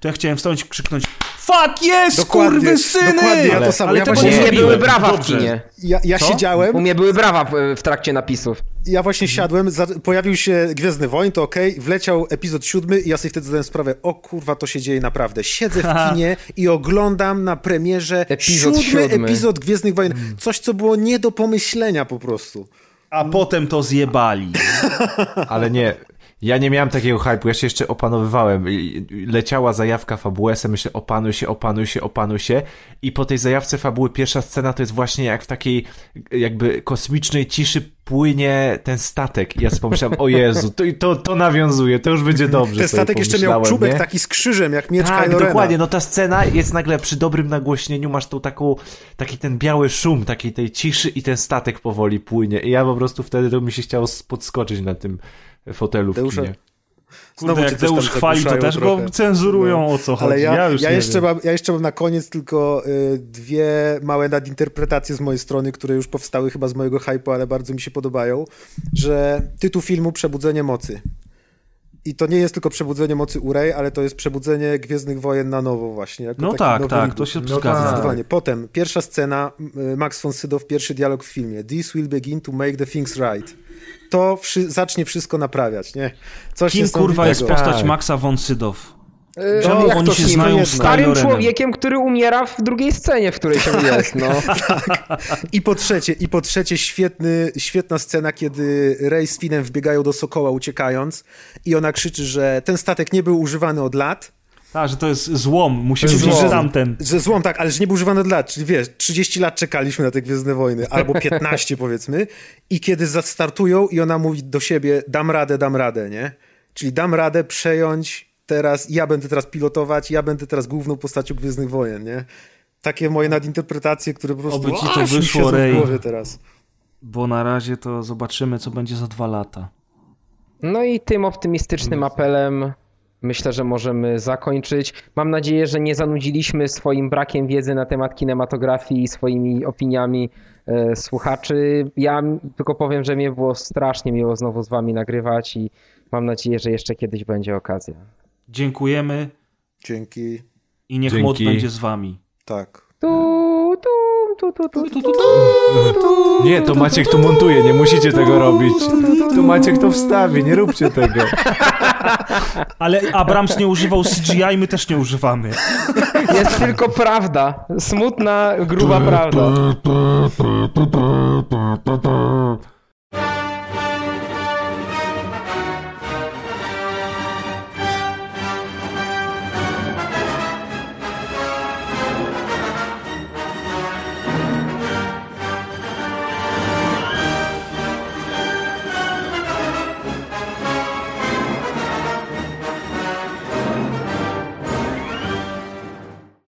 S3: to ja chciałem wstać i krzyknąć Fuck yes,
S4: Dokładnie,
S3: kurwy syny!
S4: dokładnie, ja to samo.
S3: Ale
S4: Ja
S3: tego
S4: właśnie
S3: nie
S2: były brawa w
S3: Dobrze.
S2: kinie.
S4: Ja, ja siedziałem,
S2: U mnie były brawa w, w trakcie napisów.
S4: ja właśnie siadłem, za, pojawił się Gwiezdny Wojn, to okej, wleciał epizod siódmy i ja sobie wtedy zdałem sprawę, o kurwa, to się dzieje naprawdę. Siedzę w kinie i oglądam na premierze
S2: Epizod
S4: siódmy,
S2: siódmy.
S4: epizod Gwiezdnych Wojen. Coś, co było nie do pomyślenia po prostu.
S3: A potem to zjebali.
S5: Ale nie, ja nie miałem takiego hype'u, ja się jeszcze opanowywałem. Leciała zajawka fabułesem, myślę, opanuj się, opanuj się, opanuj się. I po tej zajawce fabuły pierwsza scena to jest właśnie jak w takiej jakby kosmicznej ciszy płynie ten statek. I ja sobie pomyślałem, o Jezu, to, to, to nawiązuje, to już będzie dobrze.
S4: Ten statek jeszcze miał czubek
S5: nie?
S4: taki z krzyżem, jak miecz
S5: Tak,
S4: Kylo
S5: dokładnie, no ta scena jest nagle przy dobrym nagłośnieniu, masz tą taką, taki ten biały szum, takiej tej ciszy i ten statek powoli płynie i ja po prostu wtedy to mi się chciało podskoczyć na tym fotelu w kinie.
S4: Znowu
S3: Kurde, jak Deusz chwali, to też
S4: trochę.
S3: go cenzurują,
S4: No.
S3: o co chodzi.
S4: Ale ja, ja,
S3: już nie
S4: jeszcze
S3: wiem.
S4: mam, ja jeszcze mam na koniec tylko y, dwie małe nadinterpretacje z mojej strony, które już powstały chyba z mojego hype'u, ale bardzo mi się podobają, że tytuł filmu Przebudzenie Mocy. I to nie jest tylko Przebudzenie Mocy Urej, ale to jest Przebudzenie Gwiezdnych Wojen na nowo właśnie. Jako
S3: No tak,
S4: nowy
S3: tak,
S4: reboot.
S3: to się
S5: No
S3: zgadza.
S5: tak.
S4: Zdecydowanie. Potem, pierwsza scena, y, Max von Sydow, pierwszy dialog w filmie. This will begin to make the things right. To wszy- zacznie wszystko naprawiać, nie? Coś
S3: Kim kurwa jest postać
S5: Tak.
S3: Maxa von Sydow?
S2: Yy,
S3: Czemu
S2: jak
S3: oni się znają z
S2: Starym człowiekiem, który umiera w drugiej scenie, w której się jest, no.
S4: I po trzecie, i po trzecie świetny, świetna scena, kiedy Rey z Finem wbiegają do Sokoła uciekając i ona krzyczy, że ten statek nie był używany od lat,
S3: Tak, że to jest złom, musimy
S4: jest
S3: wziąć
S4: złom.
S3: tamten.
S4: że złom tak, ale że nie był używany od lat, czyli wiesz, 30 lat czekaliśmy na te Gwiezdne Wojny, albo 15 powiedzmy i kiedy zastartują i ona mówi do siebie, dam radę, dam radę, nie? Czyli dam radę przejąć teraz, ja będę teraz pilotować, ja będę teraz główną postacią Gwiezdnych Wojen, nie? Takie moje nadinterpretacje, które po prostu
S3: Oby ci to wyszło,
S4: głowie teraz.
S3: Bo na razie to zobaczymy, co będzie za dwa lata.
S2: No i tym optymistycznym apelem myślę, że możemy zakończyć. Mam nadzieję, że nie zanudziliśmy swoim brakiem wiedzy na temat kinematografii i swoimi opiniami e, słuchaczy. Ja tylko powiem, że mnie było strasznie miło znowu z wami nagrywać i mam nadzieję, że jeszcze kiedyś będzie okazja.
S3: Dziękujemy
S4: Dzięki.
S3: i niech
S5: Dzięki.
S3: moc będzie z wami.
S4: Tak.
S2: Tu.
S5: Nie, to Maciek tu montuje, nie musicie tego robić. To Maciek to wstawi, nie róbcie tego.
S3: Ale Abrams nie używał CGI, my też nie używamy.
S2: Jest tylko prawda. Smutna, gruba prawda.